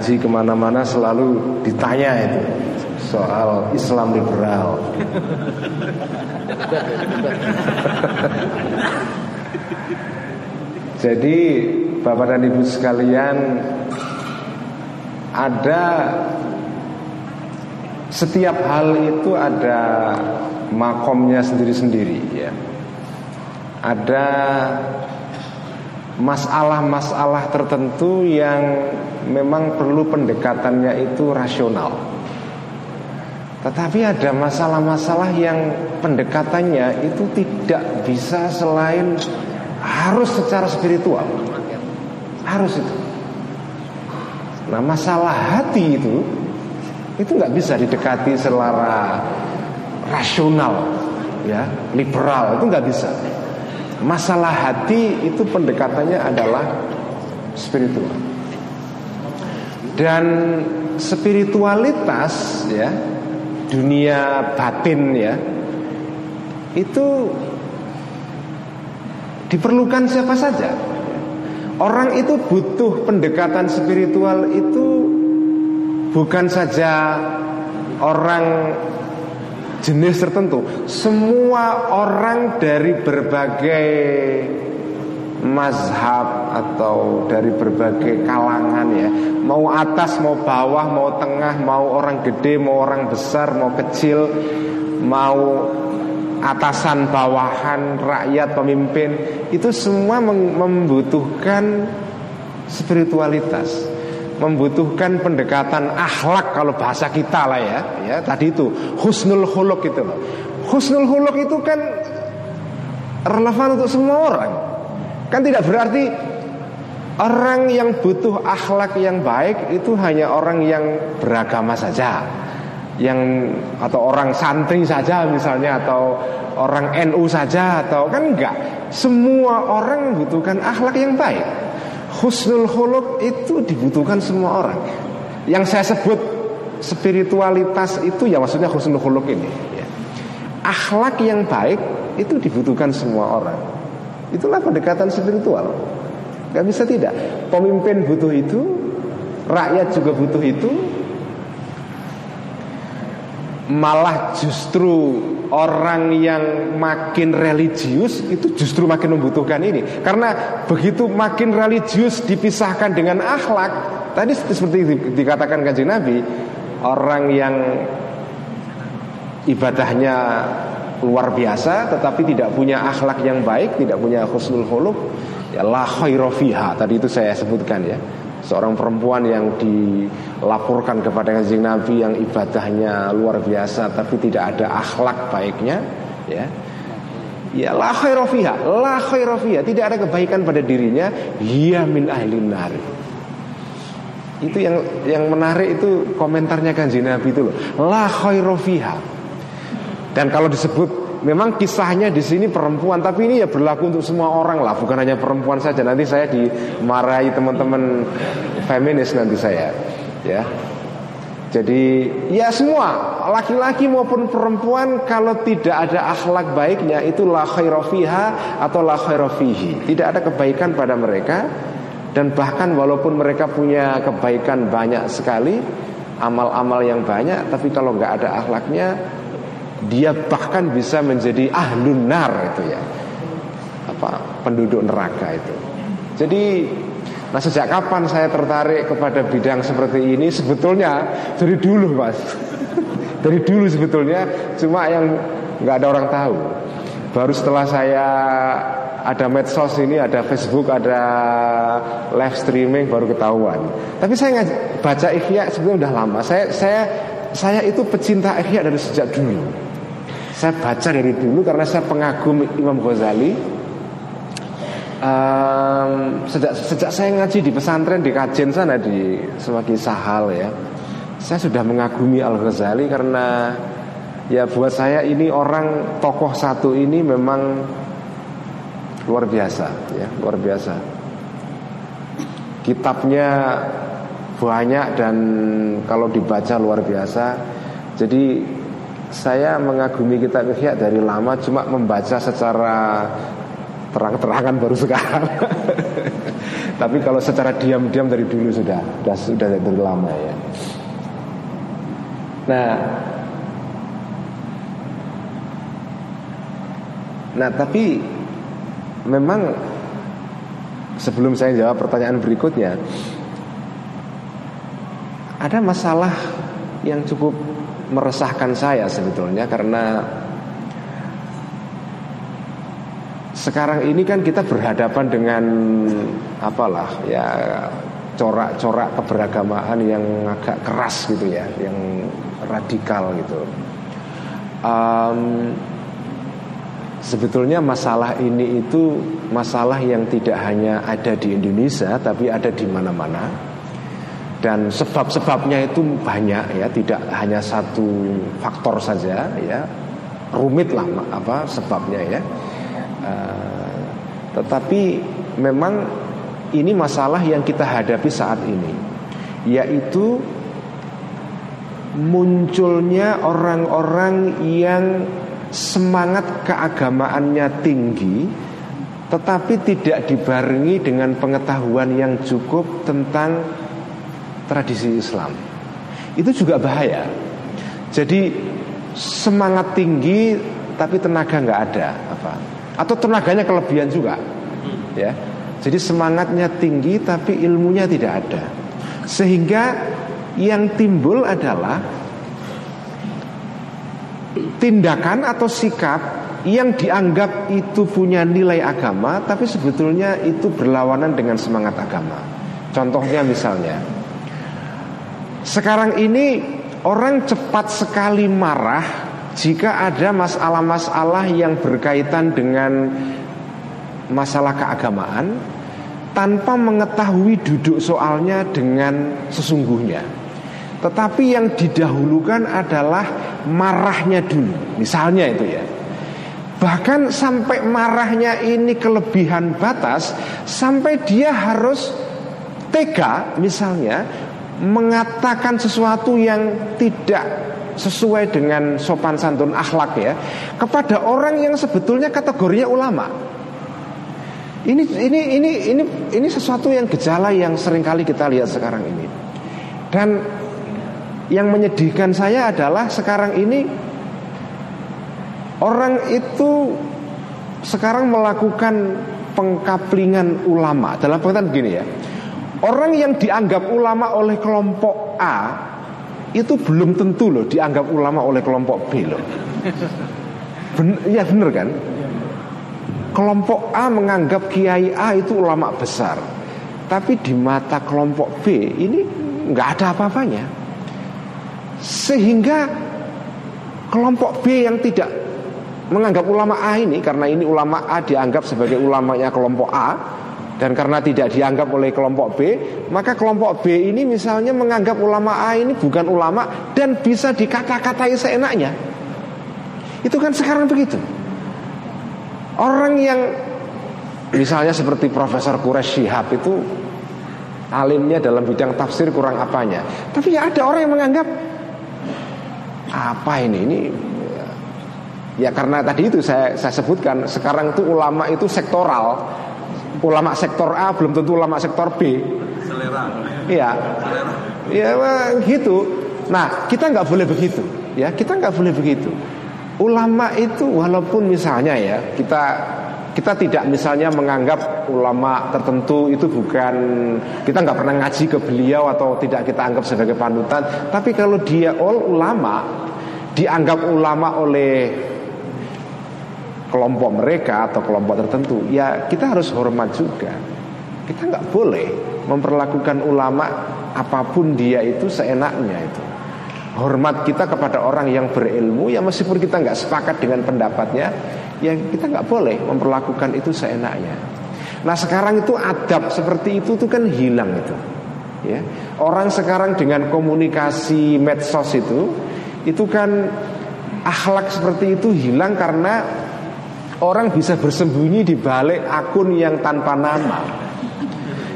ngaji ke mana-mana selalu ditanya itu soal Islam liberal. Jadi Bapak dan Ibu sekalian ada setiap hal itu ada makomnya sendiri-sendiri ya. Ada masalah-masalah tertentu yang memang perlu pendekatannya itu rasional. Tetapi ada masalah-masalah yang pendekatannya itu tidak bisa selain harus secara spiritual. Harus itu. Nah masalah hati itu itu nggak bisa didekati secara rasional, ya liberal itu nggak bisa. Masalah hati itu pendekatannya adalah spiritual. Dan spiritualitas ya dunia batin ya itu diperlukan siapa saja. Orang itu butuh pendekatan spiritual itu bukan saja orang jenis tertentu. Semua orang dari berbagai mazhab atau dari berbagai kalangan ya Mau atas, mau bawah, mau tengah, mau orang gede, mau orang besar, mau kecil Mau atasan, bawahan, rakyat, pemimpin Itu semua membutuhkan spiritualitas membutuhkan pendekatan akhlak kalau bahasa kita lah ya. Ya, tadi itu husnul huluk itu loh. Husnul huluk itu kan relevan untuk semua orang. Kan tidak berarti orang yang butuh akhlak yang baik itu hanya orang yang beragama saja. Yang atau orang santri saja misalnya atau orang NU saja atau kan enggak. Semua orang membutuhkan akhlak yang baik. Husnul huluk itu dibutuhkan semua orang. Yang saya sebut spiritualitas itu ya maksudnya husnul huluk ini. Ya. Akhlak yang baik itu dibutuhkan semua orang. Itulah pendekatan spiritual. Gak bisa tidak. Pemimpin butuh itu, rakyat juga butuh itu. Malah justru orang yang makin religius itu justru makin membutuhkan ini karena begitu makin religius dipisahkan dengan akhlak tadi seperti dikatakan kanjeng Nabi orang yang ibadahnya luar biasa tetapi tidak punya akhlak yang baik tidak punya husnul khuluq ya la khairofiha tadi itu saya sebutkan ya. Seorang perempuan yang dilaporkan kepada kanjeng Nabi yang ibadahnya luar biasa tapi tidak ada akhlak baiknya ya. Ya la khairofiha la khairofiha tidak ada kebaikan pada dirinya. Dia min ahlin nar. Itu yang yang menarik itu komentarnya kanjeng Nabi itu loh. La khairofiha dan kalau disebut Memang kisahnya di sini perempuan, tapi ini ya berlaku untuk semua orang lah, bukan hanya perempuan saja. Nanti saya dimarahi teman-teman feminis nanti saya, ya. Jadi ya semua laki-laki maupun perempuan kalau tidak ada akhlak baiknya itu la khairofiha atau la khairofihi. Tidak ada kebaikan pada mereka dan bahkan walaupun mereka punya kebaikan banyak sekali, amal-amal yang banyak, tapi kalau nggak ada akhlaknya dia bahkan bisa menjadi ahlun nar itu ya apa penduduk neraka itu jadi nah sejak kapan saya tertarik kepada bidang seperti ini sebetulnya dari dulu mas dari dulu sebetulnya cuma yang nggak ada orang tahu baru setelah saya ada medsos ini, ada Facebook, ada live streaming baru ketahuan. Tapi saya baca Ikhya sebetulnya udah lama. Saya saya saya itu pecinta Ikhya dari sejak dulu. Saya baca dari dulu karena saya pengagum Imam Ghazali. Um, sejak sejak saya ngaji di pesantren di kajian sana di Semaki Sahal ya, saya sudah mengagumi Al Ghazali karena ya buat saya ini orang tokoh satu ini memang luar biasa ya luar biasa. Kitabnya banyak dan kalau dibaca luar biasa. Jadi saya mengagumi kitab Ihya dari lama cuma membaca secara terang-terangan baru sekarang. Tapi kalau secara diam-diam dari dulu sudah sudah sudah dari lama ya. Nah, Nah tapi memang sebelum saya jawab pertanyaan berikutnya Ada masalah yang cukup meresahkan saya sebetulnya karena sekarang ini kan kita berhadapan dengan apalah ya corak-corak keberagamaan yang agak keras gitu ya, yang radikal gitu. Um, sebetulnya masalah ini itu masalah yang tidak hanya ada di Indonesia, tapi ada di mana-mana. Dan sebab-sebabnya itu banyak ya, tidak hanya satu faktor saja ya, rumit lah apa sebabnya ya. Uh, tetapi memang ini masalah yang kita hadapi saat ini Yaitu Munculnya orang-orang yang Semangat keagamaannya tinggi Tetapi tidak dibarengi dengan pengetahuan yang cukup Tentang tradisi Islam. Itu juga bahaya. Jadi semangat tinggi Tapi tenaga nggak ada. Apa? Atau tenaganya kelebihan juga. Ya. Jadi semangatnya tinggi tapi ilmunya tidak ada. Sehingga yang timbul adalah tindakan atau sikap yang dianggap itu punya nilai agama tapi sebetulnya itu berlawanan dengan semangat agama. Contohnya misalnya sekarang ini orang cepat sekali marah jika ada masalah-masalah yang berkaitan dengan masalah keagamaan tanpa mengetahui duduk soalnya dengan sesungguhnya. Tetapi yang didahulukan adalah marahnya dulu. Misalnya itu ya. Bahkan sampai marahnya ini kelebihan batas sampai dia harus tega misalnya mengatakan sesuatu yang tidak sesuai dengan sopan santun akhlak ya kepada orang yang sebetulnya kategorinya ulama. Ini ini ini ini ini sesuatu yang gejala yang sering kali kita lihat sekarang ini. Dan yang menyedihkan saya adalah sekarang ini orang itu sekarang melakukan pengkaplingan ulama dalam pengertian gini ya. Orang yang dianggap ulama oleh kelompok A itu belum tentu loh dianggap ulama oleh kelompok B loh. Ben, ya bener kan? Kelompok A menganggap Kiai A itu ulama besar, tapi di mata kelompok B ini nggak ada apa-apanya. Sehingga kelompok B yang tidak menganggap ulama A ini karena ini ulama A dianggap sebagai ulamanya kelompok A dan karena tidak dianggap oleh kelompok B, maka kelompok B ini misalnya menganggap ulama A ini bukan ulama dan bisa dikata-katai seenaknya. Itu kan sekarang begitu. Orang yang misalnya seperti Profesor Quraisy Shihab itu alimnya dalam bidang tafsir kurang apanya. Tapi ya ada orang yang menganggap apa ini ini ya karena tadi itu saya saya sebutkan sekarang itu ulama itu sektoral ulama sektor A belum tentu ulama sektor B. Selera. Iya. Iya gitu. Nah kita nggak boleh begitu. Ya kita nggak boleh begitu. Ulama itu walaupun misalnya ya kita kita tidak misalnya menganggap ulama tertentu itu bukan kita nggak pernah ngaji ke beliau atau tidak kita anggap sebagai panutan tapi kalau dia all ulama dianggap ulama oleh kelompok mereka atau kelompok tertentu, ya kita harus hormat juga. Kita nggak boleh memperlakukan ulama apa pun dia itu seenaknya itu. Hormat kita kepada orang yang berilmu, ya meskipun kita nggak sepakat dengan pendapatnya, ya kita nggak boleh memperlakukan itu seenaknya. Nah sekarang itu adab seperti itu tuh kan hilang itu. Ya, orang sekarang dengan komunikasi medsos itu, itu kan akhlak seperti itu hilang karena Orang bisa bersembunyi di balik akun yang tanpa nama.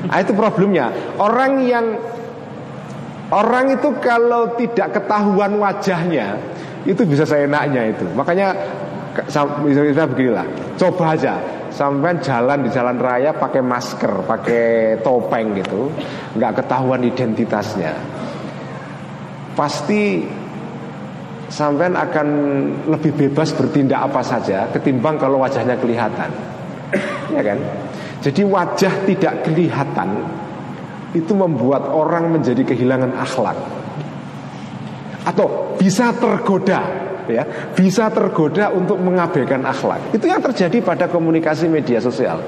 Nah, itu problemnya. Orang yang orang itu kalau tidak ketahuan wajahnya itu bisa seenaknya itu. Makanya bisa beginilah. Coba aja. sampai jalan di jalan raya pakai masker, pakai topeng gitu, nggak ketahuan identitasnya. Pasti sampai akan lebih bebas bertindak apa saja ketimbang kalau wajahnya kelihatan. Ya kan? Jadi wajah tidak kelihatan itu membuat orang menjadi kehilangan akhlak. Atau bisa tergoda ya bisa tergoda untuk mengabaikan akhlak itu yang terjadi pada komunikasi media sosial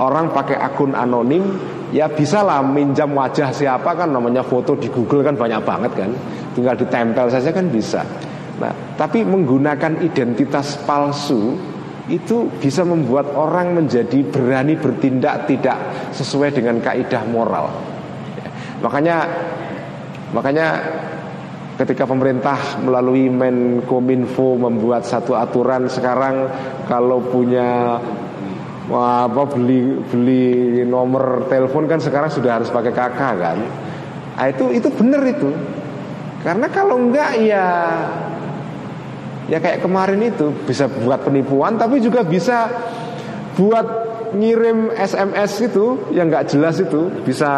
orang pakai akun anonim ya bisa lah minjam wajah siapa kan namanya foto di Google kan banyak banget kan tinggal ditempel saja kan bisa nah tapi menggunakan identitas palsu itu bisa membuat orang menjadi berani bertindak tidak sesuai dengan kaidah moral. Makanya makanya ketika pemerintah melalui Menkominfo membuat satu aturan sekarang kalau punya apa beli beli nomor telepon kan sekarang sudah harus pakai kakak kan? Nah, itu itu benar itu. Karena kalau enggak ya ya kayak kemarin itu bisa buat penipuan tapi juga bisa buat ngirim SMS itu yang nggak jelas itu bisa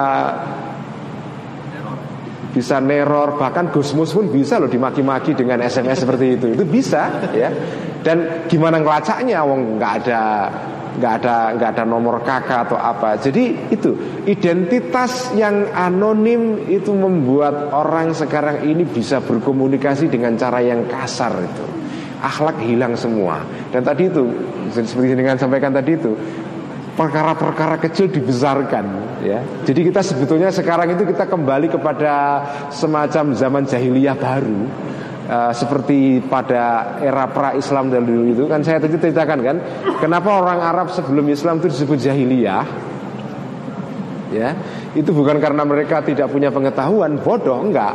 bisa neror. Bahkan Gusmus pun bisa loh dimaki-maki dengan SMS seperti itu. Itu bisa ya. Dan gimana ngelacaknya wong nggak ada nggak ada nggak ada nomor kakak atau apa. Jadi itu identitas yang anonim itu membuat orang sekarang ini bisa berkomunikasi dengan cara yang kasar itu. Akhlak hilang semua. Dan tadi itu seperti dengan sampaikan tadi itu perkara-perkara kecil dibesarkan ya. Jadi kita sebetulnya sekarang itu kita kembali kepada semacam zaman jahiliyah baru uh, seperti pada era pra-Islam dulu itu kan saya tadi ceritakan kan kenapa orang Arab sebelum Islam itu disebut jahiliyah ya itu bukan karena mereka tidak punya pengetahuan bodoh enggak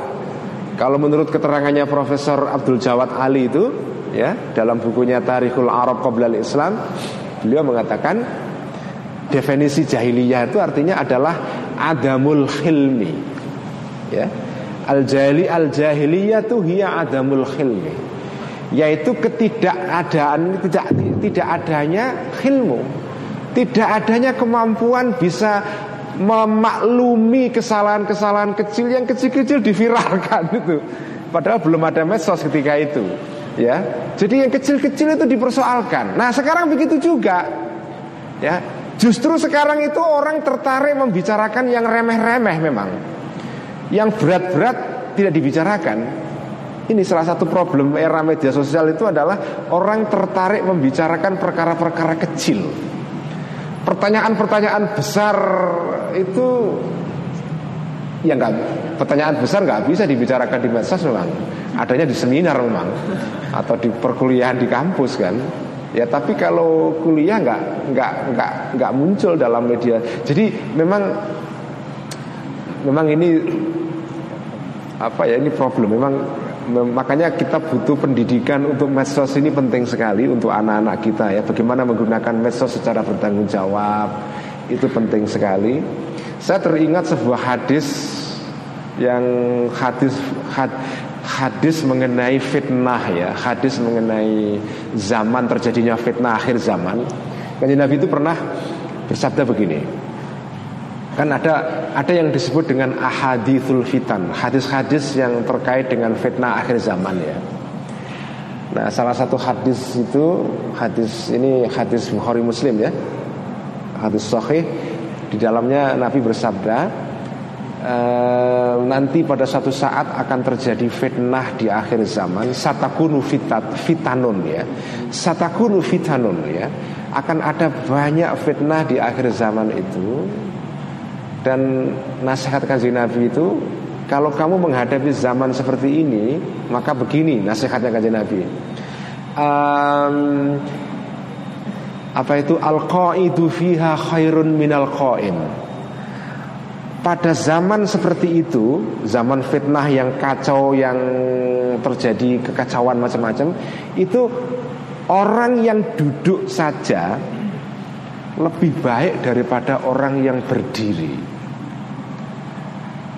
kalau menurut keterangannya Profesor Abdul Jawad Ali itu ya dalam bukunya Tarikhul Arab Qoblal Islam beliau mengatakan definisi jahiliyah itu artinya adalah adamul khilmi. Ya. Al jahili al jahiliyah itu hiya adamul khilmi. Yaitu ketidakadaan tidak tidak adanya khilmu. Tidak adanya kemampuan bisa memaklumi kesalahan-kesalahan kecil yang kecil-kecil diviralkan itu. Padahal belum ada medsos ketika itu. Ya. Jadi yang kecil-kecil itu dipersoalkan. Nah, sekarang begitu juga. Ya, Justru sekarang itu orang tertarik membicarakan yang remeh-remeh memang Yang berat-berat tidak dibicarakan. Ini salah satu problem era media sosial itu adalah Orang tertarik membicarakan perkara-perkara kecil. Pertanyaan-pertanyaan besar itu Ya enggak, pertanyaan besar nggak bisa dibicarakan di medsos memang Adanya di seminar memang Atau di perkuliahan di kampus kan. Ya tapi kalau kuliah nggak nggak nggak nggak muncul dalam media. Jadi memang memang ini apa ya ini problem. Memang makanya kita butuh pendidikan untuk medsos ini penting sekali untuk anak-anak kita ya. Bagaimana menggunakan medsos secara bertanggung jawab itu penting sekali. Saya teringat sebuah hadis yang hadis had, hadis mengenai fitnah ya, hadis mengenai zaman terjadinya fitnah akhir zaman. Kanjeng Nabi itu pernah bersabda begini. Kan ada ada yang disebut dengan ahadithul fitan, hadis-hadis yang terkait dengan fitnah akhir zaman ya. Nah, salah satu hadis itu hadis ini hadis Bukhari Muslim ya. Hadis sahih. Di dalamnya Nabi bersabda, Eh, nanti pada suatu saat akan terjadi fitnah di akhir zaman. Satakunu fitat fitanun ya. Satakunu fitanun ya. Akan ada banyak fitnah di akhir zaman itu dan nasihat kanjeng Nabi itu kalau kamu menghadapi zaman seperti ini maka begini nasihatnya kanjeng Nabi. Um, apa itu? Al qaidu fiha khairun minal qaim pada zaman seperti itu, zaman fitnah yang kacau, yang terjadi kekacauan macam-macam, itu orang yang duduk saja lebih baik daripada orang yang berdiri.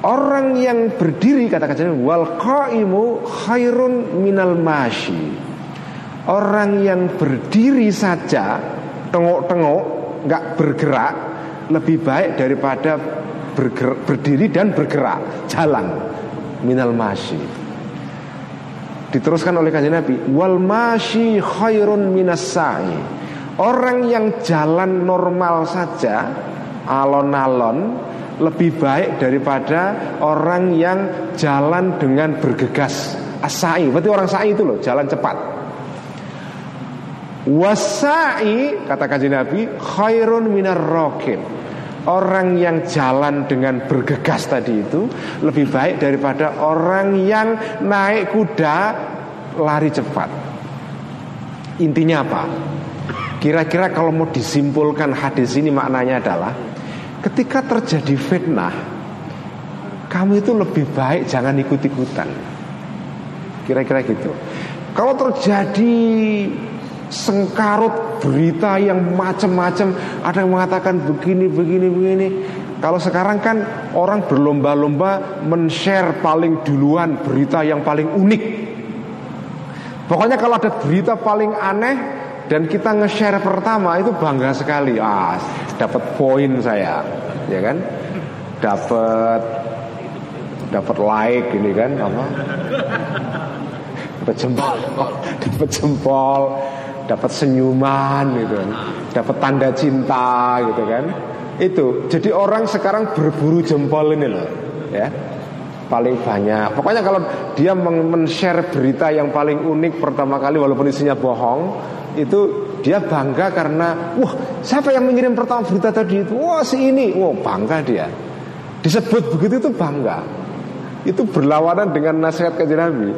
Orang yang berdiri kata katanya wal qaimu khairun minal masyi. Orang yang berdiri saja tengok-tengok nggak bergerak lebih baik daripada bergerak, berdiri dan bergerak jalan minal masyi diteruskan oleh kanjeng Nabi wal masyi khairun minas sa'i orang yang jalan normal saja alon-alon lebih baik daripada orang yang jalan dengan bergegas. Asai berarti orang sa'i itu loh jalan cepat. Wasai kata kanjeng Nabi khairun minar rokin Orang yang jalan dengan bergegas tadi itu Lebih baik daripada orang yang naik kuda lari cepat. Intinya apa? Kira-kira kalau mau disimpulkan hadis ini maknanya adalah Ketika terjadi fitnah Kamu itu lebih baik jangan ikut-ikutan. Kira-kira gitu. Kalau terjadi sengkarut berita yang macam-macam ada yang mengatakan begini begini begini. Kalau sekarang kan orang berlomba-lomba men-share paling duluan berita yang paling unik. Pokoknya kalau ada berita paling aneh dan kita nge-share pertama itu bangga sekali ah dapat poin saya ya kan dapat dapat like ini kan apa dapat jempol dapat jempol dapat senyuman gitu kan, dapat tanda cinta gitu kan. Itu. Jadi orang sekarang berburu jempol ini loh, ya. Paling banyak. Pokoknya kalau dia men-share berita yang paling unik pertama kali walaupun isinya bohong, itu dia bangga karena wah, siapa yang mengirim pertama berita tadi itu? Wah, si ini. Wah, bangga dia. Disebut begitu itu bangga. Itu berlawanan dengan nasihat kajian Nabi.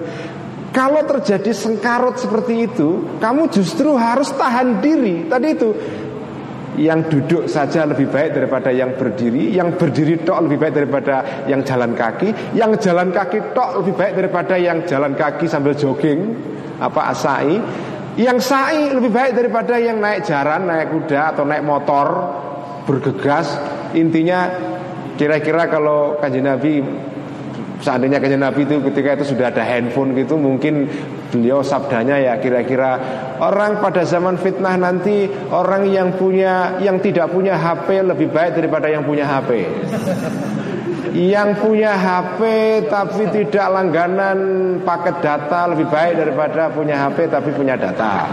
Kalau terjadi sengkarut seperti itu, kamu justru harus tahan diri. Tadi itu yang duduk saja lebih baik daripada yang berdiri, yang berdiri tok lebih baik daripada yang jalan kaki, yang jalan kaki tok lebih baik daripada yang jalan kaki sambil jogging, apa asai. Yang sai lebih baik daripada yang naik jaran, naik kuda atau naik motor bergegas. Intinya kira-kira kalau kanjeng Nabi Seandainya kanjeng Nabi itu ketika itu sudah ada handphone gitu Mungkin beliau sabdanya ya kira-kira Orang pada zaman fitnah nanti Orang yang punya Yang tidak punya HP lebih baik daripada yang punya HP Yang punya HP tapi tidak langganan paket data Lebih baik daripada punya HP tapi punya data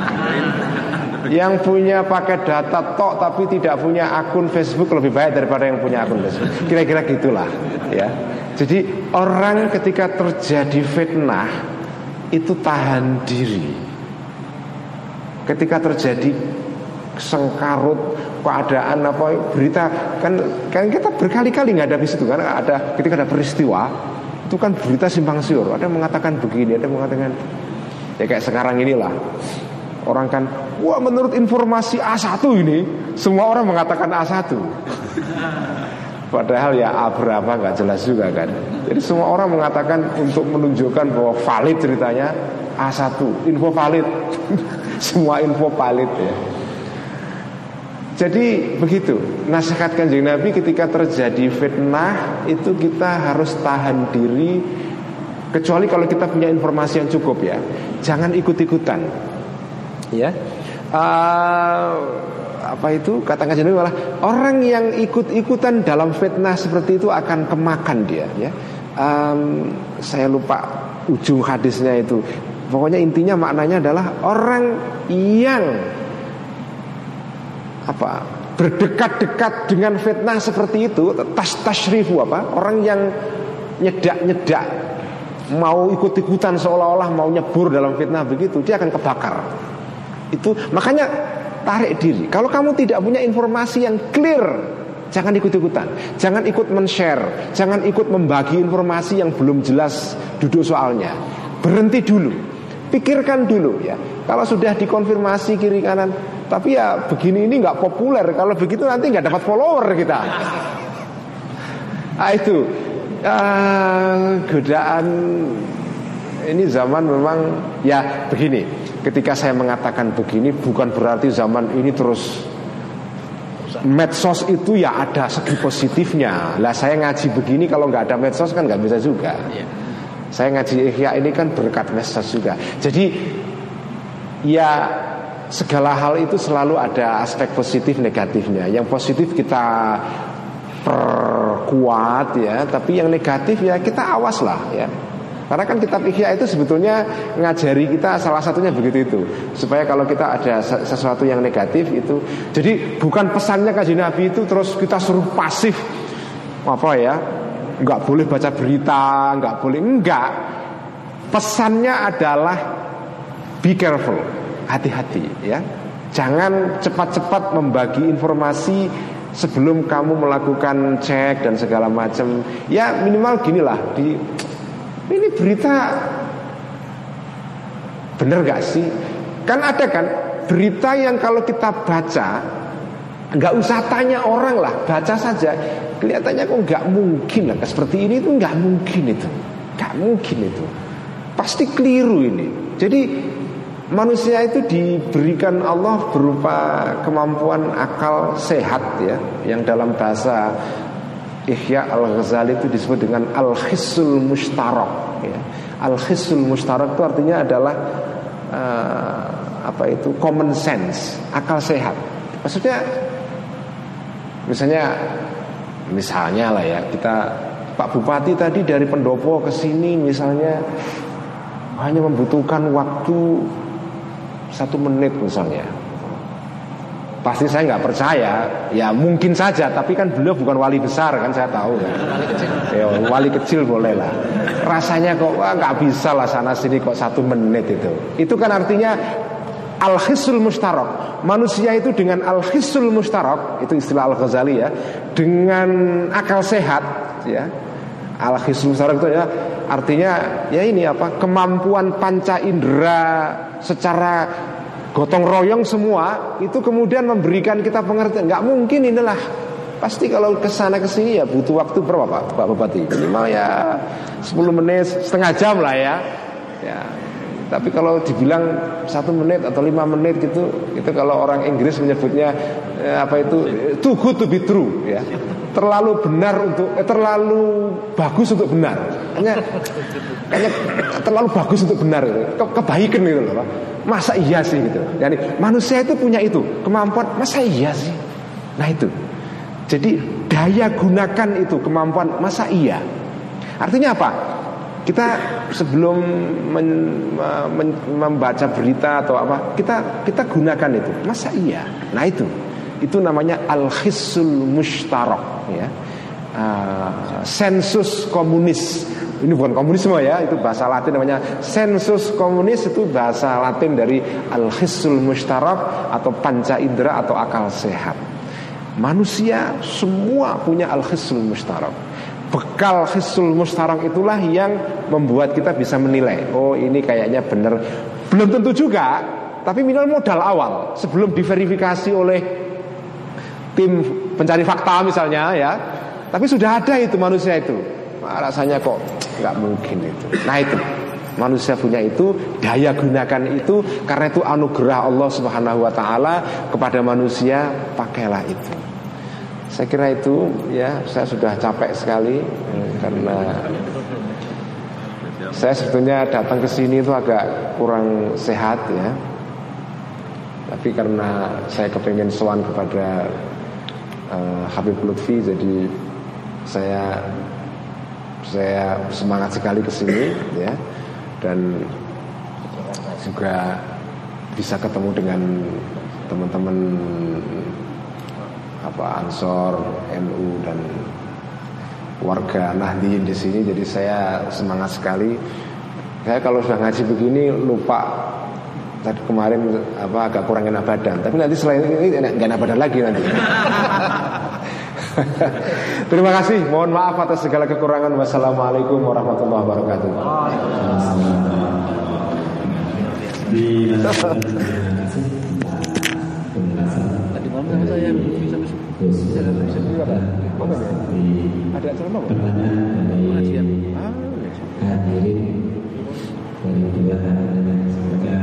yang punya paket data tok tapi tidak punya akun Facebook lebih baik daripada yang punya akun Facebook. Kira-kira gitulah, ya. Jadi orang ketika terjadi fitnah itu tahan diri. Ketika terjadi sengkarut keadaan apa berita kan kan kita berkali-kali ada situ kan? Ada ketika ada peristiwa itu kan berita simpang siur. Ada yang mengatakan begini ada yang mengatakan ya kayak sekarang inilah. Orang kan wah menurut informasi A1 ini semua orang mengatakan A1 Padahal ya A berapa nggak jelas juga kan? Jadi semua orang mengatakan untuk menunjukkan bahwa valid ceritanya A1 Info valid. Semua info valid ya jadi begitu. Nasihat kanjeng Nabi ketika terjadi fitnah Itu kita harus tahan diri Kecuali kalau kita punya informasi yang cukup ya. Jangan ikut-ikutan. Ya. Uh, apa itu? Kata kajian Nabi malah orang yang ikut-ikutan dalam fitnah seperti itu akan kemakan dia ya. Um, saya lupa ujung hadisnya itu. Pokoknya intinya maknanya adalah orang yang apa berdekat-dekat dengan fitnah seperti itu tas tashrifu apa orang yang nyedak-nyedak mau ikut-ikutan seolah-olah mau nyebur dalam fitnah begitu dia akan kebakar itu makanya tarik diri. Kalau kamu tidak punya informasi yang clear, jangan ikut-ikutan. Jangan ikut men-share, jangan ikut membagi informasi yang belum jelas duduk soalnya. Berhenti dulu. Pikirkan dulu ya. Kalau sudah dikonfirmasi kiri kanan, tapi ya begini ini nggak populer. Kalau begitu nanti nggak dapat follower kita. Nah, itu uh, godaan ini zaman memang ya begini Ketika saya mengatakan begini bukan berarti zaman ini terus medsos itu ya ada segi positifnya. Lah saya ngaji begini kalau nggak ada medsos kan nggak bisa juga. Iya. Saya ngaji ihya ini kan berkat medsos juga. Jadi ya segala hal itu selalu ada aspek positif negatifnya. Yang positif kita perkuat ya, tapi yang negatif ya kita awas lah ya. Karena kan kitab Ihya itu sebetulnya ngajari kita salah satunya begitu itu. Supaya kalau kita ada sesuatu yang negatif itu jadi bukan pesannya kaji Nabi itu terus kita suruh pasif. Apa ya? Nggak boleh baca berita nggak boleh enggak pesannya adalah be careful hati-hati ya jangan cepat-cepat membagi informasi sebelum kamu melakukan cek dan segala macam ya minimal ginilah di ini berita bener gak sih? Kan ada kan berita yang kalau kita baca nggak usah tanya orang lah, baca saja. Kelihatannya kok nggak mungkin lah seperti ini itu nggak mungkin itu, nggak mungkin itu. Pasti keliru ini. Jadi manusia itu diberikan Allah berupa kemampuan akal sehat ya, yang dalam bahasa Ihya al-Ghazali itu disebut dengan al-khisul mustarak ya. Al-khisul mustarak itu artinya adalah uh, apa itu common sense, akal sehat. Maksudnya misalnya misalnya lah ya, kita Pak Bupati tadi dari Pendopo ke sini misalnya hanya membutuhkan waktu satu menit misalnya. Pasti saya nggak percaya. Ya mungkin saja Tapi kan beliau bukan wali besar kan saya tahu kan. Wali kecil. Ya, Wali kecil boleh lah. Rasanya kok wah nggak bisa lah sana sini kok satu menit itu. Itu kan artinya Al-Hisul Mustarok Manusia itu dengan Al-Hisul Mustarok Itu istilah Al-Ghazali ya Dengan akal sehat ya. Al-Hisul Mustarok itu ya Artinya ya ini apa Kemampuan panca indera Secara gotong royong semua itu kemudian memberikan kita pengertian. Nggak mungkin inilah. Pasti kalau ke sana ke sini ya butuh waktu berapa Pak? Pak Bupati? Minimal ya 10 menit setengah jam lah ya. Ya tapi kalau dibilang satu menit atau lima menit gitu itu kalau orang Inggris menyebutnya eh, apa itu too good to be true ya terlalu benar untuk eh, terlalu bagus untuk benar hanya hanya terlalu bagus untuk benar Ke, kebaikan gitu loh Masa iya sih gitu. Jadi manusia itu punya itu kemampuan. Masa iya sih? Nah itu. Jadi daya gunakan itu kemampuan. Masa iya? Artinya apa? Kita sebelum men, men, membaca berita atau apa, kita kita gunakan itu. Masa iya? Nah itu. Itu namanya al-hissul mustarak ya. Uh, sensus komunis ini bukan komunisme ya, itu bahasa Latin namanya sensus komunis itu bahasa Latin dari al-hissul mustarak atau panca indera atau akal sehat. Manusia semua punya al-hissul mustarak. Bekal hissul mustarak itulah yang membuat kita bisa menilai. Oh ini kayaknya benar. Belum tentu juga, tapi minimal modal awal sebelum diverifikasi oleh tim pencari fakta misalnya ya. Tapi sudah ada itu manusia itu rasanya kok nggak mungkin itu. Nah itu manusia punya itu daya gunakan itu karena itu anugerah Allah Subhanahu Wa Taala kepada manusia pakailah itu. Saya kira itu ya saya sudah capek sekali karena saya sebetulnya datang ke sini itu agak kurang sehat ya. Tapi karena saya kepengen sowan kepada uh, Habib Lutfi jadi saya saya semangat sekali ke sini ya dan juga bisa ketemu dengan teman-teman apa Ansor, NU dan warga Nahdien di sini jadi saya semangat sekali. Saya kalau sudah ngaji begini lupa tadi kemarin apa agak kurang enak badan, tapi nanti selain ini nggak enak badan lagi nanti. Terima kasih. Mohon maaf atas segala kekurangan. Wassalamualaikum warahmatullahi wabarakatuh. Tadi malam saya ada acara apa? Pengajian. Hadirin dari dua semoga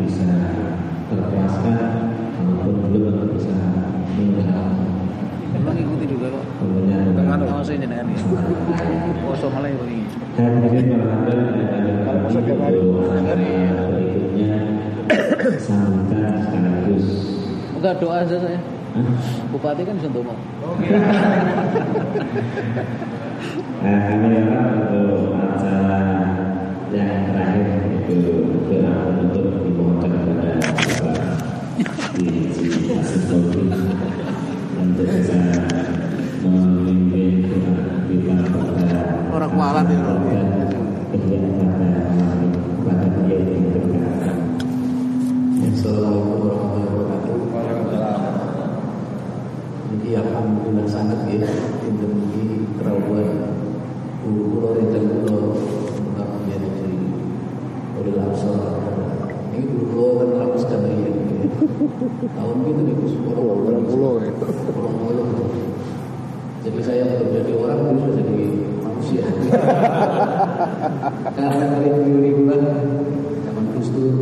bisa terpuaskan maupun belum bisa mendengar mengikuti juga kok. Dengan poso ini nih. Poso malah ini. Kalau poso tiap hari, hari berikutnya sambutan sekaligus Enggak doa aja saya. Bupati kan Sentomo. Nah, kami harap untuk acara yang terakhir itu doa untuk dimohonkan kepada Bapak di Covid untuk bisa memimpin kita pada Orang kualat ya, Bro. dan kedua pada pada dia yang berkata Assalamualaikum warahmatullahi wabarakatuh. Jadi alhamdulillah sangat ya ini kerawuan Guru pulau dan pulau Bukan menjadi dari Oleh langsung Ini pulau kan ramus dan ya Tahun itu di Orang pulau Orang pulau Jadi saya belum jadi orang Terus sudah jadi manusia Karena dari kan Zaman Gus Dur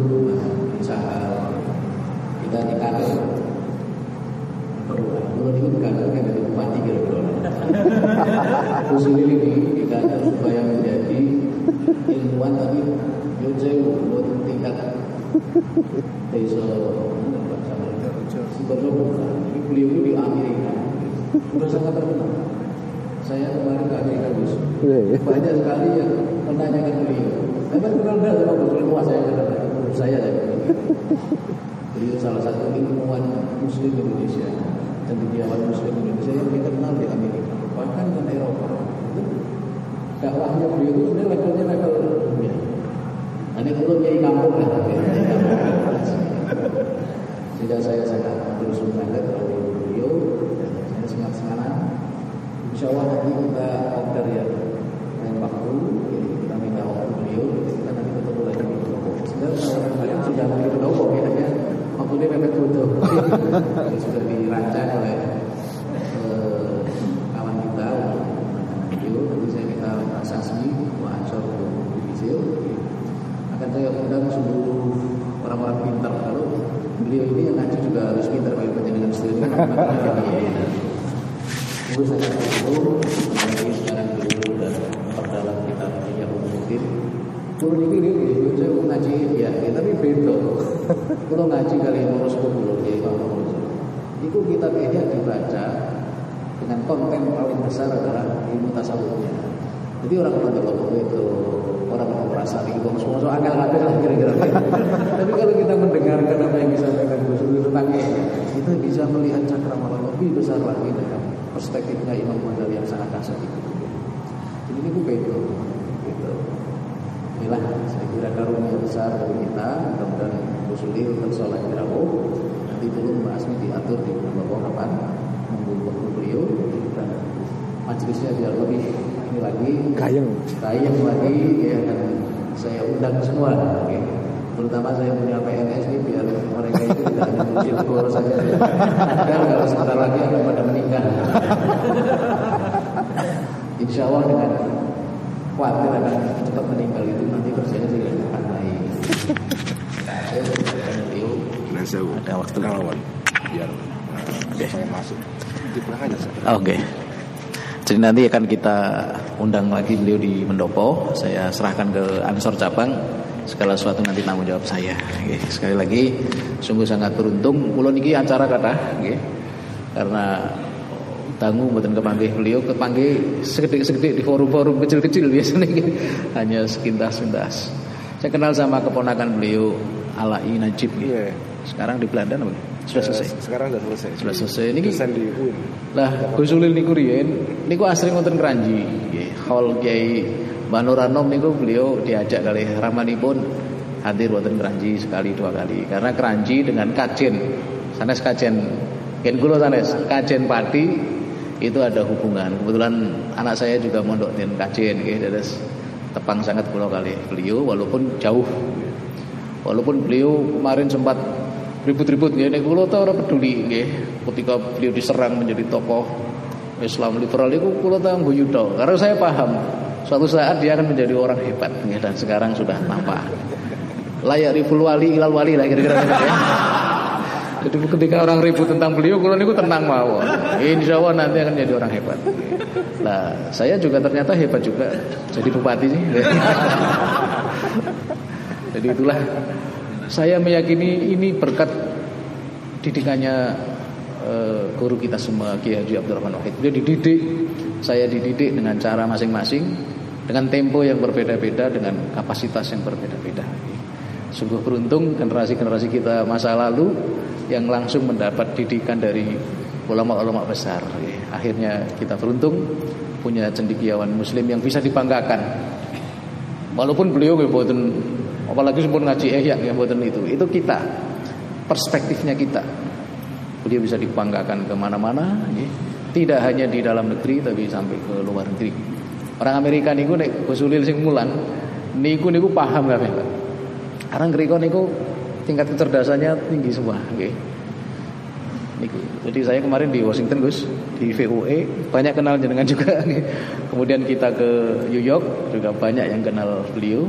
Usaha Kita dikatakan kalau itu dikatakan kan dari bupati kira-kira. Terus ini lagi dikatakan supaya menjadi ilmuwan tapi yo jauh menurut tingkat desa bukan. Jadi beliau itu di Amerika sudah sangat terkenal. Saya kemarin ke Amerika Gus. Banyak sekali yang menanyakan beliau. Memang kenal enggak sama Gus ilmuwan saya kata. Menurut saya lah. Beliau salah satu ilmuwan Muslim Indonesia cendekiawan Muslim Indonesia yang dikenal di Amerika bahkan di Eropa. Dakwahnya beliau itu sebenarnya levelnya level dunia. Nanti kalau jadi kampung lah tapi tidak saya sangat terus sangat oleh beliau saya sangat semangat. Insya Allah nanti kita order ya lain waktu jadi kita minta waktu beliau kita nanti ketemu lagi di Pendopo. Sebenarnya orang kalian sudah mau di Pendopo ya hanya waktu ini mepet sudah dirancang oleh eh, kawan kita beliau nanti saya minta Pak Sasmi Pak Ansor Bisil akan saya undang seluruh orang-orang pintar kalau beliau ini yang ngaji juga harus pintar kalau dengan istilah Ibu saya tahu mengenai sekarang beliau dan perdalam kita yang mungkin Kulo niki niki saya ngaji ya, ya tapi beda. Kulo ngaji kali ngurus kulo ya kalau Itu kita ini dibaca dengan konten paling besar adalah ilmu tasawufnya. Jadi orang kalau ngomong itu orang mau merasa bang semua soal angel lah kira-kira. Tapi kalau kita mendengarkan apa yang disampaikan Gus Dur tentang kita bisa melihat cakrawala lebih besar lagi dengan perspektifnya Imam Ghazali yang sangat kasar itu. Jadi ini beda. Gitu. Inilah saya kira karunia besar dari kita Mudah-mudahan Musulil tersolat Rabu Nanti dulu Mbak Asmi diatur di bawah kapan Menunggu waktu beliau Dan majelisnya biar lebih Ini lagi Kayeng Kayeng lagi ya, Dan saya undang semua ya. Terutama saya punya PNS ini Biar mereka itu tidak hanya muncul saja Dan kalau sebentar lagi akan pada meninggal Insya Allah dengan khawatir akan cepat meninggal itu nanti kerjanya tidak akan. Saya beliau saya ada waktu kawan Biar uh, saya masuk Oke. Jadi nanti akan kita undang lagi beliau di Mendopo. Saya serahkan ke Ansor cabang. Segala sesuatu nanti tanggung jawab saya. Sekali lagi sungguh sangat beruntung. Kulo niki acara kata, oke. Karena tanggung buatan kepanggih beliau kepanggih segede-segede di forum-forum kecil-kecil biasanya gitu. hanya sekintas-kintas. Saya kenal sama keponakan beliau Alai Najib. gitu. Iya Sekarang di Belanda namanya. Sudah selesai. Sekarang sudah selesai Sudah selesai. Ini Dosen di UIN lah Gus Ulil niku riyen niku asring wonten Kranji. Nggih, Hall Kiai Manuranom beliau diajak kali ramanipun hadir wonten Kranji sekali dua kali. Karena Kranji dengan Kajen. Sanes Kajen. Ken kula sanes Kajen Pati itu ada hubungan. Kebetulan anak saya juga mondok di Kajen nggih. Dados tepang sangat kula kali. Beliau walaupun jauh. Walaupun beliau kemarin sempat ribut-ribut ya nek kula ta ora peduli nggih. Ketika beliau diserang menjadi tokoh Islam liberal itu kula ta guyu karena saya paham suatu saat dia akan menjadi orang hebat nggih dan sekarang sudah nampak. Layak ribul wali ilal wali lah kira-kira gitu ya. Jadi ketika orang ribut tentang beliau kula niku tenang mawon insya Allah nanti akan jadi orang hebat. Nah, saya juga ternyata hebat juga. Jadi bupati sih. Jadi itulah. Saya meyakini ini berkat didikannya uh, guru kita semua Kiai Haji Abdurrahman Wahid. Dia dididik, saya dididik dengan cara masing-masing, dengan tempo yang berbeda-beda, dengan kapasitas yang berbeda-beda. Sungguh beruntung generasi-generasi kita masa lalu yang langsung mendapat didikan dari ulama-ulama besar. Akhirnya kita beruntung punya cendikiawan muslim yang bisa dibanggakan. Walaupun beliau buatan apalagi sebelum ngaji eh yang buatan itu, itu kita perspektifnya kita. Beliau bisa dibanggakan ke mana-mana, tidak hanya di dalam negeri tapi sampai ke luar negeri. Orang Amerika niku nek Gusulil sing mulan niku niku paham kabeh, Pak. Karena ngriko niku tingkat kecerdasannya tinggi semua, nggih. Niku. Jadi saya kemarin di Washington Gus di VUE banyak kenal jenengan juga. Kemudian kita ke New York juga banyak yang kenal beliau.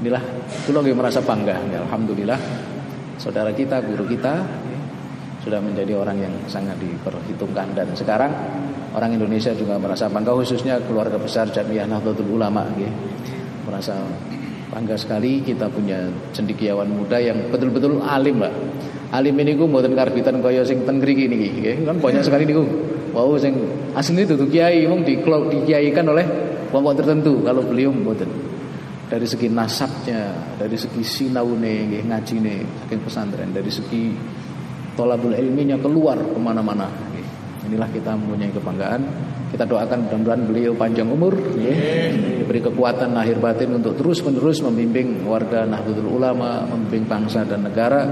Inilah dulu lagi merasa bangga. Alhamdulillah saudara kita, guru kita sudah menjadi orang yang sangat diperhitungkan dan sekarang orang Indonesia juga merasa bangga khususnya keluarga besar Jamiah Nahdlatul Ulama gitu. merasa bangga sekali kita punya cendikiawan muda yang betul-betul alim Mbak. Alim ini gue buatan karbitan kaya sing ten niki kan banyak sekali niku. Wow sing asli itu kiai mung di dikiaikan oleh kelompok tertentu kalau beliau mboten dari segi nasabnya, dari segi sinaune nggih ngajine saking pesantren, dari segi tolabul ilminya keluar ke mana-mana. Inilah kita mempunyai kebanggaan. Kita doakan mudah-mudahan beliau panjang umur, ya, diberi kekuatan lahir batin untuk terus menerus membimbing warga Nahdlatul Ulama, membimbing bangsa dan negara.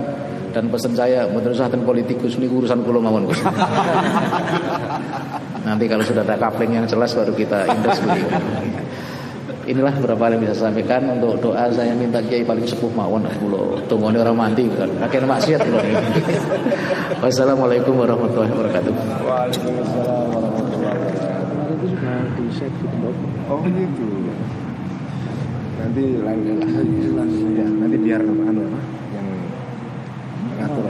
Dan pesan saya, dan politikus ini urusan kulo mawon. Nanti kalau sudah ada kapling yang jelas baru kita indeks beliau. Inilah beberapa yang bisa saya sampaikan untuk doa saya minta kiai paling sepuh mawon kula tunggu orang mandi kan. Akhirnya maksiat kula. Wassalamualaikum warahmatullahi wabarakatuh. Waalaikumsalam warahmatullahi wabarakatuh. Oh gitu. Nanti lain ya, nanti biar anu apa yang ngatur.